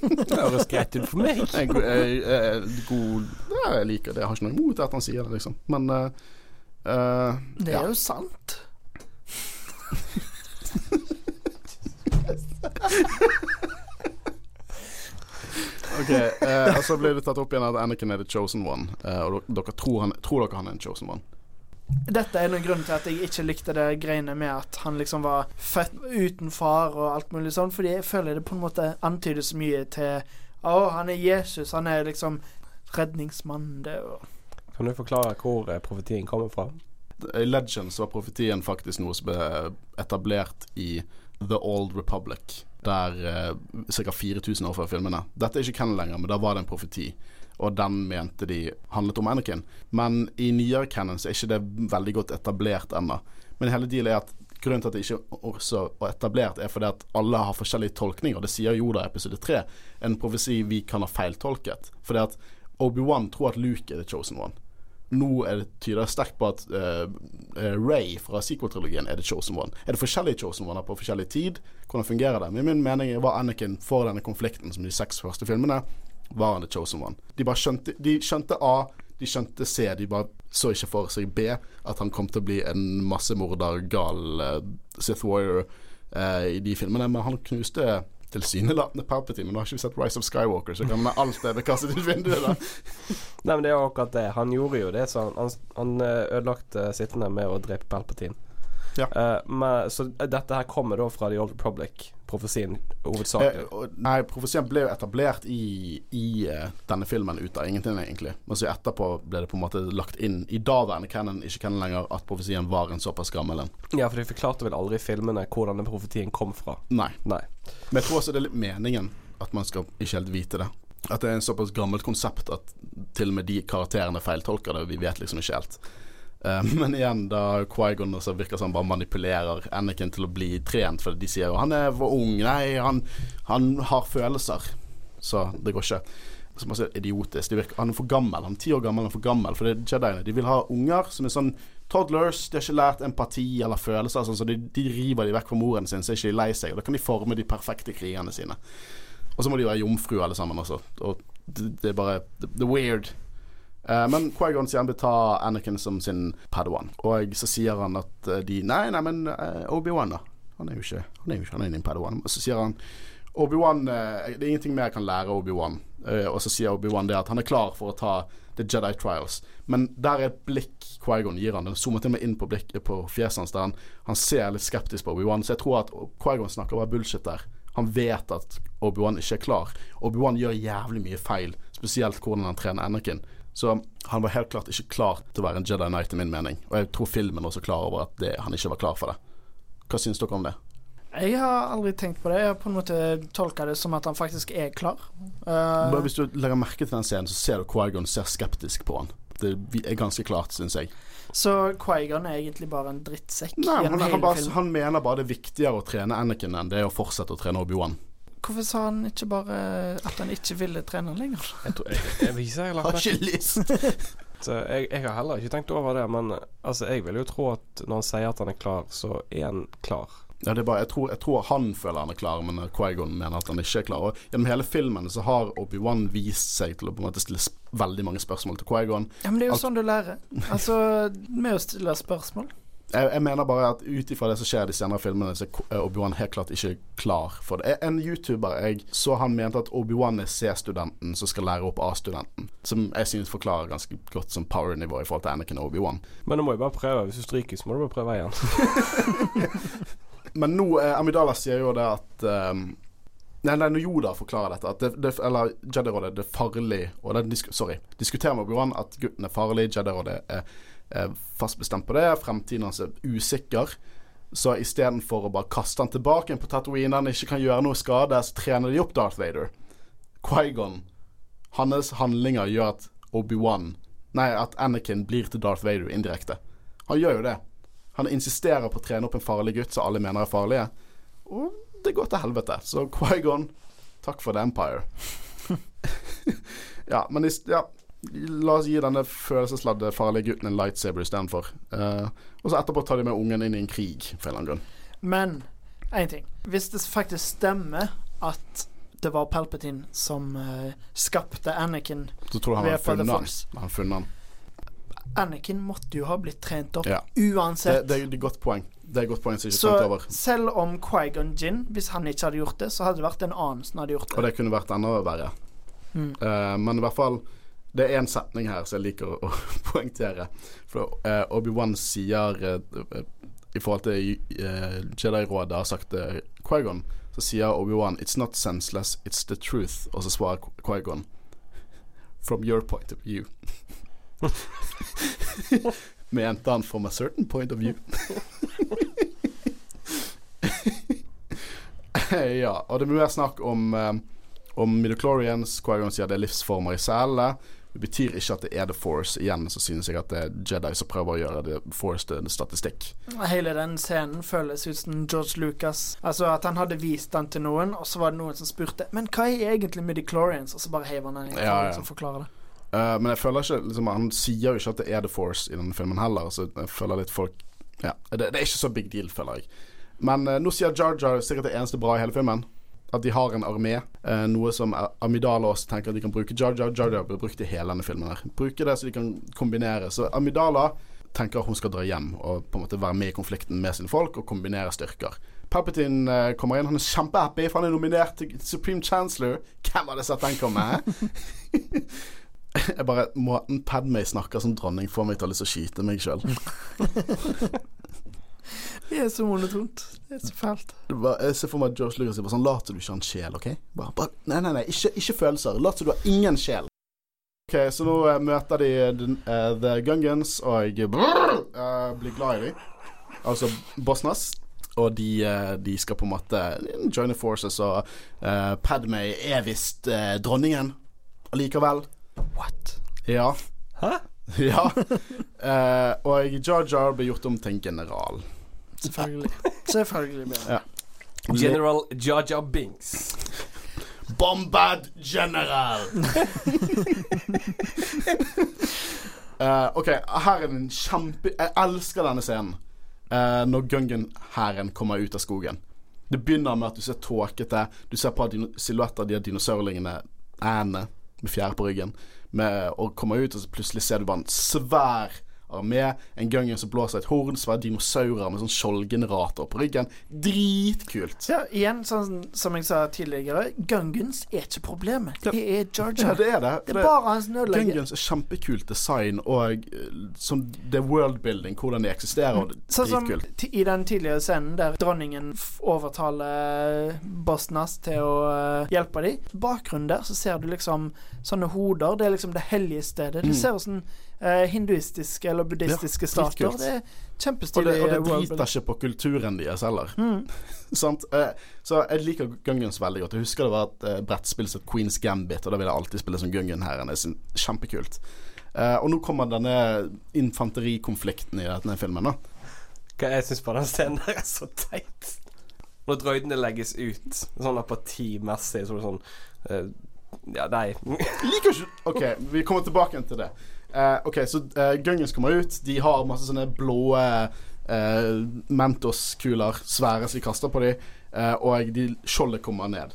Det høres greit ut for meg. Jeg, jeg, jeg, god ja, Jeg liker det. Jeg har ikke noe imot at han sier det, liksom. Men uh, uh, Det ja. er jo sant. Ok, eh, og så blir det tatt opp igjen at Anakin er the chosen one. eh, og dere, tror, han, tror dere han er en chosen one? Dette er noen grunn til at jeg ikke likte det greiene med at han liksom var født uten far og alt mulig sånn, fordi jeg føler det på en måte antydes mye til Å, han er Jesus, han er liksom redningsmannen, det og Kan du forklare hvor eh, profetien kommer fra? I Legends var profetien faktisk noe som ble etablert i The Old Republic, der uh, ca. 4000 år før filmene. Dette er ikke canon lenger, men da var det en profeti. Og den mente de handlet om Anakin. Men i nyere canon er ikke det veldig godt etablert ennå. Men hele dealen er at grunnen til at det ikke er etablert, er fordi at alle har forskjellige tolkninger. Det sier Yoda i episode 3. En profesi vi kan ha feiltolket. Fordi at Obi-Wan tror at Luke er the chosen one. Nå er det tyder sterkt på at uh, Ray fra sequel-trilogien er the chosen one. Er det forskjellige chosen One på forskjellig tid? Hvordan fungerer det? Men min mening var Anakin for denne konflikten som de seks første filmene var han the chosen one. De bare skjønte, de skjønte A, de skjønte C, de bare så ikke for seg B, at han kom til å bli en massemorder, gal uh, Sith Warrior uh, i de filmene. Men han knuste tilsynelatende Palpatine. Men nå har ikke vi sett Rise of Skywalker, så kan alt det kastet ut vinduet. da Nei, men det er jo akkurat det. Han gjorde jo det, så han, han, eh, ødelagte sittende med å drepe Palpatine. Ja. Eh, men, så dette her kommer da fra The Old Republic-profesien, hovedsakelig. Eh, nei, profesien ble jo etablert i, i eh, denne filmen ut av ingenting, egentlig. Men så etterpå ble det på en måte lagt inn i daværende canon, ikke canon lenger, at profesien var en såpass gammel en. Ja, for de forklarte vel aldri i filmene hvordan den profetien kom fra. Nei. Nei. Men jeg tror også det er litt meningen at man skal ikke helt vite det. At det er en såpass gammelt konsept at til og med de karakterene feiltolker det. Vi vet liksom ikke helt. Eh, men igjen, da Quaigon virker som han bare manipulerer Anakin til å bli trent, for de sier jo 'han er for ung', nei, han, han har følelser. Så det går ikke. Som er idiotisk. Virker, han er for gammel. Han er ti år gammel, han er for gammel. For det Jediene. De vil ha unger som er sånn toddlers. De har ikke lært empati eller følelser, sånn, så de, de river de vekk fra moren sin, så er ikke de lei seg. Og da kan de forme de perfekte krigerne sine. Og så må de være jomfru alle sammen også. Og det, det er bare er weird. Eh, men Quaigon sier han vil ta Anakin som sin padawan. Og så sier han at eh, de Nei, nei, men eh, Obi-Wan, da. Han er jo ikke Han er jo ikke han er din padawan. Og så sier han Obi-Wan Det er ingenting mer jeg kan lære Obi-Wan. Og så sier Obi-Wan det at han er klar for å ta The Jedi Trials. Men der er et blikk Quaigon gir han. Den zoomer til med inn på, blikket på fjeset hans han, han ser litt skeptisk på Obi-Wan. Så jeg tror at Quaigon snakker bare bullshit der. Han vet at Obi-Wan ikke er klar. Obi-Wan gjør jævlig mye feil, spesielt hvordan han trener Anakin. Så han var helt klart ikke klar til å være en Jedi Knight, i min mening. Og jeg tror filmen også klar over at det, han ikke var klar for det. Hva syns dere om det? Jeg har aldri tenkt på det. Jeg har på en måte tolka det som at han faktisk er klar. Uh, Bare Hvis du legger merke til den scenen, så ser du Quaigon ser skeptisk på han. Det er ganske klart, syns jeg. så Quaigon er egentlig bare en drittsekk Nei, han, han, bare, han mener bare det er viktigere å trene Anakin enn det er å fortsette å trene Obi-Wan. Hvorfor sa han ikke bare at han ikke ville trene lenger? Jeg, tror, jeg, jeg viser jeg har ikke lyst! Jeg, jeg har heller ikke tenkt over det, men altså, jeg vil jo tro at når han sier at han er klar, så er han klar. Ja, det er bare, jeg, tror, jeg tror han føler han er klar, men eh, Quaigon mener at han ikke er klar. Og Gjennom hele filmen så har Obi-Wan vist seg til å på en måte stille veldig mange spørsmål til Quaigon. Ja, men det er jo Alt- sånn du lærer. Altså, med å stille spørsmål. Jeg, jeg mener bare at ut ifra det som skjer i de senere filmene, så er eh, Obi-Wan helt klart ikke klar for det. En YouTuber jeg så han mente at Obi-Wan er C-studenten som skal lære opp A-studenten. Som jeg synes forklarer ganske godt som power-nivå i forhold til Anakin og Obi-Wan. Men du må jo bare prøve. Hvis du stryker, så må du bare prøve igjen. Men nå, eh, Amidala sier jo det at um, Nei, nei, når Yoda forklarer dette, det, det, eller Jedi-rådet, det er farlig og det, Sorry. Diskuterer med Obi-Wan at gutten er farlig, Jedi-rådet er, er fast bestemt på det, fremtiden hans er usikker. Så istedenfor å bare kaste han tilbake på Tatooine, han ikke kan gjøre noe skade, så trener de opp Darth Vader. Quaigon, hans handlinger gjør at Obi-Wan Nei, at Anakin blir til Darth Vader indirekte. Han gjør jo det. Han insisterer på å trene opp en farlig gutt som alle mener er farlige. Og det går til helvete. Så Quaigon, takk for The Empire. ja, men ja, la oss gi denne følelsesladde farlige gutten en lightsaber istedenfor. Uh, og så etterpå tar de med ungen inn i en krig, for en eller annen grunn. Men én ting. Hvis det faktisk stemmer at det var Palpatine som uh, skapte Anakin Så tror du han har funnet han. Han funnet han. Anakin måtte jo ha blitt trent opp Ja. Uansett. det, er et godt poeng. Det er godt poeng som ikke så over. selv om Quaigon Gin, hvis han ikke hadde gjort det, så hadde det vært en annen som hadde gjort det. Og det. det kunne vært enda verre. Mm. Uh, men i hvert fall Det er en setning her som jeg liker å poengtere. For uh, Obi-Wan sier eh, I forhold til uh, Jedi-rådet har sagt uh, Quaigon, så sier Obi-Wan 'It's not senseless, it's the truth'. Og så svarer Qu- Quaigon 'From your point of view'. Mente han 'from a certain point of view'? ja, og det blir mer snakk om um, om midichlorians. Quaigon sier det er livsformer i cellene. Det betyr ikke at det er The Force. Igjen så synes jeg at det er Jedi som prøver å gjøre The Force til statistikk. Hele den scenen føles ut som George Lucas. Altså at han hadde vist den til noen, og så var det noen som spurte Men hva er egentlig midichlorians? Og så bare heiv han den inn Ja, ja. liksom forklare det. Uh, men jeg føler ikke liksom, Han sier jo ikke at det er The Force i denne filmen heller, så jeg føler litt folk Ja, det, det er ikke så big deal, føler jeg. Men uh, nå sier Jar Jar sikkert det eneste bra i hele filmen. At de har en armé. eh, noe som Amidala også tenker at de kan bruke. Jar Jar Jar Jar blir brukt i hele denne filmen. her Bruke det så de kan kombinere. Så Amidala tenker hun skal dra hjem og på en måte være med i konflikten med sine folk og kombinere styrker. Palpatine eh, kommer inn. Han er kjempehappy, for han er nominert til Supreme Chancellor. Hvem hadde sett den komme? Jeg bare Måten Padmay snakker som dronning, får meg til å lyst til å skyte meg sjøl. Det er så monotont. Det er så fælt. Jeg ser for meg George Lucas bare sånn Lat som du ikke har en sjel, OK? Bare, bare, nei, nei, nei, ikke, ikke følelser. Lat som du har ingen sjel. OK, så nå uh, møter de eh, The Gungans, og jeg eh, blir glad i dem. Altså Bosnas. Og de, eh, de skal på en måte joine forces, og uh, Padmay er visst dronningen allikevel. What? Ja. Hæ? Ja. Eh, og Jar Jar blir gjort om til en general. Selvfølgelig. Selvfølgelig blir det. Ja. General Jaja Binks. Bombad General. uh, OK, her er den kjempe Jeg elsker denne scenen. Uh, når Gungan-hæren kommer ut av skogen. Det begynner med at du ser tåkete Du ser på silhuetter av de dinosaurlingene, ændene, med fjær på ryggen, med, og kommer ut, og så plutselig ser du bare en svær armé. En Gungan som blåser et horn, svære dinosaurer med sånn skjoldgenerator på ryggen. Dritkult. Ja, igjen, sånn som jeg sa tidligere, Gungans er ikke problemet. Det er Jar Ja, det er det. Det er bare hans nødlegge. Gungans er kjempekult design, og eh, sånn det er worldbuilding, hvordan de eksisterer. Og Sånn som dritkult. i den tidligere scenen der dronningen overtaler Bosnas til å eh, hjelpe dem. Bakgrunnen der så ser du liksom sånne hoder. Det er liksom det hellige stedet. Du ser ser sånn eh, hinduistiske eller buddhistiske Ja, stater. Det er Og det, og det eh, driter ikke på kulturen deres heller. Mm. Sant? Eh, Så jeg liker Gungans veldig godt. Jeg husker det var et eh, brettspill som Queens Gambit, og da vil jeg alltid spille som Gungan her. Det er kjempekult. Eh, og nå kommer denne infanterikonflikten i denne filmen. da Hva jeg syns på den scenen der er så teit. Når droidene legges ut, sånn apatimessig, så er det sånn uh, Ja, nei. Liker ikke OK, vi kommer tilbake til det. Eh, ok, Så uh, Gungens kommer ut. De har masse sånne blå uh, Mentos-kuler svære som de kaster på dem, eh, og de skjoldet kommer ned.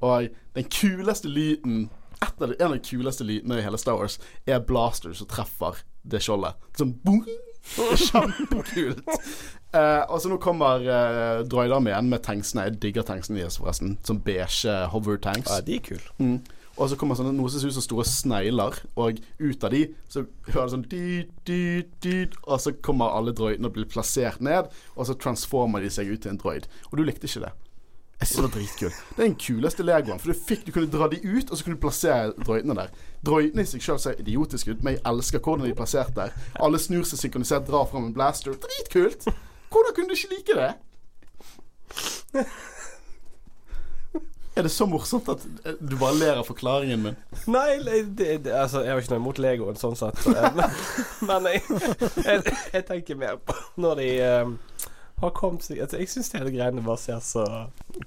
Og den kuleste lyden av de, En av de kuleste lydene i hele Star Wars er blaster som treffer det skjoldet. Sånn boom! Kjempekult. Uh, og så nå kommer uh, droiderne igjen med tanksene. Jeg digger tanksene deres, forresten. Sånn beige hover tanks. Ja, de er kule. Mm. Og så kommer sånne, noe som ser ut som store snegler, og ut av de så hører du sånn dyt, dyt, dyt, Og så kommer alle droidene og blir plassert ned, og så transformer de seg ut til en droid. Og du likte ikke det. Jeg synes det var dritkult. Det er den kuleste legoen. For du fikk, du kunne dra de ut, og så kunne du plassere droidene der. Droidene i seg selv ser idiotiske ut, men jeg elsker hvordan de er plassert der. Alle snur seg synkronisert, drar fram en blaster. Dritkult! Hvordan kunne du ikke like det? Er det så morsomt at eh, du bare ler av forklaringen min? Nei, det, det, altså, jeg har ikke noe imot Legoen sånn sett. Men, men jeg, jeg, jeg tenker mer på når de um, har kommet seg altså, Jeg syns hele greiene bare ser så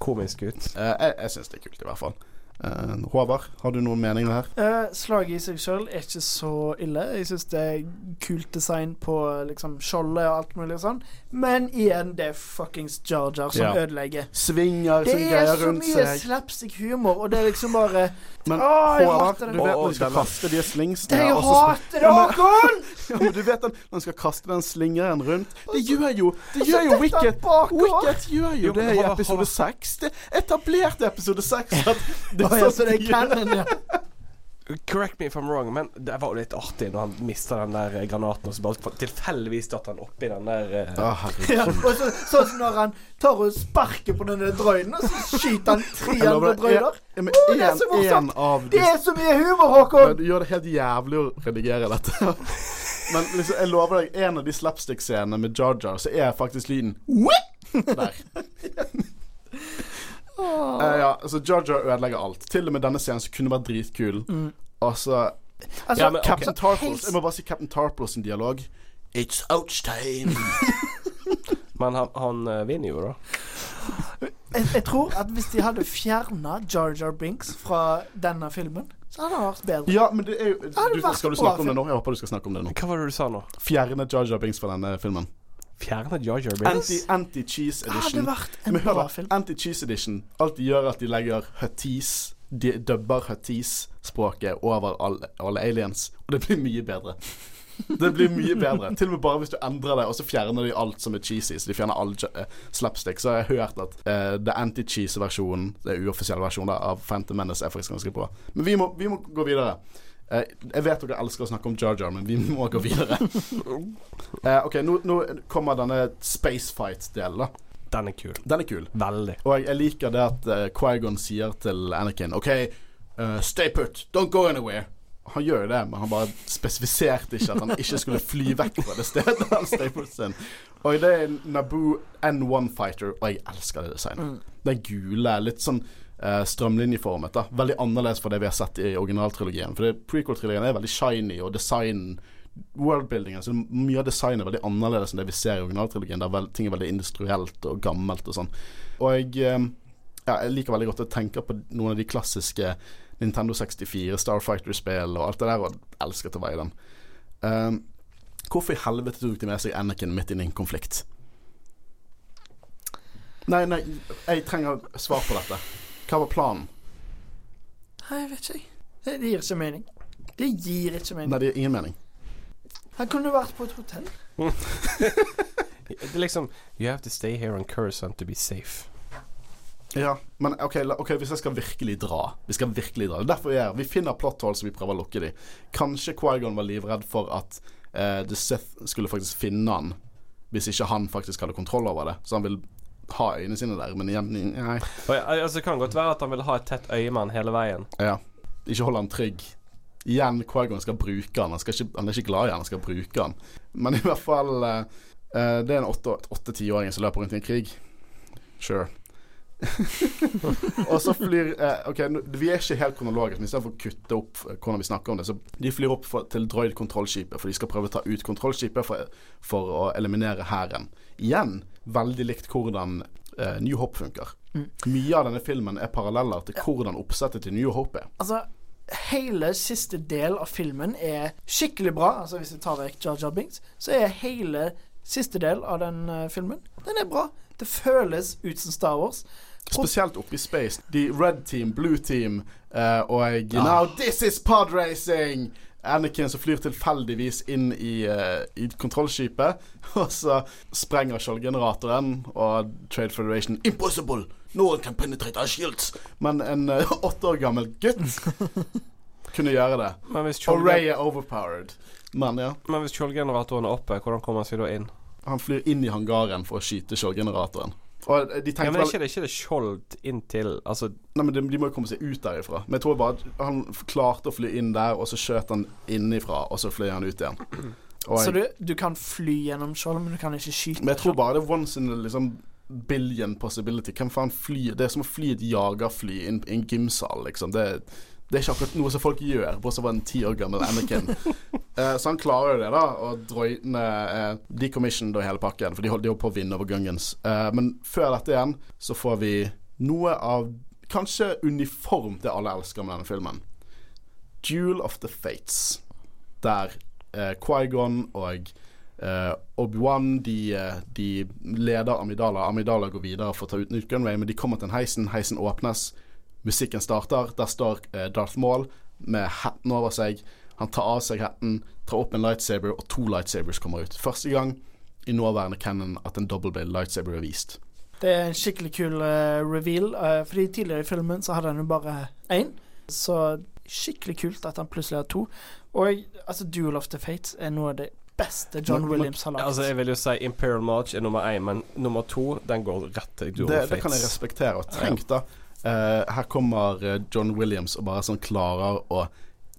komisk ut. Uh, jeg jeg syns det er kult, i hvert fall. Eh, Håvard, har du noen meninger her? Uh, slaget i seg sjøl er ikke så ille. Jeg syns det er kult design på liksom skjoldet og alt mulig sånn. Men igjen, det er fuckings Jar Jar som Ja. ødelegger. Svinger Det er så mye slapstick-humor, og det er liksom bare Men Åh, jeg Håvard, hater det. du vet når du skal kaste de slingsene Jeg hater det, Ja, men- Håkon! Ja, men du vet at når du skal kaste den slingeren rundt Det gjør jo Det gjør jo Wicket. Wicket gjør jo det i episode seks. Det etablerte episode seks. at Det Er ja, så det er Cannon, ja. Correct me if I'm wrong, men det var jo litt artig når han mista den der eh, granaten, og så bare tilfeldigvis datt han oppi den der uh... Å, ja. Og så, sånn som når han tar og sparker på denne drøyden og så skyter han tre drøyder andre men Å, det er så morsomt. av Det er så mye humor, Håkon! Men Du gjør det helt jævlig å redigere dette. Men liksom, jeg lover deg, en av de slapstick-scenene med Jar Jar, så er faktisk lyden Whip! Eh, ja, altså Jar Jar ødelegger alt. Til og med denne scenen som kunne vært dritkul. Mm. Altså, Altså, Ja, men, okay. Captain Tarples Jeg må bare si Captain Tarples sin dialog. It's ouch time. Men han, han eh, vinner jo, da. jeg, jeg tror at hvis de hadde fjerna Jar Jar Binks fra denne filmen, så hadde han vært bedre. ja, men det er jo du, Skal du snakke om det nå? Jeg håper du skal snakke om det nå. Hva var det du sa nå? Fjerne Jar Jar Binks fra denne filmen. Fjerne Jar Jar Binks? Anti- Anti-cheese Det hadde edition. vært en bra film. Anti-cheese edition. Alt de gjør, at de legger Hutties De dubber Hutties-språket over alle, alle aliens. Og det blir mye bedre. Det blir mye bedre. Til og med bare hvis du endrer det, og så fjerner de alt som er cheesy. Så de fjerner all uh, slapstick. Så har jeg hørt at uh, det anti-cheese-versjonen, det uoffisielle versjonen av Phantom Menace, er faktisk ganske bra. Men vi må, vi må gå videre. Eh, jeg vet dere elsker å snakke om Jar Jar, men vi må gå videre. Eh, OK, nå, nå kommer denne spacefight-delen, da. Den er kul. Den er kul. Veldig. Og jeg, jeg liker det at uh, Quaigon sier til Anakin OK, uh, stay put. Don't go anywhere. Han gjør jo det, men han bare spesifiserte ikke at han ikke skulle fly vekk fra det stedet han stay put sin. Og det er Naboo N1 Fighter, og jeg elsker det designet. Det er gule, litt sånn uh, strømlinjeformet. da Veldig annerledes fra det vi har sett i originaltrilogien. For prequel-trilogien er veldig shiny, og designen Worldbuildingen, så Mye av designet er veldig annerledes enn det vi ser i originaltrilogien. Der ting er veldig industrielt og gammelt og sånn. Og jeg, eh, ja, jeg liker veldig godt å tenke på noen av de klassiske Nintendo 64, Starfighter-spill og alt det der, og elsker til å være i den. Um, hvorfor i helvete tok de med seg Anakin midt inn i en konflikt? Nei, nei, jeg trenger svar på dette. Hva var planen? Nei, jeg vet ikke. Det, det gir ikke mening. Det gir ikke mening. Nei, det gir ingen mening. Han kunne vært på et hotell. Det er liksom You have to stay here on Coruscant to be safe. Ja, men ok, ok, hvis jeg skal virkelig dra Vi skal virkelig dra. Det er derfor vi er. Vi finner plot holes og vi prøver å lukke de. Kanskje Quaigon var livredd for at eh, The Sith skulle faktisk finne han hvis ikke han faktisk hadde kontroll over det. Så han vil ha øynene sine der, men igjen Nei. Og, altså, det kan godt være at han vil ha et tett øye med han hele veien. Ja. Ikke holde han trygg. Igjen, Quaigon skal bruke han. Han, skal ikke, han er ikke glad i han, han skal bruke han. Men i hvert fall eh, eh, Det er en åtte- åtte-tiåring som løper rundt i en krig. Sure. og så flyr eh, Ok, vi er ikke helt kronologiske, men istedenfor å kutte opp eh, hvordan vi snakker om det, så de flyr opp for, til droid-kontrollskipet, for de skal prøve å ta ut kontrollskipet for, for å eliminere hæren. Igjen veldig likt hvordan eh, New Hope funker. Mye av denne filmen er paralleller til hvordan oppsettet til New Hope er. Altså, hele siste del av filmen er skikkelig bra. Altså, hvis vi tar vekk Jar Jar Binks, så er hele siste del av den uh, filmen, den er bra. Det føles ut som Star Wars. Spesielt oppe i space. De red team, blue team uh, og Now this is pod racing! Anakin som flyr tilfeldigvis inn i, uh, i kontrollskipet. Og så sprenger skjoldgeneratoren, og Trade Federation Impossible! No one can penetrate our shields! Men en eh, åtte år gammel gutt kunne gjøre det. Og Ray er overpowered. Men ja, men hvis skjoldgeneratoren er oppe, hvordan kommer han seg da inn? han flyr inn i hangaren for å skyte skjoldgeneratoren. Og de Ja, men er ikke det, ikke det skjold inntil Altså Nei, men de, de må jo komme seg ut derifra. Men jeg tror bare at han klarte å fly inn der, og så skjøt han innifra, og så fløy han ut igjen. Og Så jeg, du, du kan fly gjennom skjold, men du kan ikke skyte. men jeg tror bare det er once in a liksom billion possibility. Hvem faen flyr Det er som å fly et jagerfly inn i en gymsal, liksom. Det, det er ikke akkurat noe som folk gjør, bortsett fra en ti år gammel Anakin. Eh, så han klarer jo det, da, og droidene uh, decommissioned og hele pakken, for de holdt jo på å vinne over Gungans. Eh, men før dette igjen så får vi noe av kanskje uniform det alle elsker med denne filmen. Duel of the Fates. Der eh, Quaigon og eh, Obi-Wan de, eh, de leder Amidala. Amidala går videre for å ta ut Newt Gunway, men de kommer til en heisen. Heisen åpnes. Musikken starter. Der står eh, Darth Maul med hatten over seg. Han tar av seg hatten, tar opp en lightsaber, og to lightsabers kommer ut. Første gang i nåværende canon at en double-blade lightsaber er vist. Det er en skikkelig kul uh, reveal, uh, fordi tidligere i filmen så hadde han jo bare én. Så skikkelig kult at han plutselig har to. Og altså, Duel of the Fates er noe av det beste John Williams har laget. Altså Jeg vil jo si Imperial March er nummer én, men nummer to den går rett til Duel Det, of det kan jeg respektere. Og tenk, da. Eh, her kommer eh, John Williams og bare sånn klarer å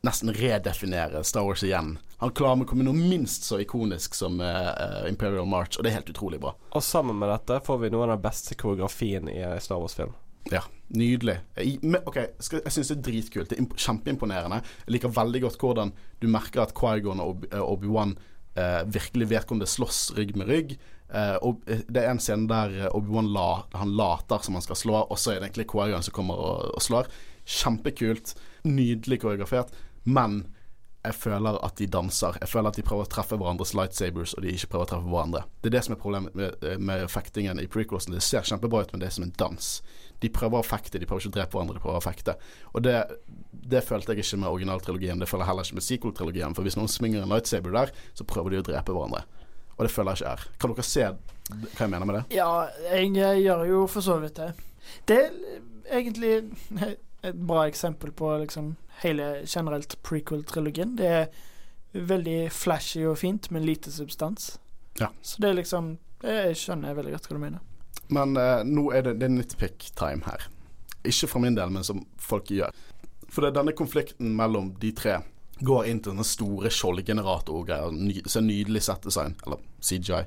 nesten redefinere Star Wars igjen. Han klarer å komme noe minst så ikonisk som eh, Imperial March, og det er helt utrolig bra. Og sammen med dette får vi noe av den beste koreografien i Star Wars-film. Ja, nydelig. Jeg, ok, Jeg syns det er dritkult. Det er kjempeimponerende. Jeg liker veldig godt hvordan du merker at Quaigon og Obi- Obi-Wan eh, virkelig vet om det slåss rygg med rygg. Eh, og eh, Det er en scene der eh, Obi-Wan la, han later som han skal slå, og så er det egentlig Quaigon som kommer og, og slår. Kjempekult. Nydelig koreografert. Men jeg føler at de danser. Jeg føler at de prøver å treffe hverandres lightsabers, og de ikke prøver å treffe hverandre. Det er det som er problemet med, med fektingen i prequelsen. Det ser kjempebra ut, men det er som en dans. De prøver å fekte, de prøver ikke å drepe hverandre, de prøver å fekte. Og det, det følte jeg ikke med originaltrilogien. Det føler jeg heller ikke med sequel-trilogien. For hvis noen svinger en lightsaber der, så prøver de å drepe hverandre. Og det føler jeg ikke er. Kan dere se hva jeg mener med det? Ja, jeg, gjør jo for så vidt det. Det er egentlig et bra eksempel på liksom hele generelt prequel-trilogien. Det er veldig flashy og fint, men lite substans. Ja. Så det er liksom Jeg skjønner veldig godt hva du mener. Men uh, nå er det, det er nitpick time her. Ikke fra min del, men som folk gjør. For det er denne konflikten mellom de tre går inn til sånne store skjoldgeneratorgreier. Ny, så nydelig settdesign. Eller CGI.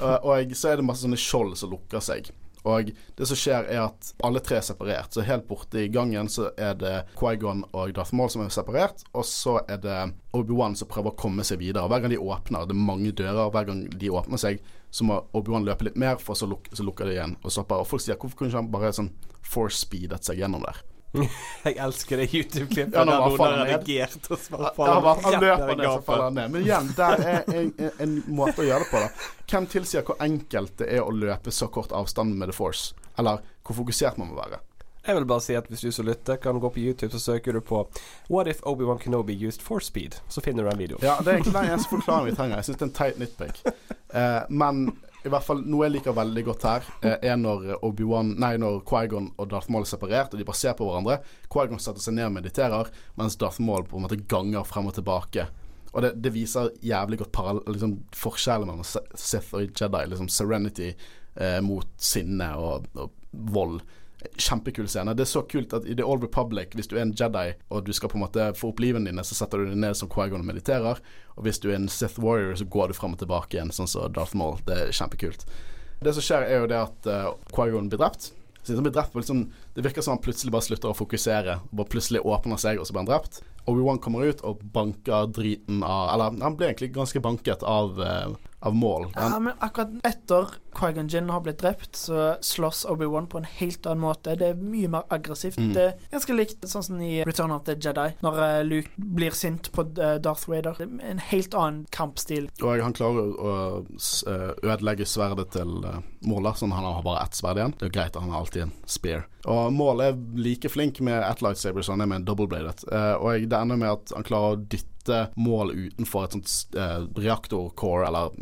og, og så er det masse sånne skjold som lukker seg. Og det som skjer, er at alle tre er separert. Så helt borte i gangen så er det Quaigon og Darth Maul som er separert. Og så er det Obi-Wan som prøver å komme seg videre. Hver gang de åpner, det er mange dører, hver gang de åpner seg, så må Obi-Wan løpe litt mer, for så, luk så lukker de igjen. Og, og folk sier hvorfor kunne ikke han bare sånn force speedet seg gjennom der? Jeg elsker det YouTube-klippet Ja, der noen har reagert og faller han ned. Men igjen, der er en, en, en måte å gjøre det på. da Hvem tilsier hvor enkelt det er å løpe så kort avstand med The Force? Eller hvor fokusert man må være? Jeg vil bare si at hvis du som lytter, kan gå på YouTube, så søker du på What if Obi-Wan Kenobi used for speed? Så finner du den videoen. Ja, Det er egentlig den eneste forklaringen vi trenger. Jeg syns det er en teit nitpick. Uh, men i hvert fall noe jeg liker veldig godt her, eh, er når Obi-Wan Nei, når Quaigon og Darth Maul er separert, og de bare ser på hverandre. Quaigon setter seg ned og mediterer, mens Darth Maul på en måte ganger frem og tilbake. Og det, det viser jævlig godt liksom, forskjellen mellom Sith og Jedi. Liksom serenity eh, mot sinne og, og vold. Kjempekul scene. Det er så kult at i The Old Republic, hvis du er en Jedi og du skal på en måte få opp livene dine, så setter du deg ned som Quaigon og mediterer. Og hvis du er en Sith Warrior, så går du frem og tilbake igjen, sånn som Darth Maul. Det er kjempekult. Det som skjer, er jo det at uh, Quaigon blir drept. Så han blir drept liksom, Det virker som han plutselig bare slutter å fokusere. Bare plutselig åpner seg, og så blir han drept. Obi-Wan kommer ut og banker driten av Eller han blir egentlig ganske banket av, uh, av Maul. Ja, men akkurat etter Quaigon Jinn har blitt drept, så slåss Obi-Wan på en helt annen måte. Det er mye mer aggressivt. Mm. Det er ganske likt sånn som i Return of the Jedi, når eh, Luke blir sint på eh, Darth Vader. Det er en helt annen kampstil. Og han klarer å eh, ødelegge sverdet til da, sånn han har bare ett sverd igjen. Det er greit at han har alltid en spear. Og Mål er like flink med ett lightsaber som han er med en double-bladed. Eh, og det ender med at han klarer å dytte Maul utenfor et sånt uh, reaktorcore, eller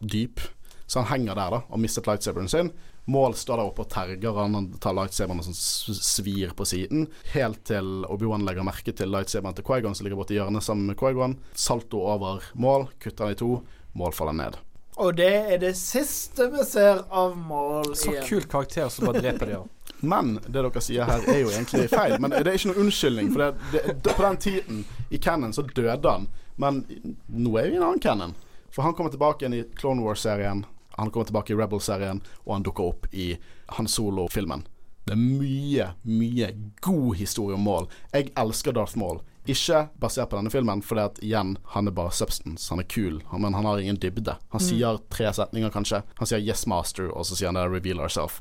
dyp. Så han henger der da og mistet lightsaberen sin. Mål står der oppe og terger han, han tar lightsaberen og sånn svir på siden. Helt til Obi-Wan legger merke til lightsaberen til Quaigon som ligger borti hjørnet sammen med Quaigon. Salto over mål, kutter han i to. mål faller ned. Og det er det siste vi ser av Maul Så igjen. kul karakter, som bare dreper de. Men det dere sier her, er jo egentlig feil. Men det er ikke noen unnskyldning. For det, det, på den tiden, i canon, så døde han. Men nå er vi i en annen canon. For han kommer tilbake igjen i Clone Wars-serien. Han kommer tilbake i Rebel-serien, og han dukker opp i Han Solo-filmen. Det er mye, mye god historie om Maul. Jeg elsker Darth Maul. Ikke basert på denne filmen, fordi at igjen, han er bare substance. Han er kul, men han har ingen dybde. Han sier tre setninger, kanskje. Han sier 'Yes, master', og så sier han det 'Reveal ourself'.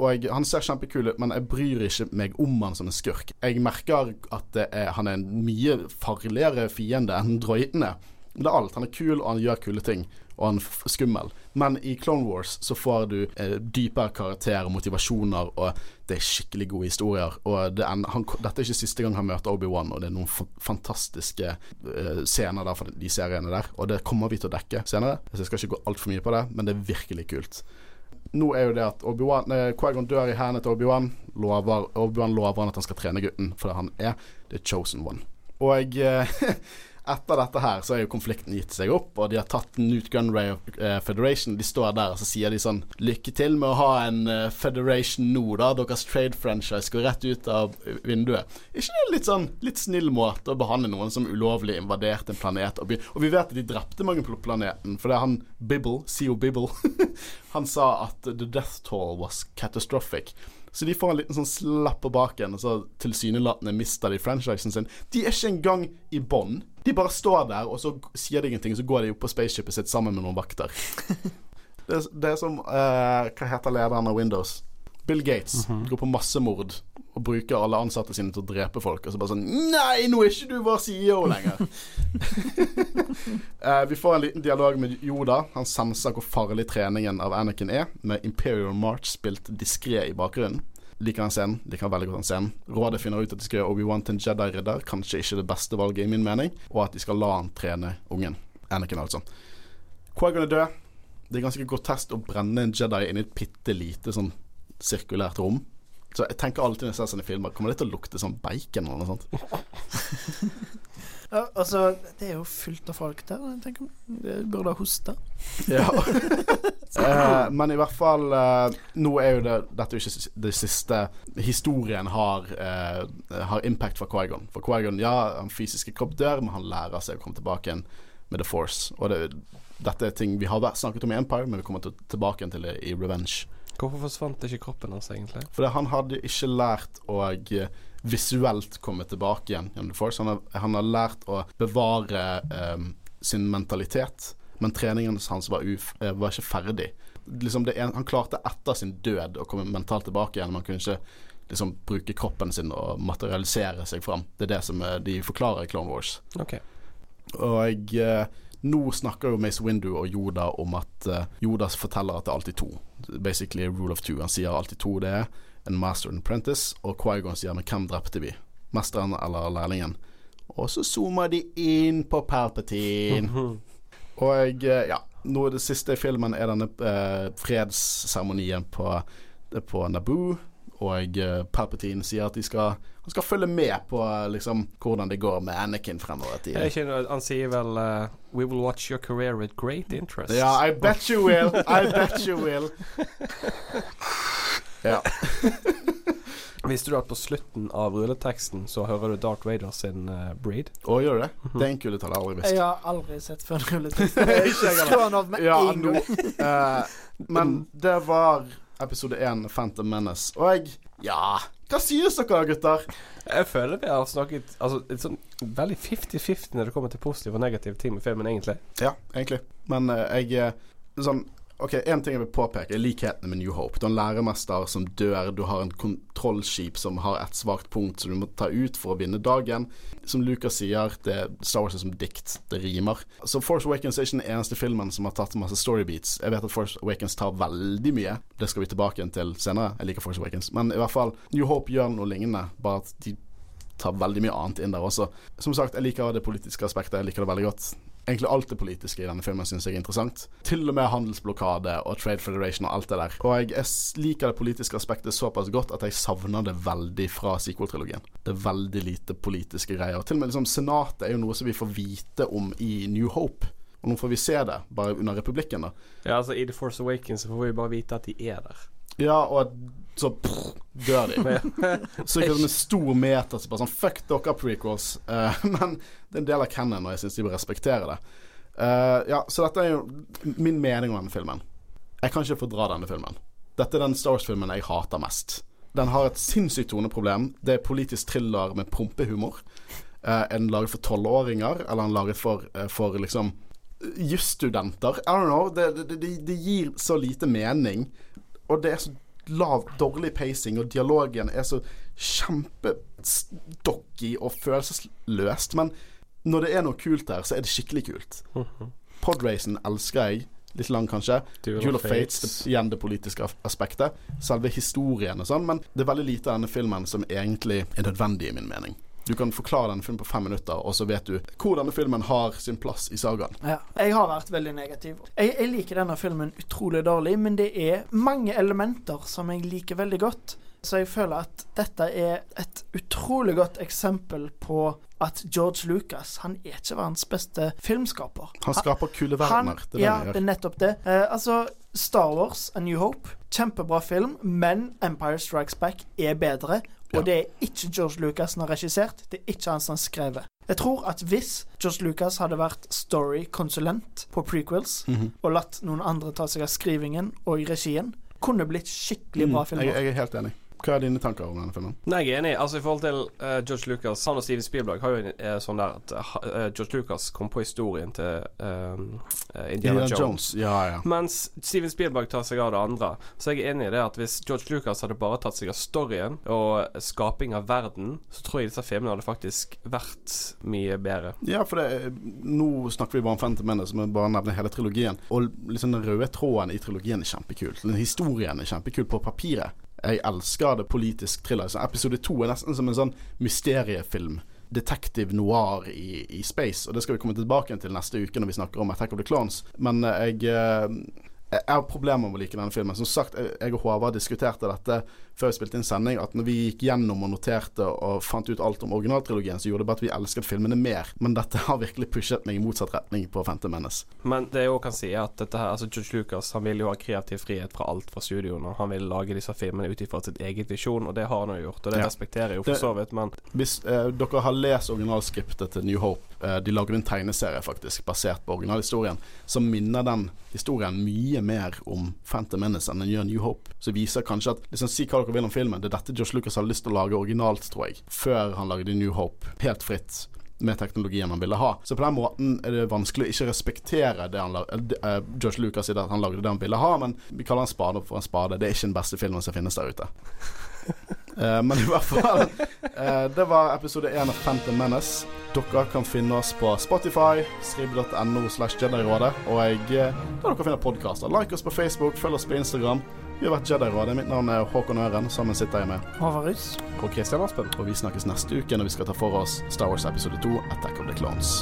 Og jeg, Han ser kjempekul ut, men jeg bryr ikke meg om han som en skurk. Jeg merker at det er, han er en mye farligere fiende enn droidene. Det er alt. Han er kul, og han gjør kule ting. Og han er skummel. Men i Clone Wars så får du eh, dypere karakter og motivasjoner, og det er skikkelig gode historier. Og det en, han, dette er ikke siste gang han møter Obi-Wan, og det er noen fa- fantastiske eh, scener der fra de seriene der. Og det kommer vi til å dekke senere, så jeg skal ikke gå altfor mye på det, men det er virkelig kult nå er jo det at Obi-Wan eh, Qui-Gon dør i hendene til Obi-Wan. Obi-Wan lover han at han skal trene gutten, fordi han er the chosen one. Og eh, etter dette her så er jo konflikten gitt seg opp, og de har tatt Newt Gunray og eh, Federation. De står der og så sier de sånn Lykke til med å ha en eh, Federation nå, da. Deres trade franchise går rett ut av vinduet. Ikke det litt sånn litt snill måte å behandle noen som ulovlig invaderte en planet? Og, og vi vet at de drepte mange på planeten, for det er han Bibble, CO Bibble, han sa at the death toll was catastrophic. Så de får en liten sånn slapp på baken, og så tilsynelatende mister de franchisen sin. De er ikke engang i bånd. De bare står der, og så sier de ingenting, så går de opp på spaceshipet sitt sammen med noen vakter. Det det er som uh, Hva heter lederen av Windows? Bill Gates går på massemord og bruker alle ansatte sine til å drepe folk. Og så bare sånn Nei, nå er ikke du vår CEO lenger! Eh, vi får en liten dialog med Yoda. Han senser hvor farlig treningen av Anakin er, med Imperial March spilt diskré i bakgrunnen. Liker han scenen. Liker veldig godt han scenen. Rådet finner ut at de skal gjøre Obi-Wan til en Jedi-ridder. Kanskje ikke det beste valget, i min mening. Og at de skal la han trene ungen. Anakin, altså. Quagon er død. Det er ganske grotesk å brenne en Jedi inn i et bitte lite sånn sirkulært rom. Så jeg tenker alltid når jeg ser sånne filmer, kommer det til å lukte sånn bacon eller noe sånt? Ja, altså, det er jo fullt av folk der. Jeg tenker Det burde ha hoste. Ja. eh, men i hvert fall eh, Nå er jo det Dette er jo ikke det siste historien har eh, Har impact for Quaigon. For Quaigon, ja, han fysiske kropp dør, men han lærer seg å komme tilbake igjen med The Force. Og det, dette er ting vi har snakket om i Empire, men vi kommer til, tilbake igjen til det i Revenge. Hvorfor forsvant ikke kroppen hans, egentlig? Fordi han hadde ikke lært å eh, visuelt komme tilbake igjen gjennom The Force. Han har, han har lært å bevare um, sin mentalitet, men treningen hans var, uf, eh, var ikke ferdig. Liksom det en, han klarte etter sin død å komme mentalt tilbake igjen. Man kunne ikke liksom bruke kroppen sin og materialisere seg fram. Det er det som de forklarer i Clone Wars. Okay. Og eh, nå snakker jo Mace Windu og Yoda om at uh, Yoda forteller at det er alltid to. Basically rule of two. Han sier alltid to det er en master and apprentice, og Quaigon sier men hvem drepte vi? Mesteren eller lærlingen? Og så zoomer de inn på Palpatine. Og eh, ja, nå det siste i filmen er denne eh, fredsseremonien på, på Naboo. Og eh, Palpatine sier at de skal, han skal følge med på eh, liksom, hvordan det går med Anakin fremover. i han sier vel uh, We will watch your career with great interest. Ja, I bet you will. I bet you will. Ja. Visste du at på slutten av rulleteksten så hører du Darth Vader sin uh, breed? Å, gjør du det? Det er en kul detalj jeg aldri Jeg har aldri sett før rulletekst. Skru han av med Ja, en gang. eh, Men det var episode én, Phantom Menace. Og jeg Ja, hva synes dere gutter? Jeg føler vi har snakket Altså et sånn veldig 50-50 når det kommer til positive og negative ting med filmen, egentlig. Ja, egentlig. Men eh, jeg, eh, sånn Ok, En ting jeg vil påpeke, er likhetene med New Hope. Du har en læremester som dør, du har en kontrollskip som har et svakt punkt som du må ta ut for å vinne dagen. Som Lucas sier, det er Star Wars er som dikt. Det rimer. Så Force Awakens er ikke den eneste filmen som har tatt masse storybeats. Jeg vet at Force Awakens tar veldig mye. Det skal vi tilbake igjen til senere. Jeg liker Force Awakens. Men i hvert fall, New Hope gjør noe lignende, bare at de tar veldig mye annet inn der også. Som sagt, jeg liker det politiske aspektet. Jeg liker det veldig godt. Egentlig alt det politiske i denne filmen syns jeg er interessant. Til og med handelsblokade og Trade Federation og alt det der. Og jeg, jeg liker det politiske aspektet såpass godt at jeg savner det veldig fra sequel-trilogien. Det er veldig lite politiske greier. Til og med liksom Senatet er jo noe som vi får vite om i New Hope. Og nå får vi se det, bare under republikken, da. Ja, altså I The Force Awakens så får vi bare vite at de er der. Ja, og at så prr, dør de. så ikke som en stor meter så bare sånn Fuck dere prequels. Uh, men det er en del av canon, og jeg syns de bør respektere det. Uh, ja, så dette er jo min mening om denne filmen. Jeg kan ikke fordra denne filmen. Dette er den Star Wars-filmen jeg hater mest. Den har et sinnssykt toneproblem. Det er politisk thriller med prompehumor. Uh, er den laget for tolvåringer, eller er den laget for, for liksom jusstudenter? I don't know. Det, det, det, det gir så lite mening. Og det er så lav, dårlig pacing, og dialogen er så kjempedocky og følelsesløst. Men når det er noe kult her, så er det skikkelig kult. Podracen elsker jeg. Litt lang, kanskje. Duel of Fates, det, igjen det politiske aspektet. Selve historien og sånn. Men det er veldig lite av denne filmen som egentlig er nødvendig, i min mening. Du kan forklare denne filmen på fem minutter, og så vet du hvor denne filmen har sin plass i sagaen. Ja, jeg har vært veldig negativ. Jeg, jeg, liker denne filmen utrolig dårlig, men det er mange elementer som jeg liker veldig godt. Så jeg føler at dette er et utrolig godt eksempel på at George Lucas han er ikke verdens beste filmskaper. Han skaper kule verdener. Det er ja, det er nettopp det. Uh, altså, Star Wars A New Hope, kjempebra film, men Empire Strikes Back er bedre. Og ja. det er ikke George Lucas som har regissert, det er ikke han som har skrevet. Jeg tror at hvis George Lucas hadde vært story-konsulent på prequels, mm -hmm. og latt noen andre ta seg av skrivingen og regien, kunne det blitt skikkelig bra mm, filmer. Jeg, jeg er helt enig. Hva er dine tanker om denne filmen? Nei, Jeg er enig. Altså I forhold til uh, George Lucas Han og Steven Spielberg har jo uh, sånn der at uh, George Lucas kom på historien til Indiana, Indiana Jones. Jones. Ja, ja. Mens Steven Spielberg tar seg av det andre. Så jeg er enig i det at hvis George Lucas hadde bare tatt seg av storyen og skaping av verden, så tror jeg disse filmene hadde faktisk vært mye bedre. Ja, for det, nå snakker vi bare om Phantom Menace, som bare nevner hele trilogien. Og liksom den røde tråden i trilogien er kjempekul. Den historien er kjempekul på papiret. Jeg elsker det politisk thriller. Så episode to er nesten som en sånn mysteriefilm. Detective noir i, i, space. Og det skal vi komme tilbake til neste uke når vi snakker om Attack of the Clones. Men jeg, eh, jeg har problemer med å like denne filmen. Som sagt, jeg og Håvard diskuterte dette før vi spilte inn sending, at når vi gikk gjennom og noterte og fant ut alt om originaltrilogien, så gjorde det bare at vi elsket filmene mer. Men dette har virkelig pushet meg i motsatt retning på Phantom Menace. Men det jeg òg kan si, er at dette her, altså George Lucas han vil jo ha kreativ frihet fra alt fra studioene. Han vil lage disse filmene ut ifra sitt eget visjon, og det har han jo gjort. Og det ja. respekterer jeg jo for så vidt, men Hvis eh, dere har lest originalskriptet til New Hope, de lager en tegneserie faktisk basert på originalhistorien, som minner den historien mye mer om Phantom Menace enn den gjør New Hope. Så viser kanskje at liksom, Si hva dere vil om filmen. Det er dette Josh Lucas hadde lyst til å lage originalt, tror jeg. Før han lagde New Hope. Helt fritt med teknologien han ville ha. Så på den måten er det vanskelig å ikke respektere det han lagde. Uh, Josh Lucas sier at han lagde det han ville ha, men vi kaller en spade for en spade. Det er ikke den beste filmen som finnes der ute. uh, men i hvert fall uh, Det var episode én av Phantom Menace. Dere kan finne oss på Spotify, Skriv.no slash Jedi-rådet. Og jeg, der dere finner podkaster. Like oss på Facebook, følg oss på Instagram. Vi har vært Jedi-rådet. Mitt navn er Håkon Øren. Sammen sitter jeg med Håvard Rys. Og Kristian Aspen. Og vi snakkes neste uke når vi skal ta for oss Star Wars episode 2, Attack of the Clones.